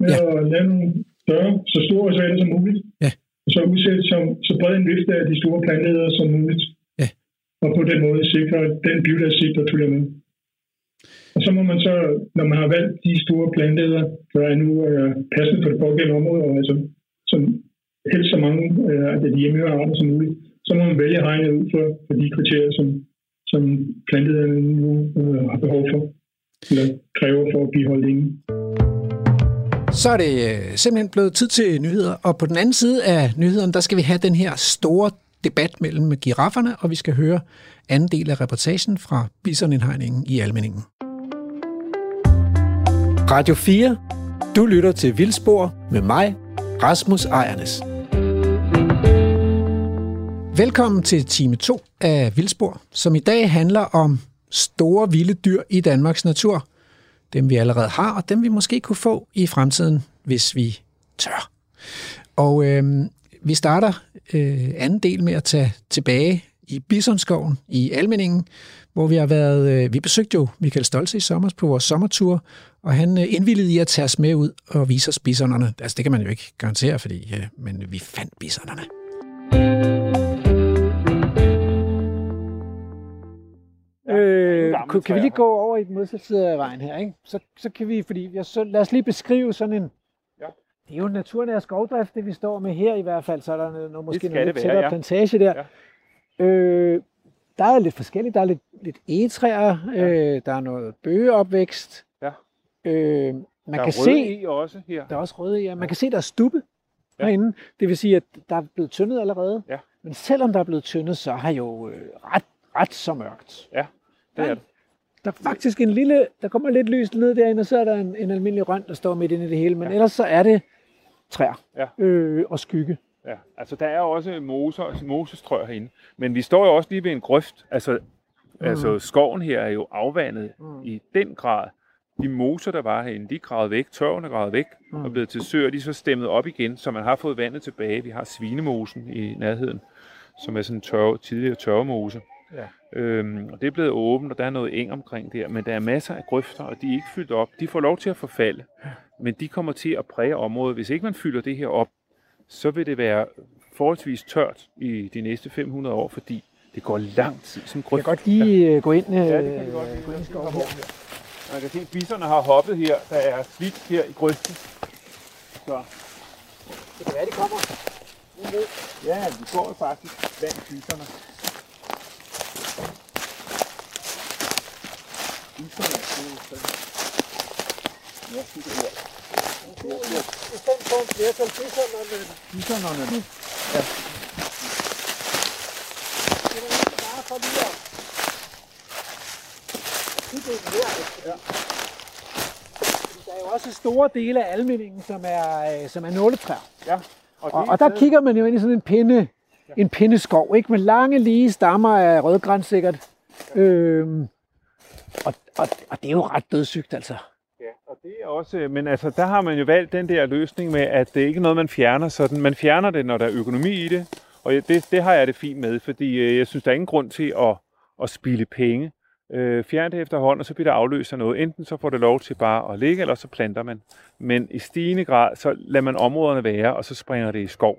med ja. at lave nogle større, så store reservater som muligt. Ja. Og så udsætte som, så bred en vifte af de store planteædere som muligt. Og på den måde sikre den biodiversitet, der følger med. Og så må man så, når man har valgt de store planteder, der er nu øh, passende på det pågældende område, og altså, som helst så mange øh, af de hjemmehørende arter som muligt, så må man vælge hegnet ud for, for de kriterier, som, som plantederne nu øh, har behov for, eller kræver for at blive holdt inde. Så er det øh, simpelthen blevet tid til nyheder, og på den anden side af nyhederne, der skal vi have den her store debat mellem girafferne, og vi skal høre anden del af reportagen fra bisonindhegningen i Almeningen. Radio 4. Du lytter til Vildspor med mig, Rasmus Ejernes. Velkommen til time 2 af Vildspor, som i dag handler om store vilde dyr i Danmarks natur. Dem vi allerede har, og dem vi måske kunne få i fremtiden, hvis vi tør. Og øh, vi starter øh, anden del med at tage tilbage i Bisonskoven i Almeningen, hvor vi har været, øh, vi besøgte jo Michael Stolze i sommer på vores sommertur, og han øh, indvildede i at tage os med ud og vise os bisonerne. Altså det kan man jo ikke garantere, fordi, øh, men vi fandt bisonerne. Øh, kan, kan vi lige gå over i den modsatte side af vejen her, ikke? Så, så kan vi, fordi jeg, så, lad os lige beskrive sådan en. Det er jo naturnær skovdrift, det vi står med her i hvert fald, så er der noget, noget måske noget lidt være, tættere ja. plantage der. Øh, der er lidt forskelligt, der er lidt, lidt egetræer, øh, der er noget bøgeopvækst. Ja. Øh, man der kan er se, røde i også her. der er også røde i, ja. Man kan se, der er stubbe Ja. ja. herinde. Det vil sige, at der er blevet tyndet allerede. Ja. Men selvom der er blevet tyndet, så er jo øh, ret, ret så mørkt. Ja, det er det. Der er faktisk en lille, der kommer lidt lys ned derinde, og så er der en, en almindelig røn, der står midt inde i det hele. Men ja. ellers så er det træer Ja. øh, og skygge. Ja, altså der er også moser, mosestrør herinde. Men vi står jo også lige ved en grøft. Altså, mm. altså skoven her er jo afvandet mm. i den grad. De moser, der var herinde, de er gravet væk. Tørven er gravet væk mm. og blevet til søer. De er så stemmet op igen, så man har fået vandet tilbage. Vi har svinemosen i nærheden, som er sådan en tør, tidligere tørvemose. Ja. Øhm, og det er blevet åbent, og der er noget eng omkring der. Men der er masser af grøfter, og de er ikke fyldt op. De får lov til at forfalde. Men de kommer til at præge området. Hvis ikke man fylder det her op, så vil det være forholdsvis tørt i de næste 500 år, fordi det går lang tid som Jeg grøft. kan godt lige øh, gå ind, øh, Ja, det kan vi godt. gå ind i skoven her. Man kan se, at bisserne har hoppet her. Der er slidt her i grøften. Så Det kan være, de kommer. ja, vi går faktisk blandt bisserne. Er sådan. Ja, kigge her. I stedet for en flertal, bisonerne, Bisserne. det er ikke bare for lige at kigge ind her. Ja. Der er jo også store dele af almeningen, som er, øh, som er nåletræer. Ja. Og, det er og der kigger man jo ind i sådan en pinde, en pindeskov, ikke? Med lange, lige stammer af rødgræns sikkert. Øhm, og, og, og det er jo ret dødssygt, altså. Ja, og det er også, øh, men altså, der har man jo valgt den der løsning med, at det ikke er noget, man fjerner sådan. Man fjerner det, når der er økonomi i det, og det, det har jeg det fint med, fordi øh, jeg synes, der er ingen grund til at, at spille penge. Øh, fjern det efterhånden, og så bliver det afløst af noget. Enten så får det lov til bare at ligge, eller så planter man. Men i stigende grad, så lader man områderne være, og så springer det i skov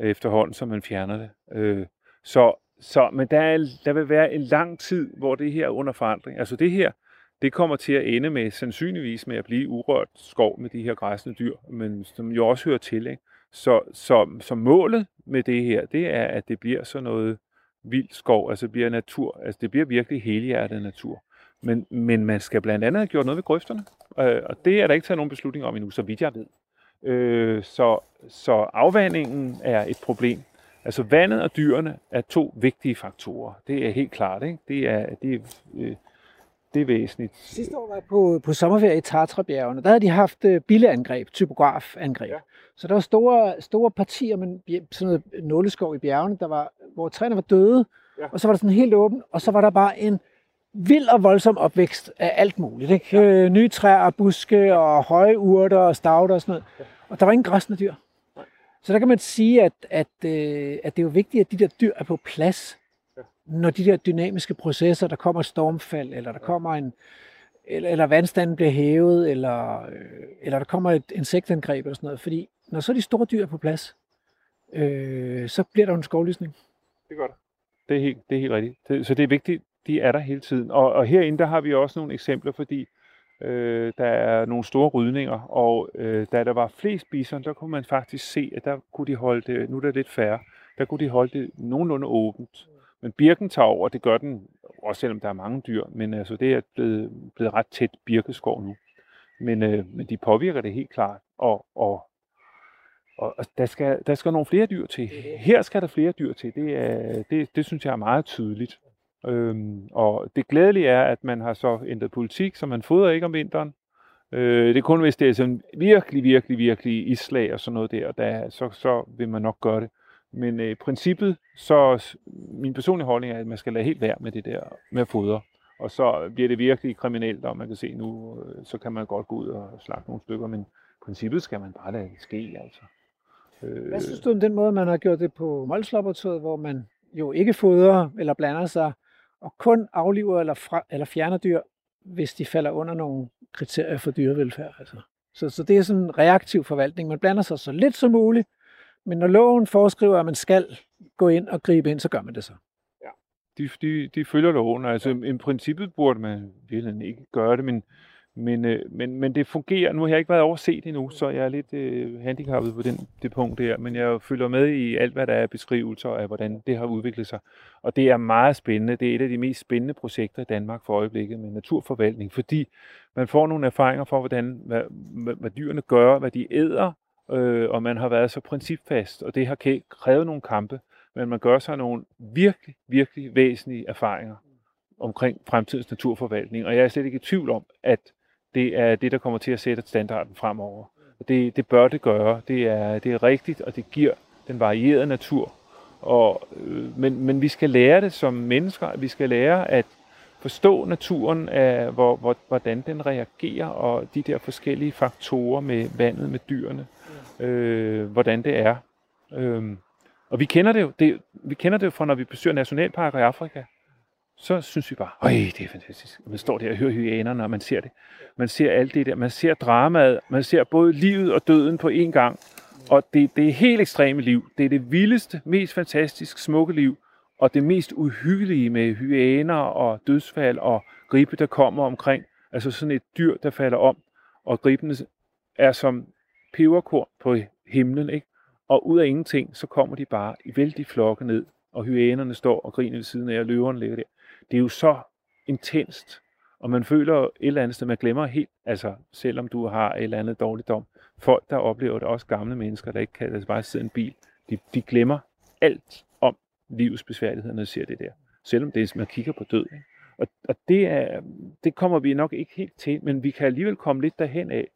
øh, efterhånden, så man fjerner det. Øh, så, så, men der, er, der vil være en lang tid, hvor det her er under forandring. Altså det her, det kommer til at ende med, sandsynligvis med at blive urørt skov med de her græsne dyr, men som jo også hører til. Ikke? Så, så, så målet med det her, det er, at det bliver sådan noget vild skov, altså det bliver natur, altså det bliver virkelig helhjertet natur. Men, men man skal blandt andet have gjort noget ved grøfterne, øh, og det er der ikke taget nogen beslutning om endnu, så vidt jeg ved. Øh, så, så afvandingen er et problem. Altså vandet og dyrene er to vigtige faktorer. Det er helt klart, ikke? Det er, det er, øh, det er væsentligt. Sidste år var jeg på, på sommerferie i Tatrabjergene. Der havde de haft øh, billeangreb, typografangreb. Ja. Så der var store, store partier med sådan noget nåleskov i bjergene, der var, hvor træerne var døde, ja. og så var der sådan helt åbent, og så var der bare en vild og voldsom opvækst af alt muligt. Ikke? Ja. Øh, nye træer, buske og høje urter og stavter og sådan noget. Ja. Og der var ingen græsne dyr. Så der kan man sige, at, at, øh, at det er jo vigtigt, at de der dyr er på plads, ja. når de der dynamiske processer, der kommer stormfald, eller der kommer en, eller, eller vandstanden bliver hævet, eller, øh, eller der kommer et insektangreb eller sådan noget. Fordi når så de store dyr er på plads, øh, så bliver der jo en skovlysning. Det gør det. Det er helt, det er helt rigtigt. Det, så det er vigtigt, de er der hele tiden. Og, og herinde der har vi også nogle eksempler, fordi øh, der er nogle store rydninger, og øh, da der var flest bison, der kunne man faktisk se, at der kunne de holde det, nu er der lidt færre, der kunne de holde det nogenlunde åbent. Men birken tager over, det gør den, også selvom der er mange dyr, men altså, det er blevet, blevet ret tæt birkeskov nu. Men, øh, men de påvirker det helt klart, og, og, og der, skal, der skal nogle flere dyr til. Her skal der flere dyr til, det, er, det, det synes jeg er meget tydeligt. Øhm, og det glædelige er, at man har så ændret politik, så man fodrer ikke om vinteren. Øh, det er kun, hvis det er sådan virkelig, virkelig, virkelig islag og sådan noget der, der så, så vil man nok gøre det. Men øh, princippet, så min personlige holdning er, at man skal lade helt være med det der med at fodre. Og så bliver det virkelig kriminelt, og man kan se nu, øh, så kan man godt gå ud og slagte nogle stykker, men princippet skal man bare lade det ske, altså. Øh, Hvad synes du om den måde, man har gjort det på Molslaboratoriet, hvor man jo ikke fodrer eller blander sig, og kun afliver eller, fra, eller fjerner dyr, hvis de falder under nogle kriterier for dyrevelfærd? Altså. Så, så det er sådan en reaktiv forvaltning. Man blander sig så lidt som muligt, men når loven foreskriver, at man skal gå ind og gribe ind, så gør man det så. Ja. De, de, de følger loven. Altså, ja. i princippet burde man virkelig ikke gøre det, men, men, øh, men, men det fungerer. Nu har jeg ikke været overset endnu, så jeg er lidt øh, handicappet på den, det punkt der, men jeg følger med i alt, hvad der er beskrivelser af, hvordan det har udviklet sig. Og det er meget spændende. Det er et af de mest spændende projekter i Danmark for øjeblikket med naturforvaltning, fordi man får nogle erfaringer for, hvordan, hvad, hvad, hvad dyrene gør, hvad de æder, øh, og man har været så principfast, og det har krævet nogle kampe, men man gør sig nogle virkelig, virkelig væsentlige erfaringer omkring fremtidens naturforvaltning, og jeg er slet ikke i tvivl om, at det er det, der kommer til at sætte standarden fremover. Og det, det bør det gøre. Det er, det er rigtigt, og det giver den varierede natur. Og, øh, men, men vi skal lære det som mennesker. Vi skal lære at forstå naturen, af, hvor, hvor, hvordan den reagerer, og de der forskellige faktorer med vandet, med dyrene øh, hvordan det er. Øh, og vi kender det jo, det, vi kender det jo fra, når vi besøger nationalparker i Afrika. Så synes vi bare, øj, det er fantastisk. Man står der og hører hyænerne, og man ser det. Man ser alt det der. Man ser dramaet. Man ser både livet og døden på én gang. Og det, det er helt ekstreme liv. Det er det vildeste, mest fantastisk smukke liv. Og det mest uhyggelige med hyæner og dødsfald og gribe, der kommer omkring. Altså sådan et dyr, der falder om. Og gribene er som peberkorn på himlen, ikke? Og ud af ingenting, så kommer de bare i vældig flokke ned, og hyænerne står og griner ved siden af, og løverne ligger der. Det er jo så intenst, og man føler et eller andet sted, man glemmer helt, altså selvom du har et eller andet dårligdom, folk, der oplever det, også gamle mennesker, der ikke kan altså bare sidde i en bil, de, de glemmer alt om livets besværligheder, når de ser det der. Selvom det er, man kigger på død. Ikke? Og, og det, er, det kommer vi nok ikke helt til, men vi kan alligevel komme lidt derhen af,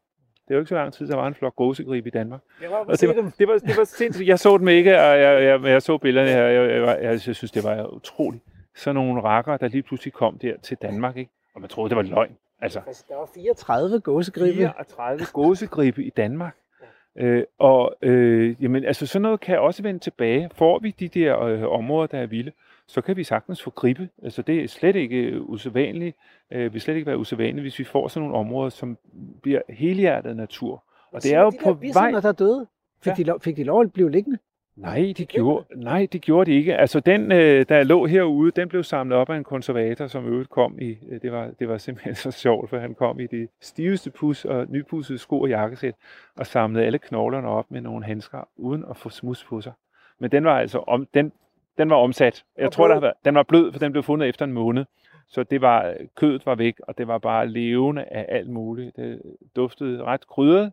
det er jo ikke så lang tid, der var en flok gåsegrib i Danmark. Jeg var og det, var, det, var, det var sindssygt. Jeg så dem ikke, og jeg, jeg, jeg så billederne her. Jeg, jeg, jeg, jeg synes, det var utroligt. Sådan nogle rakker, der lige pludselig kom der til Danmark, ikke? og man troede, det var løgn. Altså, der var 34 gåsegribe. 34 gåsegribe i Danmark. Øh, og øh, jamen, altså sådan noget kan også vende tilbage. Får vi de der øh, områder, der er vilde, så kan vi sagtens få gribe. Altså det er slet ikke øh, usædvanligt. Øh, vi slet ikke være usædvanligt, hvis vi får sådan nogle områder, som bliver helhjertet natur. Og det er jo de på der vej... der er døde, fik, ja. de lov, fik de lov at blive liggende? Nej, de gjorde, nej, det gjorde de ikke. Altså den, øh, der lå herude, den blev samlet op af en konservator, som øvrigt kom i, øh, det, var, det var simpelthen så sjovt, for han kom i det stiveste pus og nypudsede sko og jakkesæt, og samlede alle knoglerne op med nogle handsker, uden at få smus på sig. Men den var altså om, den, den var omsat. Jeg og tror, der var, den var blød, for den blev fundet efter en måned. Så det var, kødet var væk, og det var bare levende af alt muligt. Det duftede ret krydret,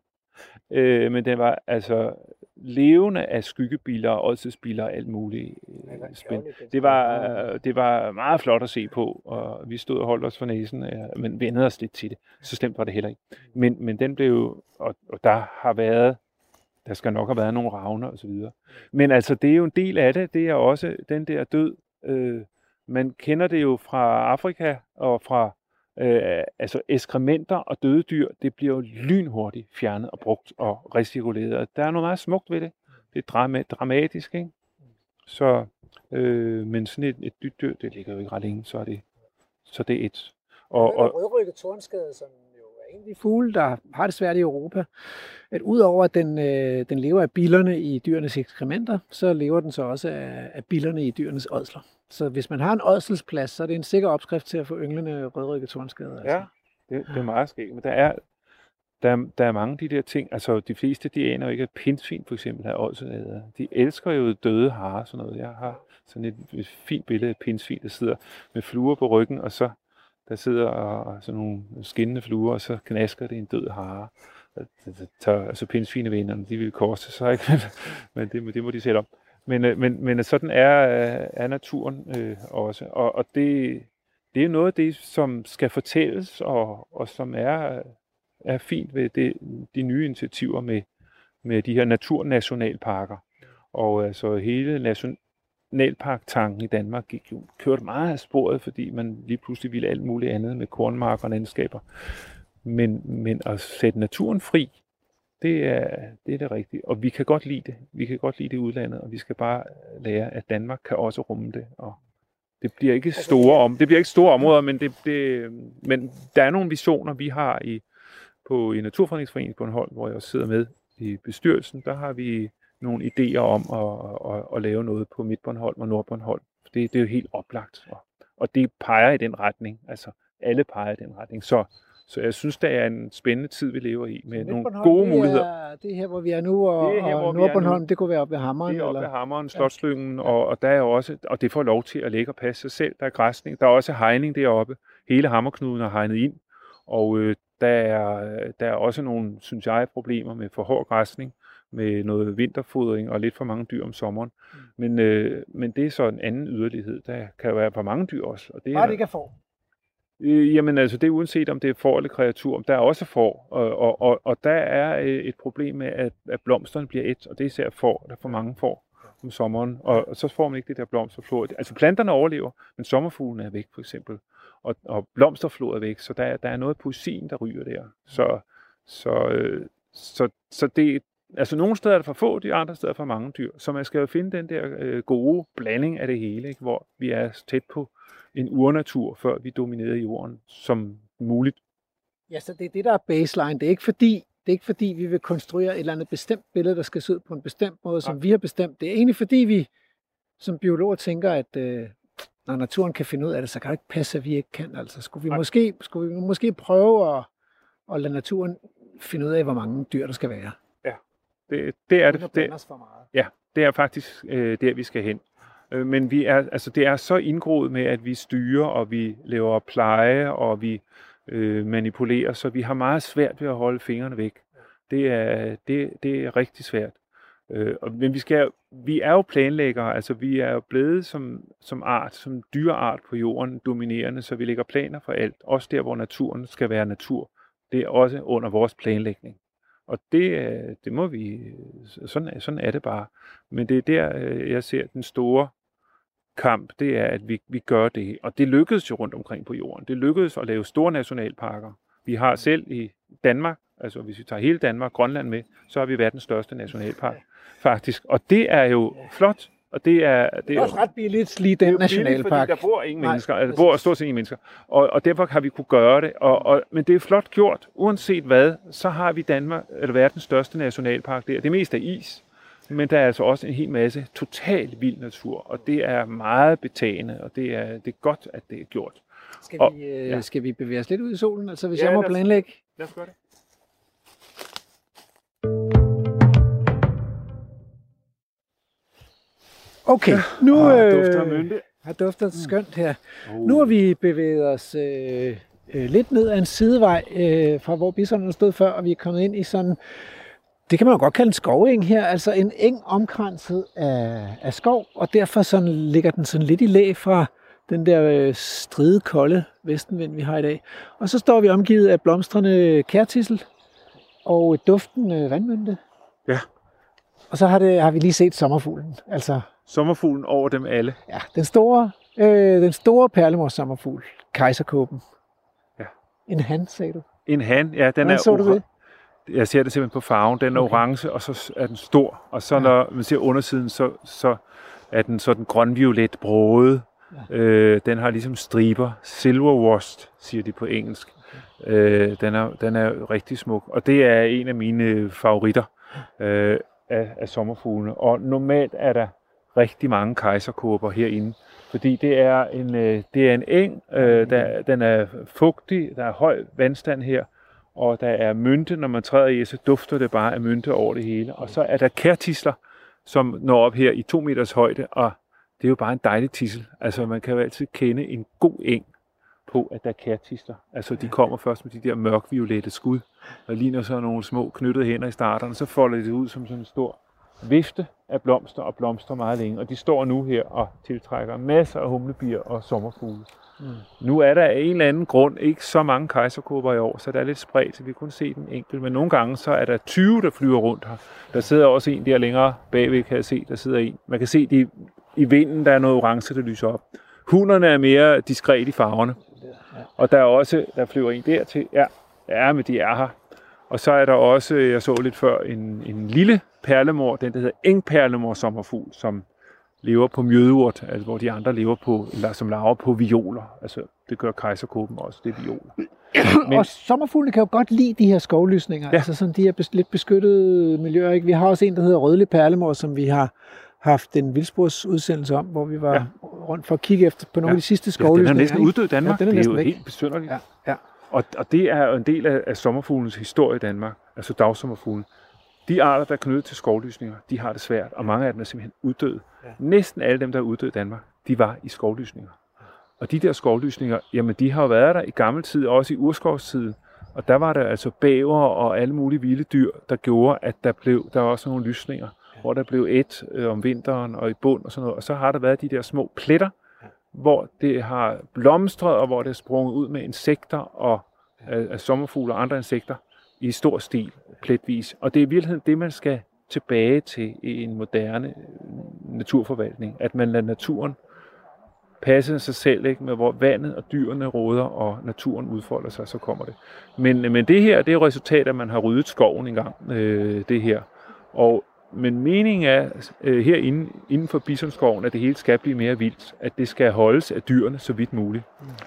øh, men det var altså levende af skyggebiler og ådselsbiler og alt muligt øh, spænd. Det var, det var meget flot at se på, og vi stod og holdt os for næsen, men vendede os lidt til det. Så slemt var det heller ikke. Men, men den blev, og, og der har været der skal nok have været nogle ravner osv. Men altså, det er jo en del af det. Det er også den der død. Øh, man kender det jo fra Afrika og fra øh, altså eskrementer og døde dyr. Det bliver jo lynhurtigt fjernet og brugt og recirkuleret. Der er noget meget smukt ved det. Det er drama- dramatisk, ikke? Så, øh, men sådan et, et dyt dyr, det ligger jo ikke ret længe, så er det, så det er et. Og, og, rødrykket tornskade, som en af de fugle, der har det svært i Europa, at udover at den, øh, den lever af billerne i dyrenes ekskrementer, så lever den så også af, af billerne i dyrenes ådsler. Så hvis man har en ådselsplads, så er det en sikker opskrift til at få ynglende rødrykket tornskader. Altså. Ja, det, det er meget skægt. Men der er, der, er- der er mange af de der ting. Altså, de fleste, de aner jo ikke, at pindsvin for eksempel har ådselader. De elsker jo døde harer sådan noget. Jeg har sådan et, et fint billede af pindsvin, der sidder med fluer på ryggen, og så der sidder og, sådan nogle skinnende fluer, og så knasker det en død hare. Det tager- Altså pindsvinevinderne, de vil korse sig ikke, men det, må- det må de sætte op. Øh, men, men, men sådan er, øh, er naturen øh, også, og, og det, det er noget af det, som skal fortælles, og, og som er, er fint ved det, de nye initiativer med, med de her naturnationalparker. Og altså hele nationalparktanken i Danmark gik jo kørt meget af sporet, fordi man lige pludselig ville alt muligt andet med kornmarker og landskaber. Men, men at sætte naturen fri, det er, det er det rigtige. Og vi kan godt lide det. Vi kan godt lide det i udlandet, og vi skal bare lære, at Danmark kan også rumme det. Og det bliver ikke store om, det bliver ikke store områder, men, det, det, men der er nogle visioner, vi har i, på i Naturfredningsforeningen på Bornholm, hvor jeg også sidder med i bestyrelsen. Der har vi nogle idéer om at, at, at lave noget på Midtbornholm og Nordbornholm. Det, det er jo helt oplagt, og, og det peger i den retning. Altså, alle peger i den retning. Så, så jeg synes, det er en spændende tid, vi lever i, med nogle gode det er, muligheder. Det er her, hvor vi er nu, og, Det er her, hvor og Nordbornholm, det kunne være oppe ved Hammeren. Det er oppe ved? Hammeren, Slotslyngen, og, og der er også, og det får lov til at ligge og passe sig selv. Der er græsning, der er også hegning deroppe. Hele Hammerknuden er hegnet ind, og øh, der, er, der er også nogle, synes jeg, problemer med for hård græsning, med noget vinterfodring og lidt for mange dyr om sommeren. Mm. Men, øh, men det er så en anden yderlighed. Der kan være for mange dyr også. Og det Bare er, det ikke er for. Øh, jamen altså, det er uanset om det er får eller kreatur. Der er også får, og, og, og, og der er øh, et problem med, at, at blomsterne bliver et, og det er især får, der er for mange får om sommeren, og, og så får man ikke det der blomsterflor. Altså planterne overlever, men sommerfuglen er væk for eksempel, og, og blomsterflor er væk, så der, er- der er noget poesien, der ryger der. Så, så, øh, så, så det, altså nogle steder er der for få, de andre steder er for mange dyr, så man skal jo finde den der øh, gode blanding af det hele, ikke? hvor vi er tæt på en urnatur, før vi dominerede jorden som muligt. Ja, så det er det, der er baseline. Det er ikke fordi, det er ikke fordi vi vil konstruere et eller andet bestemt billede, der skal se ud på en bestemt måde, som Nej. vi har bestemt. Det er egentlig fordi, vi som biologer tænker, at øh, når naturen kan finde ud af det, så kan det ikke passe, at vi ikke kan. Altså, skulle vi, Nej. måske, skulle vi måske prøve at, at lade naturen finde ud af, hvor mange dyr der skal være. Det, det er det. det os for meget. det er faktisk øh, der, vi skal hen. Øh, men vi er, altså, det er så indgroet med, at vi styrer, og vi laver pleje, og vi øh, manipulerer, så vi har meget svært ved at holde fingrene væk. Det er, det, det er rigtig svært. Øh, og- men vi, skal, vi er jo planlæggere, altså vi er jo blevet som, som art, som dyreart på jorden dominerende, så vi lægger planer for alt, også der, hvor naturen skal være natur. Det er også under vores planlægning. Og det, øh, det må vi, øh, sådan, sådan er det bare. Men det er der, øh, jeg ser den store kamp, det er, at vi, vi gør det. Og det lykkedes jo rundt omkring på jorden. Det lykkedes at lave store nationalparker. Vi har selv i Danmark, altså hvis vi tager hele Danmark, Grønland med, så har vi verdens største nationalpark, faktisk. Og det er jo flot, og det er... Det Det er også ret billigt, lige den jo billigt, nationalpark. Fordi der bor ingen Nej, mennesker, altså, der bor stort set ingen mennesker. Og, og derfor har vi kunne gøre det. Og, og, men det er flot gjort. Uanset hvad, så har vi Danmark, eller verdens største nationalpark der. Det meste er is. Men der er altså også en hel masse total vild natur, og det er meget betagende, og det er, det er godt, at det er gjort. Skal Og- vi, øh, ja. skal vi bevæge os lidt ud i solen? Altså hvis Ja, jeg må lad os- planlægge? Lad os gøre det. Okay, nu Ah, dufter øh, mynte. har dufter skønt her. Uh. Nu har vi bevæget os øh, øh, lidt ned ad en sidevej øh, fra hvor bisonerne stod før, og vi er kommet ind i sådan, det kan man jo godt kalde en skoveng her, altså en eng omkranset af, af skov, og derfor sådan ligger den sådan lidt i læ fra den der øh, stride kolde vestenvind, vi har i dag. Og så står vi omgivet af blomstrende kærtissel og duftende vandmynte. Ja. Og så har, det, har vi lige set sommerfuglen, altså Sommerfuglen over dem alle. Ja, den store, øh, den store perlemors sommerfugl, kejserkåben. Ja. En han, sagde du. En han, ja, den Hvordan er så du det? Jeg ser det simpelthen på farven. Den er Okay. orange, og så er den stor. Og så Ja. når man ser undersiden, så, så er den sådan grønviolet broget. Ja. Øh, den har ligesom striber. Silver washed, siger de på engelsk. Øh, den, er, den er rigtig smuk. Og det er en af mine favoritter øh, af, af sommerfuglene. Og normalt er der rigtig mange kejserkåber herinde. Fordi det er en, øh, det er en eng, øh, der, den er fugtig, der er høj vandstand her, og der er mynte, når man træder i, så dufter det bare af mynte over det hele. Og så er der kærtisler, som når op her i to meters højde, og det er jo bare en dejlig tissel. Altså man kan jo altid kende en god eng på, at der er kærtister. Altså de kommer først med de der mørkviolette skud, og ligner så nogle små knyttede hænder i starterne, så folder det ud som sådan en stor vifte af blomster og blomster meget længe. Og de står nu her og tiltrækker masser af humlebier og sommerfugle. Mm. Nu er der af en eller anden grund ikke så mange kejserkåber i år, så der er lidt spredt, så vi kun se den enkelt. Men nogle gange så er der 20, der flyver rundt her. Der sidder også en der længere bagved, kan jeg se. Der sidder en. Man kan se, de, i vinden der er noget orange, der lyser op. Hunderne er mere diskret i farverne. Og der er også, der flyver en der til. Ja, ja, men de er her. Og så er der også, jeg så lidt før, en, en lille perlemor, den der hedder engperlemor sommerfugl, som lever på mjødeurt, altså hvor de andre lever på, eller som laver på violer. Altså, det gør kejserkåben også, det er violer. Men, og sommerfugle kan jo godt lide de her skovlysninger, ja. altså sådan de her bes, lidt beskyttede miljøer. Ikke? Vi har også en, der hedder Rødlig Perlemor, som vi har haft en vildspors udsendelse om, hvor vi var ja. rundt for at kigge efter på nogle ja. af de sidste skovlysninger. Ja, den er næsten uddød i Danmark. Ja, den er det er jo væk. helt besynderligt. Ja. Ja. Og, og det er jo en del af, af sommerfuglens historie i Danmark, altså dagsommerfuglen. De arter, der er knyttet til skovlysninger, de har det svært, og mange af dem er simpelthen uddøde. Ja. Næsten alle dem, der er uddøde i Danmark, de var i skovlysninger. Og de der skovlysninger, jamen de har jo været der i gammel tid, også i urskovstiden. Og der var der altså bæver og alle mulige vilde dyr, der gjorde, at der blev der var også nogle lysninger, ja. hvor der blev et øh, om vinteren og i bund og sådan noget. Og så har der været de der små pletter, ja. hvor det har blomstret, og hvor det er sprunget ud med insekter og af, af sommerfugle og andre insekter i stor stil, pletvis. Og det er i virkeligheden det, man skal tilbage til i en moderne øh, naturforvaltning. At man lader naturen passe sig selv, ikke? med hvor vandet og dyrene råder, og naturen udfolder sig, så kommer det. Men, men det her, det er jo resultat, at man har ryddet skoven engang, øh, det her. Og, men meningen er øh, herinde, inden for Bisonskoven, at det hele skal blive mere vildt. At det skal holdes af dyrene så vidt muligt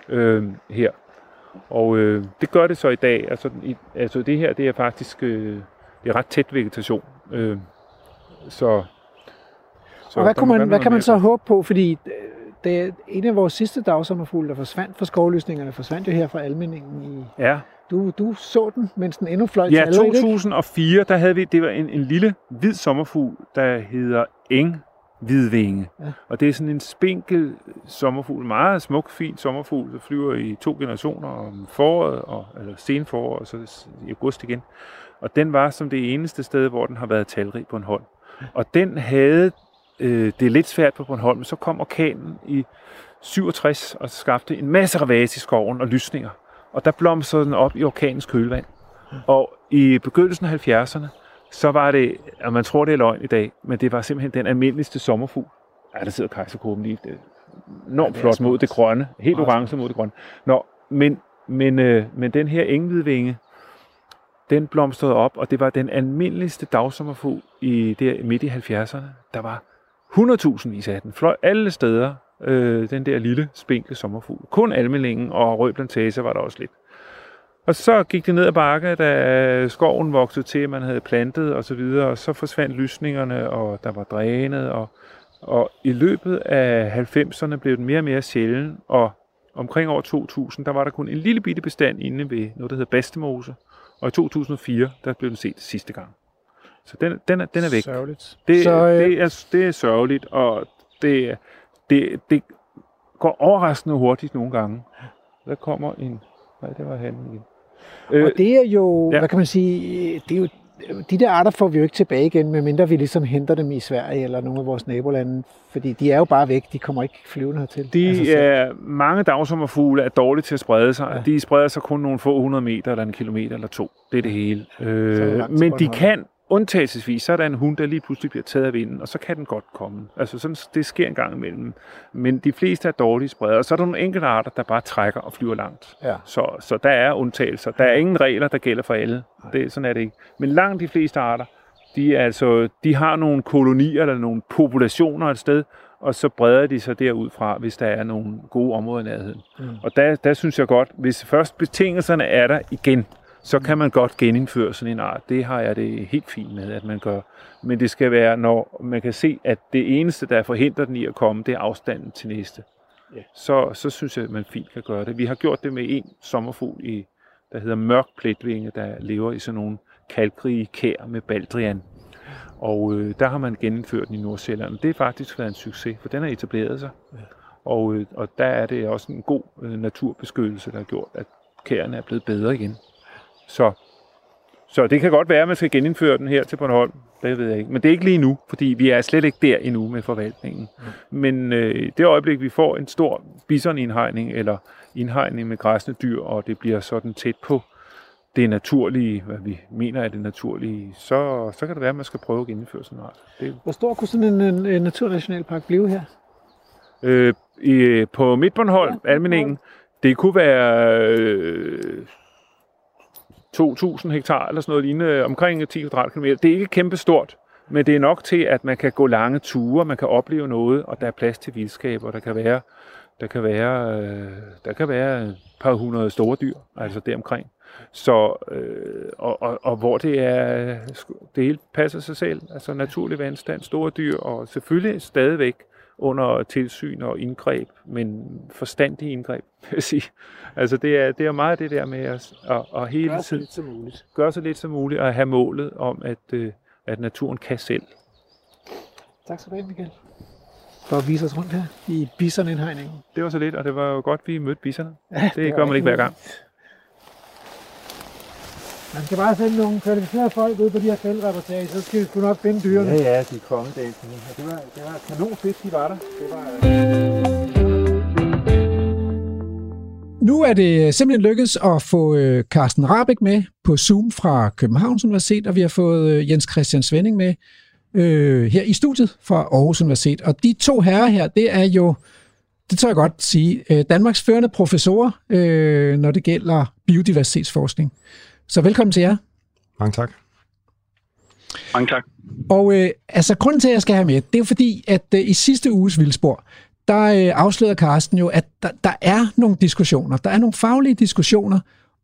øh, her. Og øh, det gør det så i dag. Altså, i, altså det her, det er faktisk øh, det er ret tæt vegetation. Øh, så, så og hvad, kunne man, hvad kan man så håbe på? Fordi øh, det en af vores sidste dagsommerfugle, der forsvandt fra skovlysningerne, forsvandt jo her fra Almeningen i... Ja. Du, du så den, mens den endnu fløj Ja, 2004, der havde vi, det var en, en lille hvid sommerfugl, der hedder Eng hvidvinge. Ja. Og det er sådan en spinkel sommerfugl, meget smuk, fin sommerfugl, der flyver i to generationer om foråret, og, eller sen forår, og så i august igen. Og den var som det eneste sted, hvor den har været talrig på en hold. Og den havde øh, det lidt svært på Bornholm, så kom orkanen i 67 og skabte en masse ravage i skoven og lysninger. Og der blomstrede den op i orkanens kølvand. Og i begyndelsen af 70'erne, så var det, og man tror det er løgn i dag, men det var simpelthen den almindeligste sommerfugl. Ja, der sidder kejserkåben lige. Det enormt ja, flot mod det grønne. Helt orange mod det grønne. Nå, men, men, øh, men den her engvidvinge, den blomstrede op, og det var den almindeligste dagsommerfugl i der midt i 70'erne. Der var 100.000 af den. Fløj alle steder, øh, den der lille, spinkle sommerfugl. Kun almelingen og rød plantage var der også lidt. Og så gik det ned ad bakke, da skoven voksede til, man havde plantet og så videre, og så forsvandt lysningerne, og der var drænet, og, og i løbet af 90'erne blev den mere og mere sjælden, og omkring år 2000, der var der kun en lille bitte bestand inde ved noget, der hedder Bastemose, og i 2004, der blev den set sidste gang. Så den, den, er, den er væk. Sørgeligt. Det, så, øh... det, er, det er sørgeligt, og det, det, det går overraskende hurtigt nogle gange. Der kommer en... Nej, det var han igen. Øh, og det er jo, ja. hvad kan man sige, det er jo de der arter får vi jo ikke tilbage igen, medmindre vi ligesom henter dem i Sverige eller nogle af vores nabolande, fordi de er jo bare væk, de kommer ikke flyvende hertil. De altså, er, mange dagsommerfugle er dårlige til at sprede sig. Ja. De spreder sig kun nogle få hundrede meter eller en kilometer eller to. Det er det hele. Øh, men de kan undtagelsesvis, så er der en hund, der lige pludselig bliver taget af vinden, og så kan den godt komme. Altså sådan, det sker en gang imellem. Men de fleste er dårlige spreder, og så er der nogle enkelte arter, der bare trækker og flyver langt. Ja. Så, så der er undtagelser. Der er ingen regler, der gælder for alle. Det, sådan er det ikke. Men langt de fleste arter, de, er altså, de har nogle kolonier eller nogle populationer et sted, og så breder de sig derudfra, hvis der er nogle gode områder i nærheden. Mm. Og der, der synes jeg godt, hvis først betingelserne er der igen, så kan man godt genindføre sådan en art. Det har jeg det helt fint med, at man gør. Men det skal være, når man kan se, at det eneste, der forhindrer den i at komme, det er afstanden til næste. Ja. Så, så synes jeg, at man fint kan gøre det. Vi har gjort det med en sommerfugl, i, der hedder mørk pletvinge, der lever i sådan nogle kalkrige kær med baldrian. Og øh, der har man genindført den i Nordsjælland. Det er faktisk været en succes, for den har etableret sig. Ja. Og, øh, og der er det også en god øh, naturbeskyttelse, der har gjort, at kærene er blevet bedre igen. Så, så det kan godt være, at man skal genindføre den her til Bornholm. Det ved jeg ikke. Men det er ikke lige nu, fordi vi er slet ikke der endnu med forvaltningen. Mm. Men øh, det øjeblik, vi får en stor bisonindhegning eller indhegning med græsne dyr, og det bliver sådan tæt på det naturlige, hvad vi mener er det naturlige, så, så kan det være, at man skal prøve at gennemføre sådan noget. Det, Hvor stor kunne sådan en, en, en naturnationalpark blive her? øh, i, på Midtbornholm, ja, Almeningen, det kunne være øh, 2.000 hektar eller sådan noget lignende, øh, omkring 10 kvadratkilometer. Det er ikke kæmpe stort, men det er nok til, at man kan gå lange ture, man kan opleve noget, og der er plads til vildskab, og der kan være, der kan være, øh, der kan være et par hundrede store dyr, altså deromkring. Så, øh, og, og, og hvor det er, det hele passer sig selv, altså naturlig vandstand, store dyr, og selvfølgelig stadigvæk under tilsyn og indgreb, men forstandige indgreb, vil jeg sige. Altså det er, det er meget det der med at, at, at hele Gør så tiden lidt som muligt. gøre så lidt som muligt og have målet om, at, øh, at naturen kan selv. Tak skal du have, Michael. For at vise os rundt her i bisonindhegningen. Det var så lidt, og det var jo godt, vi mødte bisserne. Ja, Det gør man ikke hver gang. Man skal bare sende nogle kvalificerede folk ud på de her feltreportager, så skal vi sgu nok finde dyrene. Ja, ja, de er kommet Det var, det var kanon fedt, de var der. Det var, Nu er det simpelthen lykkedes at få øh, Carsten Rabeck med på Zoom fra Københavns Universitet, og vi har fået øh, Jens Christian Svending med øh, her i studiet fra Aarhus Universitet. Og de to herrer her, det er jo, det tør jeg godt sige, øh, Danmarks førende professorer, øh, når det gælder biodiversitetsforskning. Så velkommen til jer. Mange tak. Mange tak. Og øh, altså, grunden til, at jeg skal have med, det er fordi, at øh, i sidste uges Vildspor, der øh, afslørede Carsten jo, at der, der er nogle diskussioner, der er nogle faglige diskussioner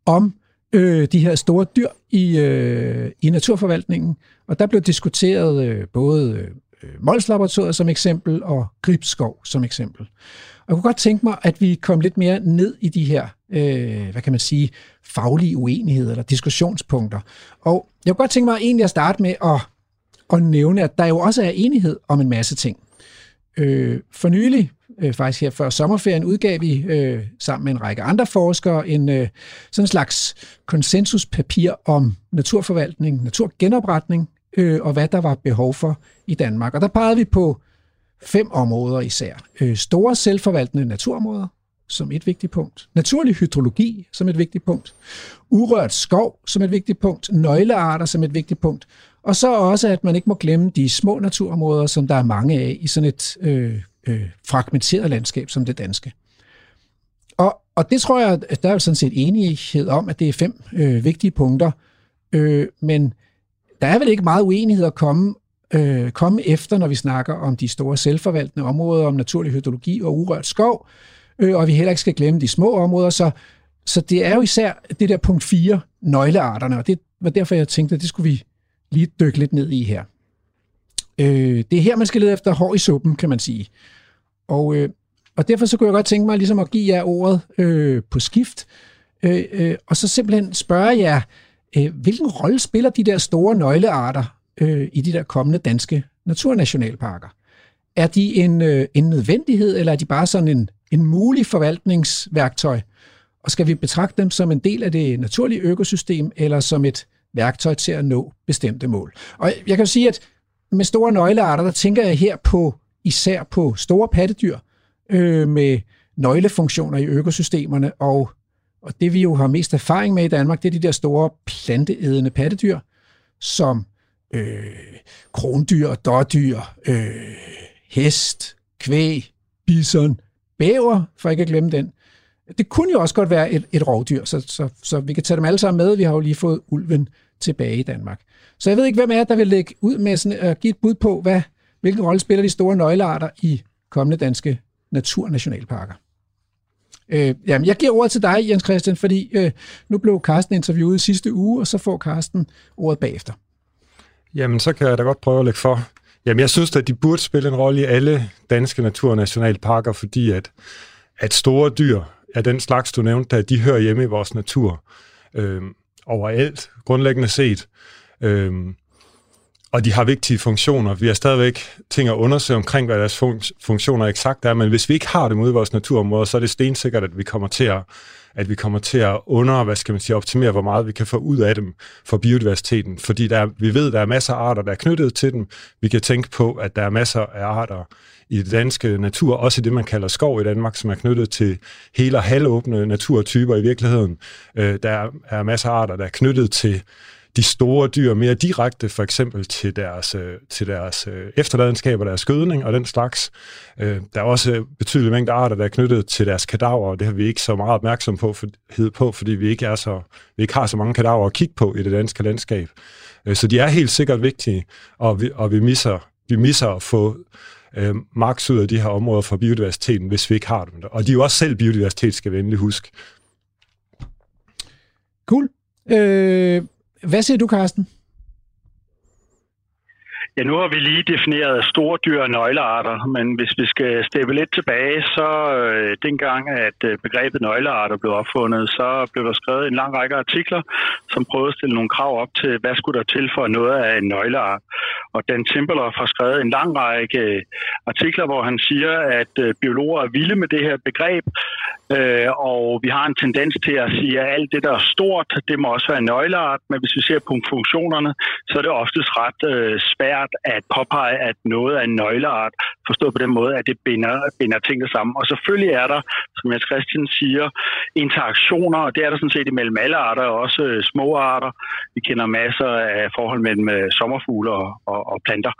om øh, de her store dyr i, øh, i naturforvaltningen. Og der blev diskuteret øh, både øh, Mols-laboratoriet som eksempel og Gribskov som eksempel. Jeg kunne godt tænke mig, at vi kom lidt mere ned i de her, øh, hvad kan man sige, faglige uenigheder eller diskussionspunkter. Og jeg kunne godt tænke mig egentlig at starte med at, at nævne, at der jo også er enighed om en masse ting. Øh, for nylig, øh, faktisk her før sommerferien, udgav vi øh, sammen med en række andre forskere en øh, sådan en slags konsensuspapir om naturforvaltning, naturgenopretning øh, og hvad der var behov for i Danmark. Og der pegede vi på fem områder især. Øh, store selvforvaltende naturområder som et vigtigt punkt. Naturlig hydrologi som et vigtigt punkt. Urørt skov som et vigtigt punkt. Nøglearter som et vigtigt punkt. Og så også, at man ikke må glemme de små naturområder, som der er mange af i sådan et øh, øh, fragmenteret landskab som det danske. Og, og det tror jeg, at der er sådan set enighed om, at det er fem øh, vigtige punkter. Øh, men der er vel ikke meget uenighed at komme, øh, komme efter, når vi snakker om de store selvforvaltende områder, om naturlig hydrologi og urørt skov, øh, og vi heller ikke skal glemme de små områder. Så, så det er jo især det der punkt 4, nøglearterne, og det var derfor, jeg tænkte, at det skulle vi lige dykke lidt ned i her. Øh, det er her, man skal lede efter hår i suppen, kan man sige. Og, øh, og derfor så kunne jeg godt tænke mig ligesom at give jer ordet øh, på skift, øh, øh, og så simpelthen spørge jer, øh, hvilken rolle spiller de der store nøglearter øh, i de der kommende danske naturnationalparker? Er de en, øh, en nødvendighed, eller er de bare sådan en, en mulig forvaltningsværktøj? Og skal vi betragte dem som en del af det naturlige økosystem, eller som et værktøj til at nå bestemte mål? Og jeg kan jo sige, at med store nøglearter, der tænker jeg her på især på store pattedyr øh, med nøglefunktioner i økosystemerne, og, og det vi jo har mest erfaring med i Danmark, det er de der store planteædende pattedyr, som øh, krondyr, dårdyr, øh, hest, kvæg, bison, bæver, for ikke at glemme den. Det kunne jo også godt være et, et rovdyr, så, så, så vi kan tage dem alle sammen med. Vi har jo lige fået ulven tilbage i Danmark. Så jeg ved ikke, hvem er der vil lægge ud med sådan, at give et bud på, hvad, hvilken rolle spiller de store nøglearter i kommende danske naturnationalparker. Øh, jamen, jeg giver ordet til dig, Jens Christian, fordi øh, nu blev Carsten interviewet i sidste uge, og så får Carsten ordet bagefter. Jamen, så kan jeg da godt prøve at lægge for. Jamen, jeg synes, at de burde spille en rolle i alle danske naturnationalparker, fordi at, at store dyr af den slags, du nævnte, der, de hører hjemme i vores natur. Øh, overalt, grundlæggende set. Øh, og de har vigtige funktioner. Vi har stadigvæk ting at undersøge omkring, hvad deres funktioner eksakt er, men hvis vi ikke har dem ude i vores naturområder, så er det stensikkert, at vi kommer til at, at vi kommer til at under, hvad skal man sige, optimere, hvor meget vi kan få ud af dem for biodiversiteten. Fordi der, vi ved, der er masser af arter, der er knyttet til dem. Vi kan tænke på, at der er masser af arter i det danske natur, også i det, man kalder skov i Danmark, som er knyttet til hele og halvåbne naturtyper i virkeligheden. Øh, der er masser af arter, der er knyttet til de store dyr mere direkte, for eksempel til deres, øh, til deres øh, efterladenskaber, deres skødning og den slags. Øh, der er også betydelige mængder arter, der er knyttet til deres kadaver, og det har vi ikke så meget opmærksom på, på fordi vi ikke, er så, vi ikke har så mange kadaver at kigge på i det danske landskab. Så de er helt sikkert vigtige, og vi, og vi misser, vi misser at få øh, maks ud af de her områder for biodiversiteten, hvis vi ikke har dem. Og de er jo også selv biodiversitet, skal vi endelig huske. Cool. Øh, hvad siger du, Karsten? Ja, nu har vi lige defineret store dyr og nøglearter, men hvis vi skal steppe lidt tilbage, så øh, dengang, at øh, begrebet nøglearter blev opfundet, så blev der skrevet en lang række artikler, som prøvede at stille nogle krav op til, hvad skulle der til for noget af en nøgleart. Og Dan Timberloff har skrevet en lang række øh, artikler, hvor han siger, at øh, biologer er vilde med det her begreb, øh, og vi har en tendens til at sige, at alt det, der er stort, det må også være en nøgleart, men hvis vi ser på funktionerne, så er det oftest ret øh, svært svært at påpege, at noget er en nøgleart, forstået på den måde, at det binder, binder tingene sammen. Og selvfølgelig er der, som jeg Christian siger, interaktioner, og det er der sådan set imellem alle arter, og også øh, små arter. Vi kender masser af forhold mellem øh, sommerfugle og, og, og planter.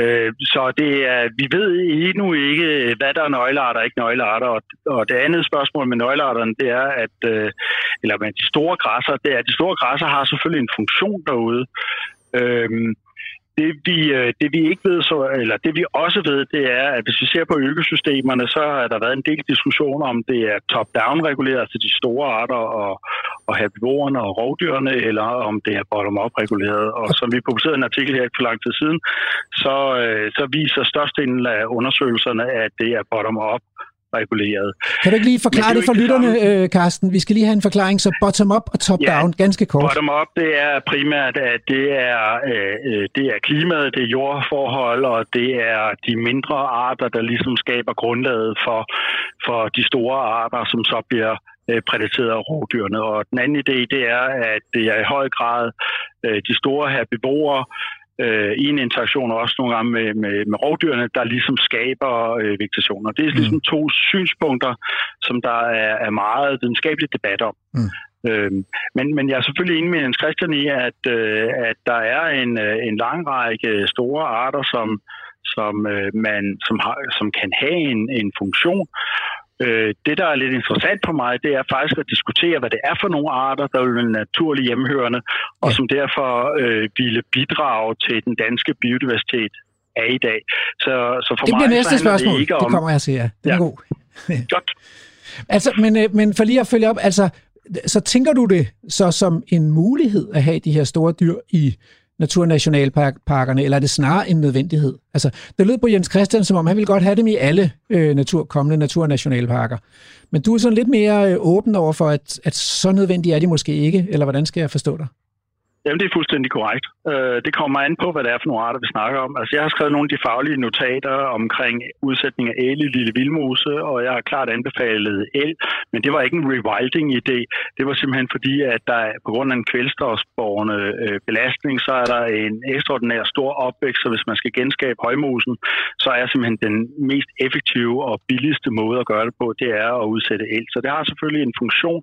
Øh, så det er, vi ved endnu ikke, hvad der er nøglearter og ikke nøglearter. Og, og det andet spørgsmål med nøglearterne, det er, at eller med de store græsser, det er, at de store græsser har selvfølgelig en funktion derude. Øhm, det vi, øh, det vi ikke ved, så, eller det vi også ved, det er, at hvis vi ser på økosystemerne, så har der været en del diskussioner om det er top-down reguleret, altså de store arter og, og herbivorerne og rovdyrene, eller om det er bottom-up reguleret. Og som vi publicerede en artikel her for lang tid siden, så, øh, så viser størstedelen af undersøgelserne, at det er bottom-up reguleret. Kan du ikke lige forklare det, det for lytterne, øh, Carsten? Vi skal lige have en forklaring, så bottom-up og top-down, ja, ganske kort. Bottom-up, det er primært, at det er, øh, øh, det er klimaet, det er jordforhold, og det er de mindre arter, der ligesom skaber grundlaget for, for de store arter, som så bliver øh, præditeret af rovdyrene. Og den anden idé, det er, at det er i høj grad øh, de store herbivorer, øh, i en interaktion også nogle gange med, med, med rovdyrene, der ligesom skaber øh, vegetation. Og det er ligesom mm. to synspunkter, som der er, er meget videnskabelig debat om. Mm. Øhm, men, men jeg er selvfølgelig enig med Jens Christian i, at, øh, at der er en, øh, en lang række store arter, som, som, øh, man, som, har, som kan have en, en funktion, Øh, det, der er lidt interessant for mig, det er faktisk at diskutere, hvad det er for nogle arter, der vil være naturligt hjemmehørende, og som derfor øh, ville bidrage til den danske biodiversitet af i dag. Så, så for det bliver mig, næste spørgsmål. Det, ikke om... det kommer jeg til, ja. Det er ja. god. Godt. Altså, men, øh, men for lige at følge op, altså, så tænker du det så som en mulighed at have de her store dyr i naturnationalparkerne, eller er det snarere en nødvendighed? Altså, det lød på Jens Christian, som om han ville godt have dem i alle øh, natur, kommende naturnationalparker. Men du er sådan lidt mere øh, åben over for, at, at så nødvendige er de måske ikke, eller hvordan skal jeg forstå dig? Jamen, det er fuldstændig korrekt. Øh, det kommer an på, hvad det er for nogle arter, vi snakker om. Altså, jeg har skrevet nogle af de faglige notater omkring udsætning af el i Lille Vildmose, og jeg har klart anbefalet el, men det var ikke en rewilding-idé. Det var simpelthen fordi, at der på grund af en kvælstofsborgende øh, belastning, så er der en ekstraordinær stor opvækst, så hvis man skal genskabe højmosen, så er simpelthen den mest effektive og billigste måde at gøre det på, det er at udsætte el. Så det har selvfølgelig en funktion.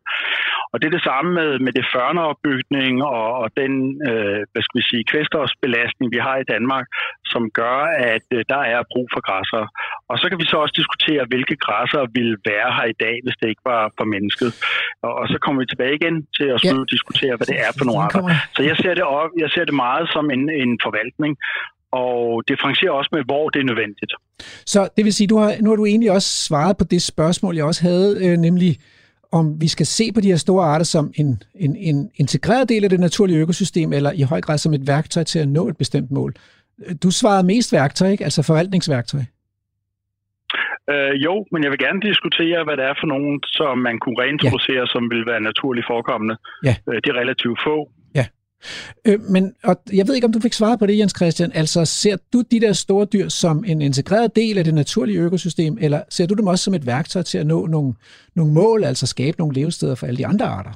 Og det er det samme med, med det førneopbygning og, og den øh, hvad skal vi sige, kvæstofsbelastning, vi har i Danmark, som gør, at øh, der er brug for græsser. Og så kan vi så også diskutere, hvilke græsser ville være her i dag, hvis det ikke var for mennesket. Og, og så kommer vi tilbage igen til at skulle ja. diskutere, hvad det er for nogle arter. Så jeg ser det, op, jeg ser det meget som en, en forvaltning, og differentiere også med, hvor det er nødvendigt. Så det vil sige, du har, nu har du egentlig også svaret på det spørgsmål, jeg også havde, øh, nemlig om vi skal se på de her store arter som en, en, en integreret del af det naturlige økosystem, eller i høj grad som et værktøj til at nå et bestemt mål. Du svarede mest værktøj, ikke? altså forvaltningsværktøj. Øh, jo, men jeg vil gerne diskutere, hvad det er for nogen, som man kunne reintroducere, ja. som vil være naturligt forekommende. Ja. Øh, det er relativt få. Øh, men og jeg ved ikke, om du fik svaret på det, Jens Christian. Altså, ser du de der store dyr som en integreret del af det naturlige økosystem, eller ser du dem også som et værktøj til at nå nogle, nogle mål, altså skabe nogle levesteder for alle de andre arter?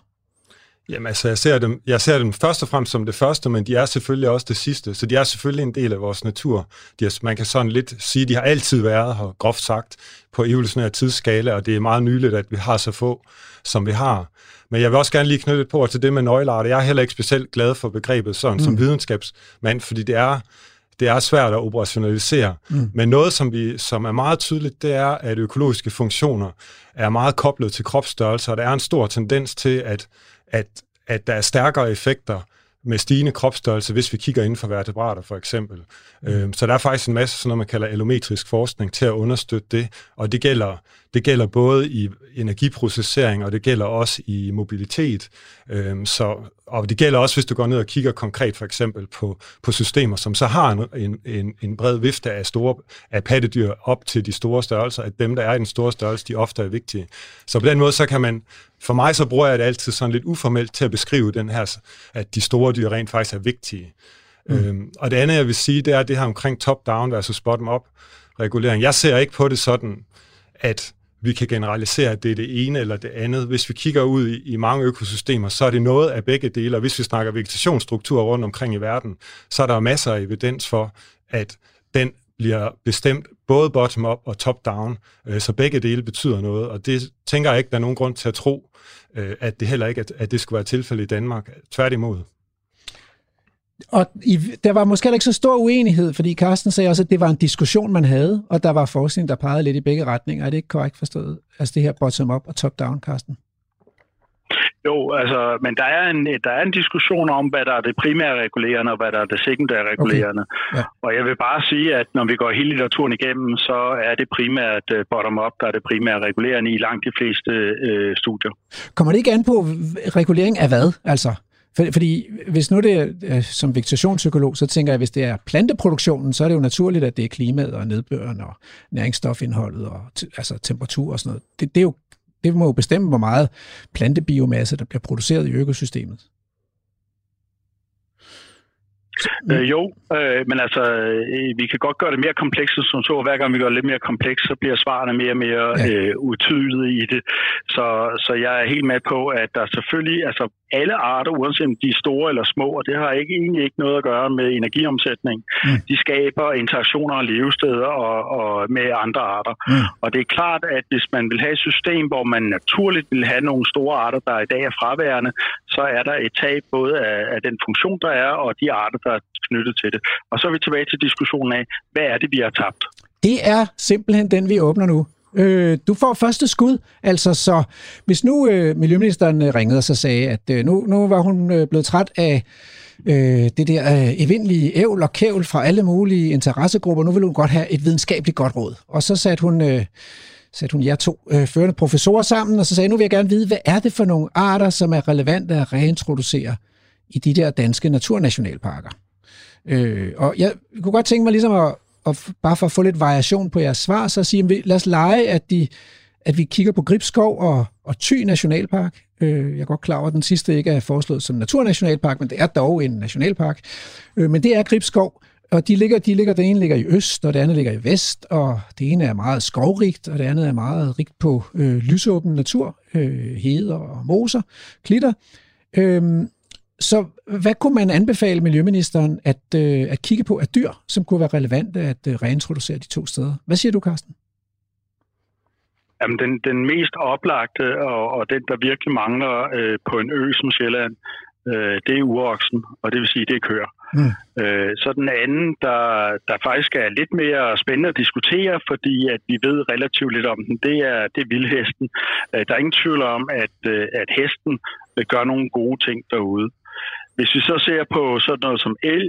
Jamen altså, jeg ser, dem, jeg ser dem først og fremmest som det første, men de er selvfølgelig også det sidste. Så de er selvfølgelig en del af vores natur. De er, man kan sådan lidt sige, de har altid været her, groft sagt, på evolutionær tidsskala, og det er meget nyligt, at vi har så få, som vi har. Men jeg vil også gerne lige knytte et på til det med nøglearter. Jeg er heller ikke specielt glad for begrebet sådan mm. som videnskabsmand, fordi det er, det er svært at operationalisere. Mm. Men noget, som, vi, som er meget tydeligt, det er, at økologiske funktioner er meget koblet til kropsstørrelse, og der er en stor tendens til, at at, at der er stærkere effekter med stigende kropsstørrelse, hvis vi kigger inden for vertebrater for eksempel. Mm. Øhm, så der er faktisk en masse sådan noget, man kalder allometrisk forskning til at understøtte det, og det gælder, det gælder både i energiprocessering, og det gælder også i mobilitet. Øhm, så, og det gælder også, hvis du går ned og kigger konkret for eksempel på, på systemer, som så har en, en, en bred vifte af, store, af pattedyr op til de store størrelser, at dem, der er i den store størrelse, de ofte er vigtige. Så på den måde, så kan man, for mig så bruger jeg det altid sådan lidt uformelt til at beskrive den her, at de store dyr rent faktisk er vigtige. Mm. Øhm, og det andet, jeg vil sige, det er det her omkring top-down versus bottom-up regulering. Jeg ser ikke på det sådan, at vi kan generalisere, at det er det ene eller det andet. Hvis vi kigger ud i, i mange økosystemer, så er det noget af begge dele, og hvis vi snakker vegetationsstrukturer rundt omkring i verden, så er der masser af evidens for, at den bliver bestemt både bottom-up og top-down, øh, så begge dele betyder noget, og det tænker jeg ikke, der er nogen grund til at tro, øh, at det heller ikke at det skulle være tilfældet i Danmark. Tværtimod. Og i, der var måske ikke så stor uenighed, fordi Carsten sagde også, at det var en diskussion, man havde, og der var forskning, der pegede lidt i begge retninger. Er det ikke korrekt forstået? Altså det her bottom-up og top-down, Carsten? Jo, altså, men der er, en, der er en diskussion om, hvad der er det primære regulerende, og hvad der er det sekundære regulerende. Okay. Ja. Og jeg vil bare sige, at når vi går hele litteraturen igennem, så er det primært øh, bottom-up, der er det primære regulerende i langt de fleste øh, studier. Kommer det ikke an på regulering af hvad? Altså, for, fordi hvis nu det er øh, som vegetationspsykolog, så tænker jeg, at hvis det er planteproduktionen, så er det jo naturligt, at det er klimaet og nedbøren og næringsstofindholdet og altså temperatur og sådan noget. Det, det, er jo, det må jo bestemme, hvor meget plantebiomasse, der bliver produceret i økosystemet. Øh, jo, øh, men altså, øh, vi kan godt gøre det mere komplekst, som så. Hver gang vi gør det lidt mere komplekst, så bliver svarene mere og mere ja. øh, utydelige i det. Så, så jeg er helt med på, at der selvfølgelig, altså alle arter, uanset om de er store eller små, og det har ikke, egentlig ikke noget at gøre med energiomsætning. Mm. De skaber interaktioner og levesteder og, og med andre arter. Mm. Og det er klart, at hvis man vil have et system, hvor man naturligt vil have nogle store arter, der i dag er fraværende, så er der et tab både af, af den funktion, der er, og de arter, der er knyttet til det. Og så er vi tilbage til diskussionen af, hvad er det, vi har tabt? Det er simpelthen den, vi åbner nu. Øh, du får første skud, altså så hvis nu øh, Miljøministeren øh, ringede og så sagde, at øh, nu, nu var hun øh, blevet træt af øh, det der øh, evindelige ævl og kævl fra alle mulige interessegrupper, nu vil hun godt have et videnskabeligt godt råd. Og så satte hun... Øh, satte hun jer to øh, førende professorer sammen, og så sagde nu vil jeg gerne vide, hvad er det for nogle arter, som er relevante at reintroducere i de der danske naturnationalparker? Øh, og jeg kunne godt tænke mig ligesom at, at bare for at få lidt variation på jeres svar, så sige, lad os lege, at, de, at vi kigger på Gribskov og, og Thy Nationalpark. Øh, jeg er godt klar over, at den sidste ikke er foreslået som naturnationalpark, men det er dog en nationalpark. Øh, men det er Gribskov, og de ligger, de ligger, det ene ligger i øst, og det andet ligger i vest, og det ene er meget skovrigt, og det andet er meget rigt på øh, lysåben natur, øh, heder og moser, klitter. Øh, så hvad kunne man anbefale Miljøministeren at, øh, at kigge på af dyr, som kunne være relevante at øh, reintroducere de to steder? Hvad siger du, Carsten? Jamen, den, den mest oplagte og, og den, der virkelig mangler øh, på en ø som Sjælland, øh, det er uroksen, og det vil sige, det er køer. Mm. Øh, så den anden, der, der faktisk er lidt mere spændende at diskutere, fordi at vi ved relativt lidt om den, det er, det er vildhesten. Øh, der er ingen tvivl om, at, øh, at hesten gør nogle gode ting derude. Hvis vi så ser på sådan noget som el,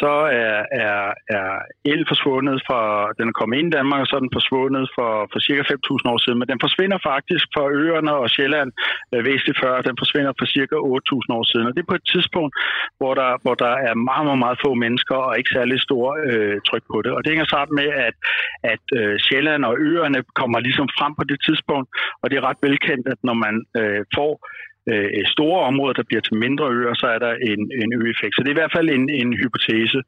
så er, er, er el forsvundet fra, den er kommet ind i Danmark, og så er den forsvundet for, for cirka 5.000 år siden, men den forsvinder faktisk fra øerne og Sjælland øh, væsentligt før, den forsvinder for cirka 8.000 år siden, og det er på et tidspunkt, hvor der, hvor der er meget, meget, meget få mennesker og ikke særlig stor øh, tryk på det. Og det hænger sammen med, at, at øh, Sjælland og øerne kommer ligesom frem på det tidspunkt, og det er ret velkendt, at når man øh, får øh, store områder, der bliver til mindre øer, så er der en, en øeffekt. Så det er i hvert fald en, en hypotese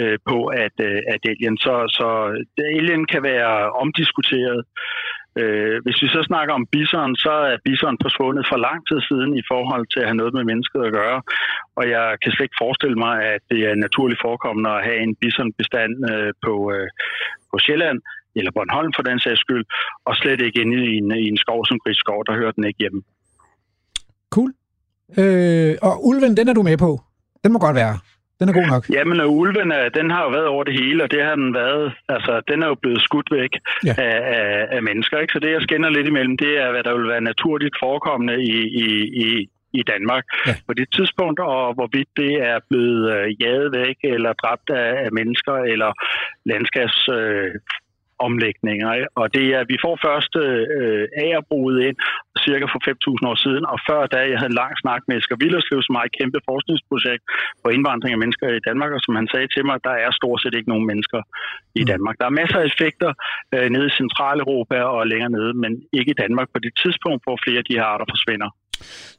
øh, på, at, øh, at alien, så, så alien kan være omdiskuteret. Øh, hvis vi så snakker om bison, så er bison forsvundet for lang tid siden i forhold til at have noget med mennesket at gøre. Og jeg kan slet ikke forestille mig, at det er naturligt forekommende at have en bisonbestand øh, på, øh, på Sjælland eller Bornholm for den sags skyld, og slet ikke inde i en, i en skov som Grisskov, der hører den ikke hjemme. Cool. Øh, og ulven, den er du med på. Den må godt være. Den er god nok. Jamen, og ulven, den har jo været over det hele, og det har den været, altså, den er jo blevet skudt væk ja. af, af, af mennesker, ikke? Så det, jeg skænder lidt imellem, det er, hvad der vil være naturligt forekommende i, i, i, i Danmark ja. på det tidspunkt, og hvorvidt det er blevet øh, jaget væk, eller dræbt af, af mennesker, eller landskabs... Øh, omlægninger. Og det er, vi får først øh, agerbruget ind cirka for 5.000 år siden, og før da jeg havde en lang snak med Esker Villerslev, som har et kæmpe forskningsprojekt på indvandring af mennesker i Danmark, og som han sagde til mig, der er stort set ikke nogen mennesker i mm. Danmark. Der er masser af effekter øh, nede i Centraleuropa og længere nede, men ikke i Danmark på det tidspunkt, hvor flere af de her arter forsvinder.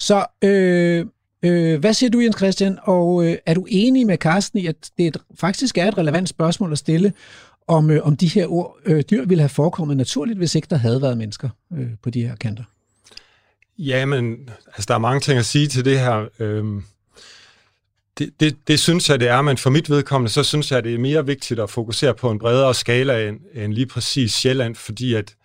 Så øh, øh, hvad siger du, Jens Christian? Og øh, er du enig med Carsten i, at det faktisk er et relevant spørgsmål at stille, om, øh, om de her ord, øh, dyr ville have forekommet naturligt, hvis ikke der havde været mennesker øh, på de her kanter? Ja, men altså, der er mange ting at sige til det her. Øhm, det, det, det synes jeg, det er, men for mit vedkommende, så synes jeg, det er mere vigtigt at fokusere på en bredere skala end, end lige præcis Sjælland, fordi at,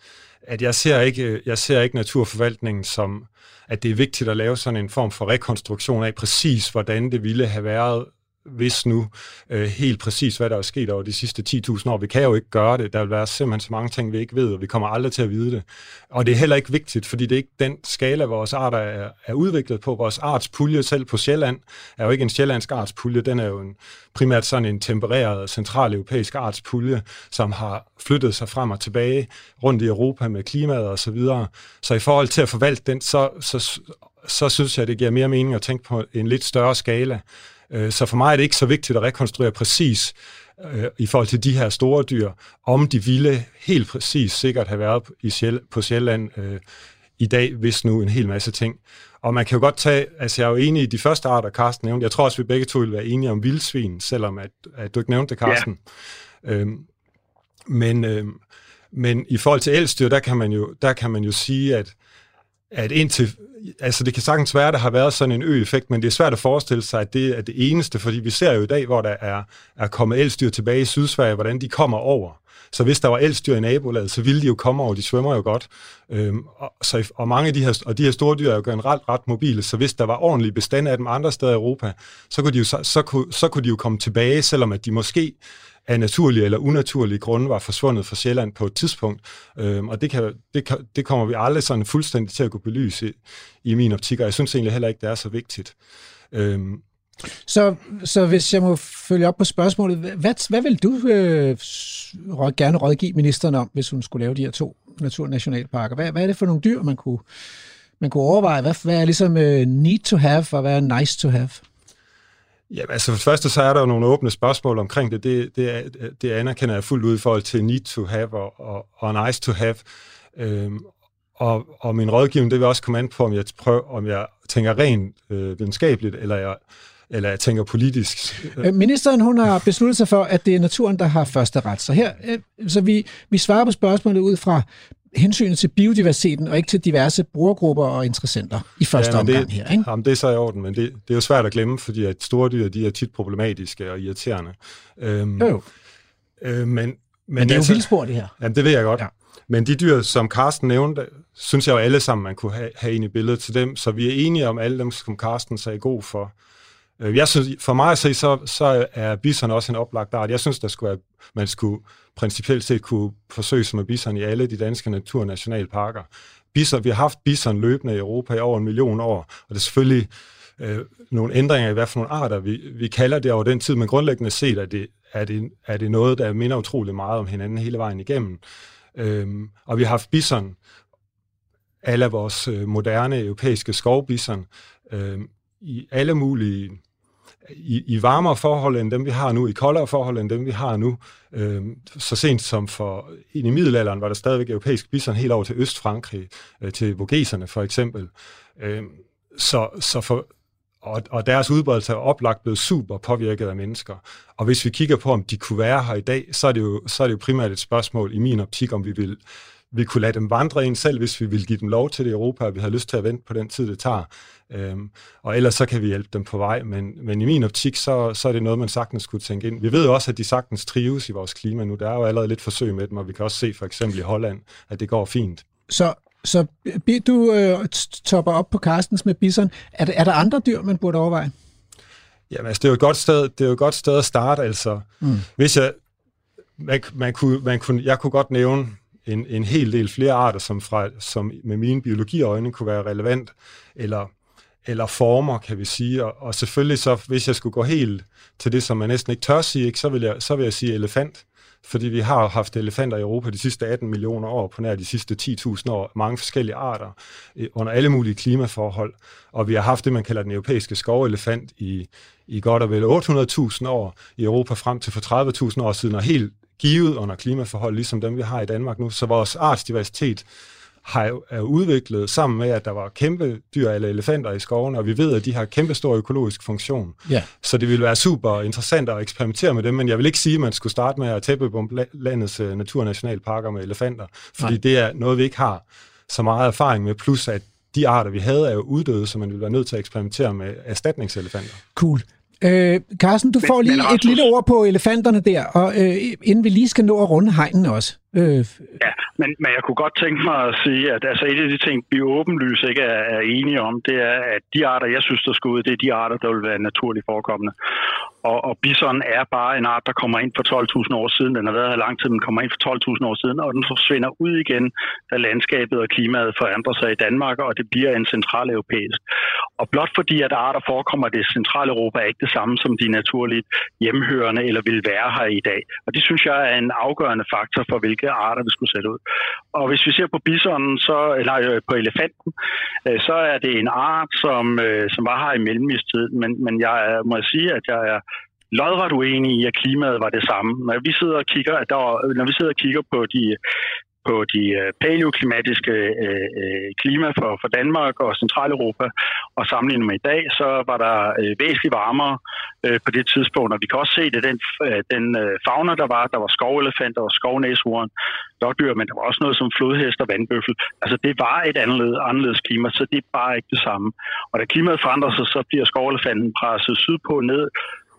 at jeg, ser ikke, øh, jeg ser ikke naturforvaltningen som, at det er vigtigt at lave sådan en form for rekonstruktion af præcis, hvordan det ville have været hvis nu øh, helt præcis, hvad der er sket over de sidste 10.000 år. Vi kan jo ikke gøre det. Der vil være simpelthen så mange ting, vi ikke ved, og vi kommer aldrig til at vide det. Og det er heller ikke vigtigt, fordi det er ikke den skala, vores arter er, er udviklet på. Vores artspulje selv på Sjælland er jo ikke en sjællandsk artspulje. Den er jo en, primært sådan en tempereret centraleuropæisk artspulje, som har flyttet sig frem og tilbage rundt i Europa med klimaet og så videre. Så i forhold til at forvalte den, så, så, så synes jeg, det giver mere mening at tænke på en lidt større skala. Øh, så for mig er det ikke så vigtigt at rekonstruere præcis øh, i forhold til de her store dyr, om de ville helt præcis sikkert have været i Sjæl, på Sjælland øh, i dag, hvis nu en hel masse ting. Og man kan jo godt tage, altså jeg er jo enig i de første arter, Carsten nævnte. Jeg tror også, vi begge to vil være enige om vildsvin, selvom at, at du ikke nævnte det, Carsten. Ja. Øhm, men, øhm, men i forhold til elstyr, der kan man jo, der kan man jo sige, at, at indtil altså det kan sagtens være, at der har været sådan en ø-effekt, men det er svært at forestille sig, at det er det eneste, fordi vi ser jo i dag, hvor der er, er kommet elstyr tilbage i Sydsverige, hvordan de kommer over. Så hvis der var elstyr i nabolaget, så ville de jo komme over, de svømmer jo godt. Øhm, og, så, og mange af de her, og de her store dyr er jo generelt ret mobile, så hvis der var ordentlige bestand af dem andre steder i Europa, så kunne de jo, så, så, kunne, så kunne de jo komme tilbage, selvom at de måske af naturlige eller unaturlige grunde var forsvundet fra Sjælland på et tidspunkt. Øhm, og det, kan, det, kan, det kommer vi aldrig sådan fuldstændig til at kunne belyse i, i min optik, og jeg synes egentlig heller ikke, det er så vigtigt. Øhm, så, så hvis jeg må følge op på spørgsmålet, hvad, hvad vil du øh, gerne rådgive ministeren om, hvis hun skulle lave de her to naturnationalparker? Hvad, hvad er det for nogle dyr, man kunne, man kunne overveje? Hvad, hvad er ligesom øh, need to have, og hvad er nice to have? Ja, altså for det første, så er der jo nogle åbne spørgsmål omkring det. Det, det, det anerkender jeg fuldt ud i forhold til need to have og, og, og nice to have. Øhm, og, og min rådgivning, det vil også komme an på, om jeg, prøver, om jeg tænker rent øh, videnskabeligt, eller jeg, eller jeg tænker politisk. Øh, ministeren hun har besluttet sig for, at det er naturen, der har første ret. Så her, øh, så vi, vi svarer på spørgsmålet ud fra hensynet til biodiversiteten, og ikke til diverse brugergrupper og interessenter i første ja, omgang det, her. Ikke? Jamen, det er så i orden, men det, det er jo svært at glemme, fordi at store dyr, de er tit problematiske og irriterende. Øhm, jo, jo. Øh, men, men, men det er altså, jo vildspor, det her. Jamen, det ved jeg godt. Ja. Men de dyr, som Carsten nævnte, synes jeg jo alle sammen, man kunne have, have ind i billedet til dem, så vi er enige om alle dem, som Carsten sagde god for. Øh, jeg synes, for mig at se, så, så er bison også en oplagt art. Jeg synes, der skulle være, man skulle principielt set kunne forsøge sig med bison i alle de danske naturnationalparker. Bison, vi har haft bison løbende i Europa i over en million år, og det er selvfølgelig øh, nogle ændringer i hvad for nogle arter vi, vi kalder det over den tid, men grundlæggende set er det, er det, er det noget, der minder utrolig meget om hinanden hele vejen igennem. Øhm, og vi har haft bison, alle vores øh, moderne europæiske skovbison, øh, i alle mulige i, i varmere forhold end dem, vi har nu, i koldere forhold end dem, vi har nu. Øh, så sent som for i middelalderen var der stadigvæk europæisk bison helt over til Østfrankrig, øh, til Vogeserne for eksempel. Øh, så, så for, og, og deres udbredelse er oplagt blevet super påvirket af mennesker. Og hvis vi kigger på, om de kunne være her i dag, så er det jo, så er det jo primært et spørgsmål i min optik, om vi vil vi kunne lade dem vandre ind selv, hvis vi ville give dem lov til det i Europa, og vi har lyst til at vente på den tid, det tager. Øhm, og ellers så kan vi hjælpe dem på vej, men, men i min optik, så, så er det noget, man sagtens skulle tænke ind. Vi ved jo også, at de sagtens trives i vores klima nu. Der er jo allerede lidt forsøg med dem, og vi kan også se for eksempel i Holland, at det går fint. Så, så du øh, topper op på Carstens med bison. Er, er der andre dyr, man burde overveje? Jamen, altså, det er jo et godt sted, det er jo et godt sted at starte, altså. Mm. Hvis jeg, man, man kunne, man kunne, jeg kunne godt nævne en, en hel del flere arter, som, fra, som med mine biologiøjne kunne være relevant, eller, eller former, kan vi sige. Og, og selvfølgelig så, hvis jeg skulle gå helt til det, som man næsten ikke tør sige, ikke, så, vil jeg, så vil jeg sige elefant. Fordi vi har haft elefanter i Europa de sidste 18 millioner år, på nær de sidste 10.000 år, mange forskellige arter, eh, under alle mulige klimaforhold. Og vi har haft det, man kalder den europæiske skovelefant i, i godt og vel 800.000 år i Europa frem til for 30.000 år siden, og helt givet under klimaforhold, ligesom dem vi har i Danmark nu. Så vores artsdiversitet har er udviklet sammen med, at der var kæmpe dyr eller elefanter i skoven, og vi ved, at de har kæmpe stor økologisk funktion. Ja. Så det ville være super interessant at eksperimentere med dem, men jeg vil ikke sige, at man skulle starte med at tæppebombe landets uh, naturnationalparker med elefanter, fordi Nej. det er noget, vi ikke har så meget erfaring med, plus at de arter, vi havde, er jo uddøde, så man ville være nødt til at eksperimentere med erstatningselefanter. Cool. Øh, Carsten, du får lige men, et lille ord på elefanterne der, og øh, inden vi lige skal nå at runde hegnen også. Øh. Ja, men, men jeg kunne godt tænke mig at sige, at altså, et af de ting, vi åbenlyst ikke er, er enige om, det er, at de arter, jeg synes, der skal ud, det er de arter, der vil være naturligt forekommende. Og, og bison er bare en art, der kommer ind for 12.000 år siden. Den har været her lang tid, den kommer ind for 12.000 år siden, og den forsvinder ud igen, da landskabet og klimaet forandrer sig i Danmark, og det bliver en central europæisk. Og blot fordi, at arter forekommer i det centrale Europa, er ikke det samme som de naturligt hjemhørende eller vil være her i dag. Og det synes jeg er en afgørende faktor for, hvilke arter vi skulle sætte ud. Og hvis vi ser på bisonen, så, eller øh, på elefanten, øh, så er det en art, som, øh, som var her i mellemistid. Men, men jeg må sige, at jeg er lodret uenig i, at klimaet var det samme. Når vi sidder og kigger, at der, når vi sidder og kigger på de på de øh, paleoklimatiske øh, øh, klima for, for Danmark og Centraleuropa, og sammenlignet med i dag, så var der øh, væsentligt varmere øh, på det tidspunkt, og vi kan også se det, den, øh, den øh, fauna, der var, der var skovelefanter og var skovnæshorn, dårdyr, men der var også noget som flodhest og vandbøffel. Altså det var et anderledes, anderledes klima, så det er bare ikke det samme. Og da klimaet forandrer sig, så bliver skovelefanten presset sydpå ned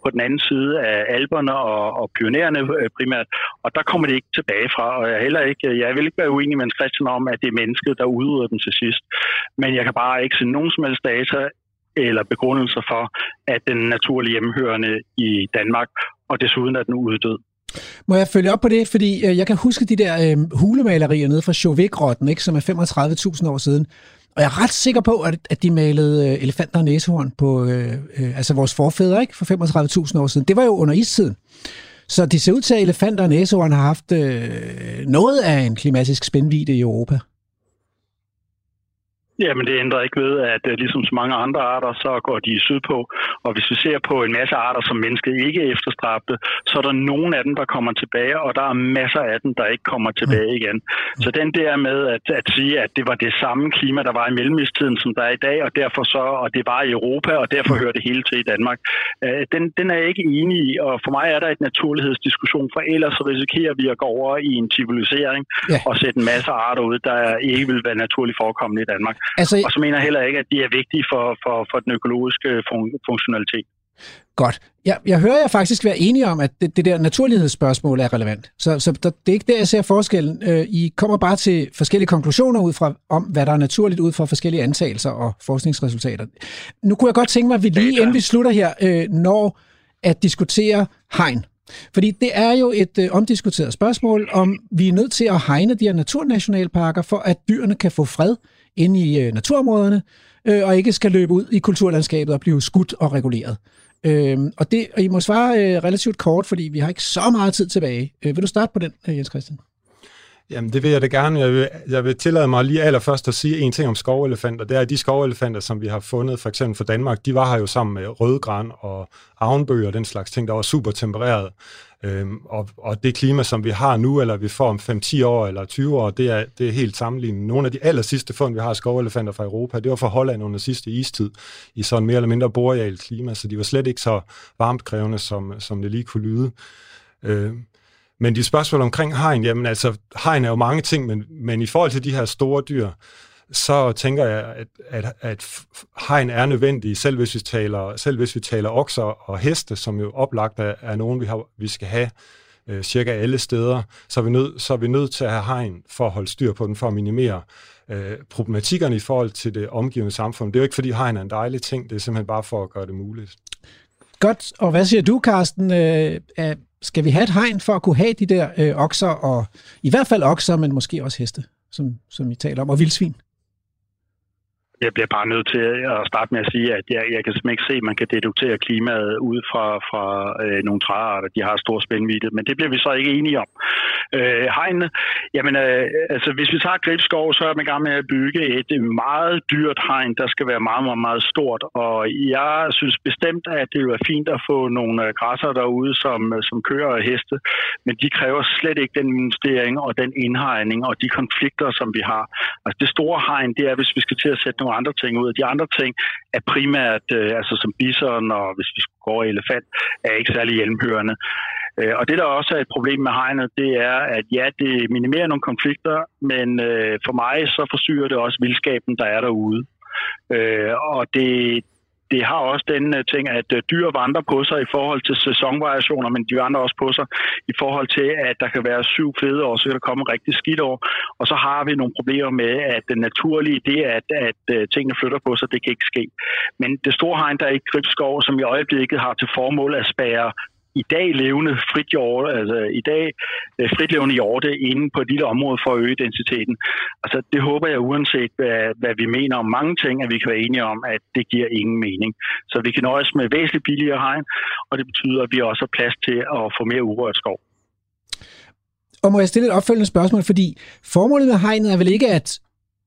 på den anden side af alberne og, og pionererne øh, primært, og der kommer det ikke tilbage fra, og jeg, heller ikke, jeg vil ikke være uenig med Christian om, at det er mennesket, der udrydder den til sidst. Men jeg kan bare ikke se nogen som helst data eller begrundelser for, at den naturlige hjemhørende i Danmark, og desuden er den uddød. Må jeg følge op på det? Fordi øh, jeg kan huske de der øh, hulemalerier nede fra Chauvet-grotten, ikke, som er 35.000 år siden. Og jeg er ret sikker på, at, at de malede øh, elefanter og næsehorn på øh, øh, altså vores forfædre ikke, for 35.000 år siden. Det var jo under istiden. Så det ser ud til, at elefanter og næsehorn har haft øh, noget af en klimatisk spændvidde i Europa. Jamen det ændrer ikke ved, at uh, ligesom så mange andre arter, så går de sydpå. Og hvis vi ser på en masse arter, som mennesket ikke efterstræbte, så er der nogle af dem, der kommer tilbage, og der er masser af dem, der ikke kommer tilbage mm. igen. Så den der med at, at sige, at det var det samme klima, der var i mellemistiden, som der er i dag, og derfor så, og det var i Europa, og derfor hører det hele til i Danmark, uh, den, den er jeg ikke enig i. Og for mig er der et naturlighedsdiskussion, for ellers så risikerer vi at gå over i en civilisering ja. og sætte en masse arter ud, der ikke vil være naturligt forekommende i Danmark. Altså, og så mener jeg heller ikke, at de er vigtige for, for, for den økologiske fun- funktionalitet. Godt. Ja, jeg hører jer faktisk være enige om, at det, det der naturlighedsspørgsmål er relevant. Så, så der, det er ikke der, jeg ser forskellen. Øh, I kommer bare til forskellige konklusioner ud fra, om hvad der er naturligt ud fra forskellige antagelser og forskningsresultater. Nu kunne jeg godt tænke mig, at vi lige inden vi slutter her, øh, når at diskutere hegn. Fordi det er jo et øh, omdiskuteret spørgsmål, om vi er nødt til at hegne de her naturnationalparker, for at dyrene kan få fred inde i øh, naturområderne, øh, og ikke skal løbe ud i kulturlandskabet og blive skudt og reguleret. Øh, og, det, og I må svare øh, relativt kort, fordi vi har ikke så meget tid tilbage. Øh, vil du starte på den, øh, Jens Christian? Jamen, det vil jeg da gerne. Jeg vil, jeg vil tillade mig lige allerførst at sige en ting om skovelefanter. Det er, at de skovelefanter, som vi har fundet, for eksempel for Danmark, de var her jo sammen med rødgran og avnbøger og den slags ting, der var super tempereret. Øhm, og, og det klima, som vi har nu, eller vi får om 5-10 år eller 20 år, det er, det er helt sammenlignet. Nogle af de aller sidste fund, vi har af skovelefanter fra Europa, det var fra Holland under sidste istid, i sådan mere eller mindre borealt klima, så de var slet ikke så varmt krævende, som, som det lige kunne lyde. Øhm, men de spørgsmål omkring hegn, jamen altså, hegn er jo mange ting, men, men i forhold til de her store dyr, så tænker jeg, at, at, at hegn er nødvendig, selv hvis vi taler, selv hvis vi taler okser og heste, som jo oplagt er, er nogen, vi, har, vi skal have øh, cirka alle steder, så er, vi nød, så er vi nødt til at have hegn for at holde styr på den, for at minimere øh, problematikkerne i forhold til det omgivende samfund. Det er jo ikke, fordi hegn er en dejlig ting, det er simpelthen bare for at gøre det muligt. Godt, og hvad siger du, Carsten? Øh, skal vi have et hegn for at kunne have de der øh, okser, og i hvert fald okser, men måske også heste, som, som I taler om, og vildsvin? Jeg bliver bare nødt til at starte med at sige, at jeg, jeg kan simpelthen ikke se, at man kan deduktere klimaet ud fra, fra øh, nogle træarter. De har stor spændvidde, men det bliver vi så ikke enige om. Øh, hegnene, jamen øh, altså hvis vi tager Gribskov, så er man i gang med at bygge et meget dyrt hegn, der skal være meget, meget, meget stort. Og jeg synes bestemt, at det er fint at få nogle øh, græsser derude, som, øh, som kører og heste, men de kræver slet ikke den investering og den indhegning og de konflikter, som vi har. Altså det store hegn, det er, hvis vi skal til at sætte nogle andre ting ud. Og de andre ting er primært, øh, altså som bison og hvis vi skulle gå over elefant, er ikke særlig hjelmhørende. Øh, og det, der også er et problem med hegnet, det er, at ja, det minimerer nogle konflikter, men øh, for mig så forsyrer det også vildskaben, der er derude. Øh, og det, det har også den uh, ting, at uh, dyr vandrer på sig i forhold til sæsonvariationer, men de vandrer også på sig i forhold til, at der kan være syv fede år, så kan der komme rigtig skidt år. Og så har vi nogle problemer med, at det naturlige, det at, at uh, tingene flytter på sig, det kan ikke ske. Men det store hegn, der er i Gribskov, som i øjeblikket har til formål at spære i dag levende frit hjorte, altså i dag øh, fritlevende hjorte inde på et lille område for at øge densiteten. Altså det håber jeg uanset hvad, hvad vi mener om mange ting, at vi kan være enige om, at det giver ingen mening. Så vi kan nøjes med væsentligt billigere hegn, og det betyder, at vi også har plads til at få mere urørt skov. Og må jeg stille et opfølgende spørgsmål, fordi formålet med hegnet er vel ikke at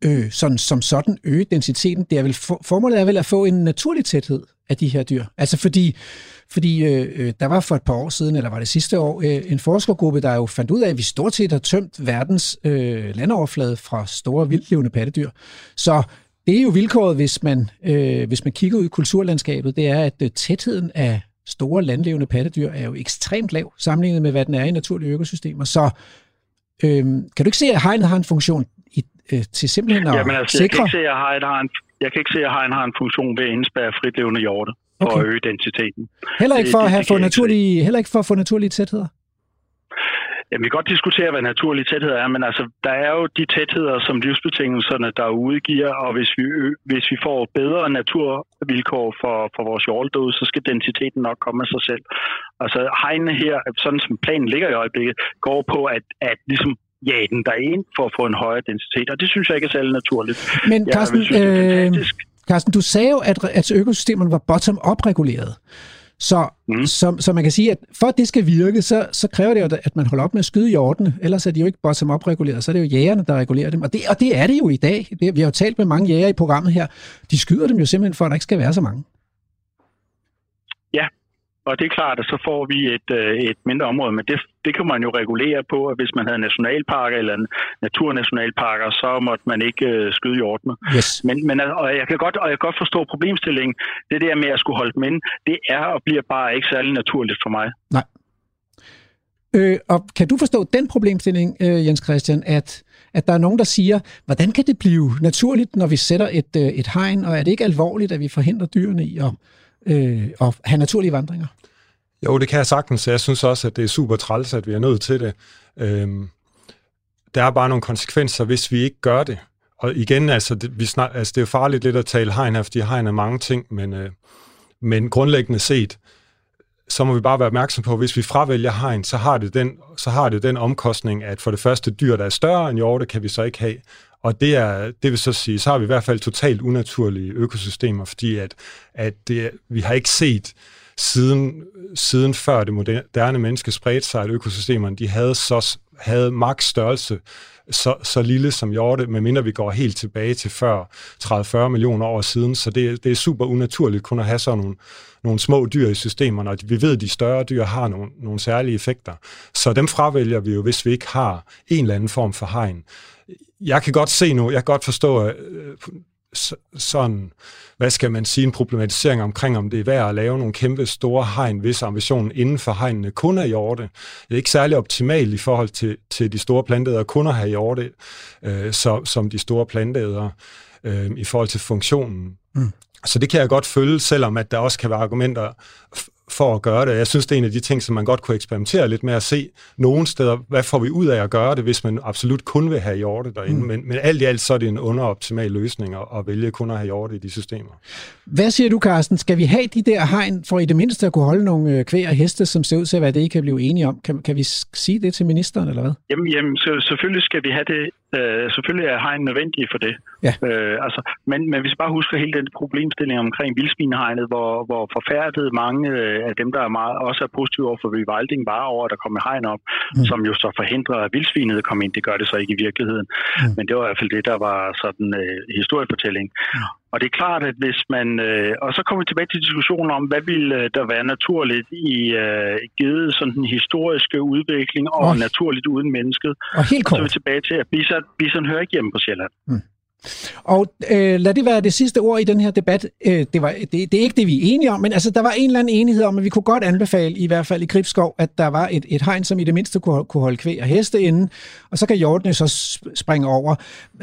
øh, sådan, som sådan øge densiteten, det er vel for, formålet er vel at få en naturlig tæthed af de her dyr. Altså fordi fordi øh, øh, der var for et par år siden, eller var det sidste år, øh, en forskergruppe, der jo fandt ud af, at vi stort set har tømt verdens øh, landoverflade fra store vildlevende pattedyr. Så det er jo vilkåret, hvis man, øh, hvis man kigger ud i kulturlandskabet, det er, at øh, tætheden af store landlevende pattedyr er jo ekstremt lav, sammenlignet med, hvad den er i naturlige økosystemer. Så øh, kan du ikke se, at hegnet har en funktion i, øh, til simpelthen at Jamen, altså, sikre... Jeg kan ikke se, at hegnet har en, jeg kan ikke se, at hegn har en funktion ved at indspærre fritlevende hjorte for okay. at øge densiteten. Heller ikke for, at have få naturlige, heller ikke for at få naturlige tætheder? Jamen, vi kan godt diskutere, hvad naturlig tæthed er, men altså, der er jo de tætheder, som livsbetingelserne derude giver, og hvis vi, hvis vi får bedre naturvilkår for, for vores hjortederude, så skal densiteten nok komme af sig selv. Altså, hegnene her, sådan som planen ligger i øjeblikket, går på at, at ligesom jage den derind for at få en højere densitet, og det synes jeg ikke er særlig naturligt. Men Carsten, øh, Carsten, du sagde jo, at, at økosystemerne var bottom-up reguleret. Så, mm. så, så man kan sige, at for at det skal virke, så, så kræver det jo, at man holder op med at skyde hjortene. Ellers er de jo ikke bottom-up reguleret, så er det jo jægerne, der regulerer dem. Og det, og det er det jo i dag. Det, vi har jo talt med mange jæger i programmet her. De skyder dem jo simpelthen for, at der ikke skal være så mange. Ja, og det er klart, at så får vi et, øh, et mindre område, men det, det kan man jo regulere på, at hvis man havde nationalparker eller naturnationalparker, så måtte man ikke øh, skyde hjortene. Yes. Men, men og jeg kan godt og jeg kan godt forstå problemstillingen. Det der med at skulle holde dem inde, det er og bliver bare ikke særlig naturligt for mig. Nej. Øh, og kan du forstå den problemstilling, øh, Jens Christian, at, at der er nogen, der siger, hvordan kan det blive naturligt, når vi sætter et, et hegn, og er det ikke alvorligt, at vi forhindrer dyrene i at øh, og have naturlige vandringer? Jo, det kan jeg sagtens. Jeg synes også, at det er super træls, at vi er nødt til det. Øhm, der er bare nogle konsekvenser, hvis vi ikke gør det. Og igen, altså det, vi snak, altså, det er jo farligt lidt at tale hegn her, fordi hegn er mange ting, men, øh, men grundlæggende set, så må vi bare være opmærksom på, at hvis vi fravælger hegn, så har, det den, så har det den omkostning, at for det første dyr, der er større end hjorte, kan vi så ikke have. Og det, er, det vil så sige, så har vi i hvert fald totalt unaturlige økosystemer, fordi at, at det, vi har ikke set siden, siden før det moderne menneske spredte sig, at økosystemerne de havde, så, havde maks størrelse så, så lille som hjorte, medmindre vi går helt tilbage til før 30-40 millioner år siden. Så det, det er super unaturligt kun at have sådan nogle, nogle små dyr i systemerne, og vi ved, at de større dyr har nogle, nogle særlige effekter. Så dem fravælger vi jo, hvis vi ikke har en eller anden form for hegn. Jeg kan godt se nu, jeg kan godt forstå, øh, sådan, hvad skal man sige, en problematisering omkring, om det er værd at lave nogle kæmpe store hegn, hvis ambitionen inden for hegnene kun er hjorte. Det er ikke særlig optimalt i forhold til, til de store planteædere kun at have hjorte, øh, så, som de store planteædere øh, i forhold til funktionen. Mm. Så det kan jeg godt følge, selvom at der også kan være argumenter for at gøre det. Jeg synes, det er en af de ting, som man godt kunne eksperimentere lidt med at se nogle steder, hvad får vi ud af at gøre det, hvis man absolut kun vil have hjorte derinde. Mm. Men, men alt i alt, så er det en underoptimal løsning at, at vælge kun at have hjorte i de systemer. Hvad siger du, Carsten? Skal vi have de der hegn for i det mindste at kunne holde nogle øh, kvæg og heste, som ser ud til at være det, I kan blive enige om? Kan, kan vi sige det til ministeren, eller hvad? Jamen, jamen så, selvfølgelig skal vi have det Øh, selvfølgelig er hegn nødvendige for det. Ja. Øh, altså, men, men vi skal bare huske hele den problemstilling omkring vildsvinehegnet, hvor, hvor forfærdet mange øh, af dem, der er meget, også er positive over for rewilding, var over, at der kommer hegn op, mm. som jo så forhindrer, at vildsvinet kommer ind. Det gør det så ikke i virkeligheden. Mm. Men det var i hvert fald det, der var sådan øh, historiefortælling. Mm. Og det er klart, at hvis man... Øh, og så kommer vi tilbage til diskussionen om, hvad vil øh, der være naturligt i øh, givet sådan den historiske udvikling og oh. naturligt uden mennesket. Og helt kort. Og så er vi tilbage til, at bison, bison hører ikke hjemme på Sjælland. Mm. Og øh, lad det være det sidste ord i den her debat. Øh, det, var, det, det er ikke det, vi er enige om, men altså, der var en eller anden enighed om, at vi kunne godt anbefale, i hvert fald i Gribskov, at der var et, et hegn, som i det mindste kunne, kunne holde kvæg og heste inde, og så kan hjortene så springe over.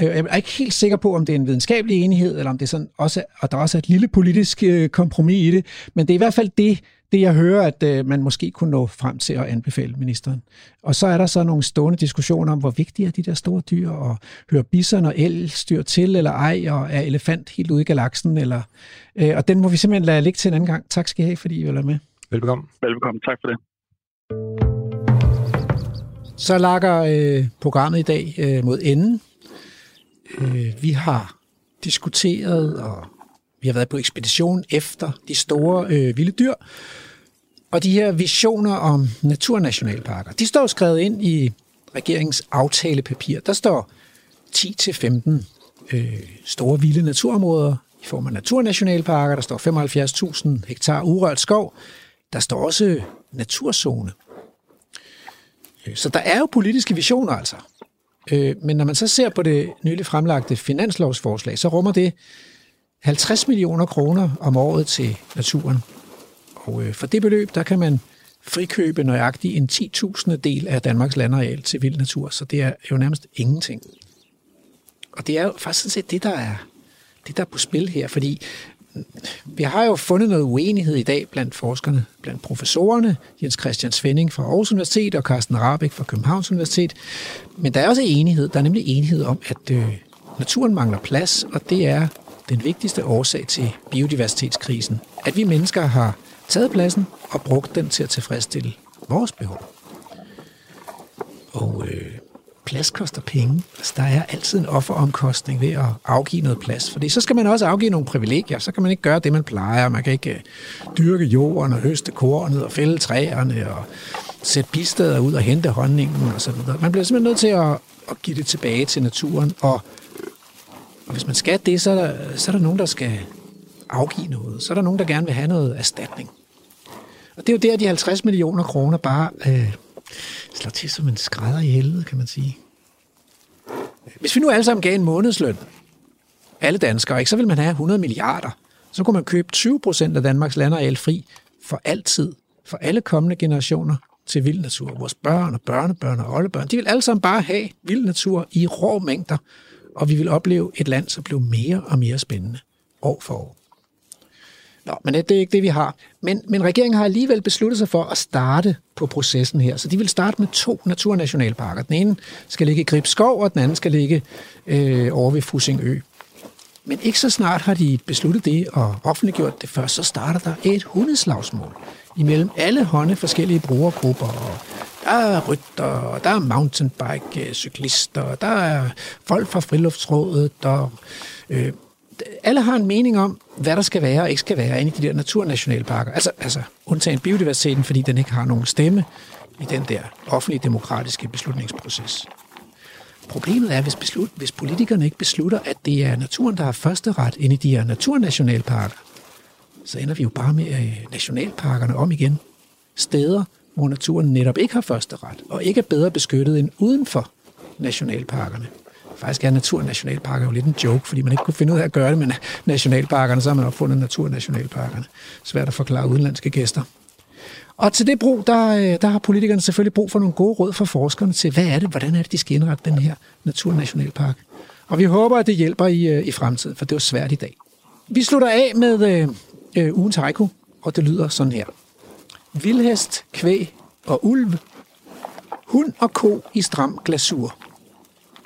Øh, jeg er ikke helt sikker på, om det er en videnskabelig enighed, eller om det er sådan også, og der også er et lille politisk øh, kompromis i det, men det er i hvert fald det, det, jeg hører, at øh, man måske kunne nå frem til at anbefale ministeren. Og så er der så nogle stående diskussioner om, hvor vigtige er de der store dyr, og hører bison og elstyr til, eller ej, og er elefant helt ude i galaksen, eller, øh, og den må vi simpelthen lade ligge til en anden gang. Tak skal I have, fordi I vil være med. Velbekomme. Velbekomme, tak for det. Så lakker øh, programmet i dag øh, mod enden. Øh, vi har diskuteret og vi har været på ekspedition efter de store øh, vilde dyr. Og de her visioner om naturnationalparker, de står skrevet ind i regeringens aftalepapir. Der står 10-15 øh, store vilde naturområder i form af naturnationalparker. Der står 75.000 hektar urørt skov. Der står også naturzone. Øh, så der er jo politiske visioner altså. Øh, men når man så ser på det nylig fremlagte finanslovsforslag, så rummer det 50 millioner kroner om året til naturen. Og øh, for det beløb, der kan man frikøbe nøjagtigt en 10.000 del af Danmarks landareal til vild natur, så det er jo nærmest ingenting. Og det er jo faktisk sådan set det, der er, det, der er på spil her, fordi mm, vi har jo fundet noget uenighed i dag blandt forskerne, blandt professorerne, Jens Christian Svending fra Aarhus Universitet og Carsten Rabeck fra Københavns Universitet. Men der er også enighed, der er nemlig enighed om, at øh, naturen mangler plads, og det er den vigtigste årsag til biodiversitetskrisen, at vi mennesker har taget pladsen og brugt den til at tilfredsstille vores behov. Og øh, plads koster penge. Altså, der er altid en offeromkostning ved at afgive noget plads. Fordi så skal man også afgive nogle privilegier. Så kan man ikke gøre det, man plejer. Man kan ikke øh, dyrke jorden og høste kornet og fælde træerne og sætte bisteder ud og hente honningen og så videre. Man bliver simpelthen nødt til at, at give det tilbage til naturen og og hvis man skal det, så er, der, så er der nogen, der skal afgive noget. Så er der nogen, der gerne vil have noget erstatning. Og det er jo der, de 50 millioner kroner bare øh, slår til som en skrædder i helvede, kan man sige. Hvis vi nu alle sammen gav en månedsløn, alle danskere, ikke, så vil man have 100 milliarder. Så kunne man købe 20 procent af Danmarks landareal fri for altid, for alle kommende generationer til vild natur. Vores børn og børnebørn og oldebørn, de vil alle sammen bare have vild natur i rå mængder, og vi vil opleve et land, som blev mere og mere spændende år for år. Nå, men det er ikke det, vi har. Men, men regeringen har alligevel besluttet sig for at starte på processen her. Så de vil starte med to naturnationalparker. Den ene skal ligge i Gribskov, og den anden skal ligge øh, over ved Fusingø. Men ikke så snart har de besluttet det og offentliggjort det først, så starter der et hundeslagsmål imellem alle hånde forskellige brugergrupper og Der er rytter, der er mountainbike-cyklister, der er folk fra friluftsrådet, der... Øh, alle har en mening om, hvad der skal være og ikke skal være inde i de der naturnationalparker. Altså, altså undtagen biodiversiteten, fordi den ikke har nogen stemme i den der offentlige demokratiske beslutningsproces. Problemet er, hvis, beslut, hvis politikerne ikke beslutter, at det er naturen, der har første ret inde i de her naturnationalparker, så ender vi jo bare med øh, nationalparkerne om igen. Steder, hvor naturen netop ikke har første ret, og ikke er bedre beskyttet end uden for nationalparkerne. Faktisk er naturnationalparker jo lidt en joke, fordi man ikke kunne finde ud af at gøre det med nationalparkerne, så har man opfundet naturnationalparkerne. Svært at forklare udenlandske gæster. Og til det brug, der, øh, der har politikerne selvfølgelig brug for nogle gode råd fra forskerne til, hvad er det, hvordan er det, de skal indrette den her naturnationalpark. Og vi håber, at det hjælper i, øh, i fremtiden, for det er svært i dag. Vi slutter af med øh, øh, ugens haiku, og det lyder sådan her. Vildhest, kvæg og ulv. Hund og ko i stram glasur.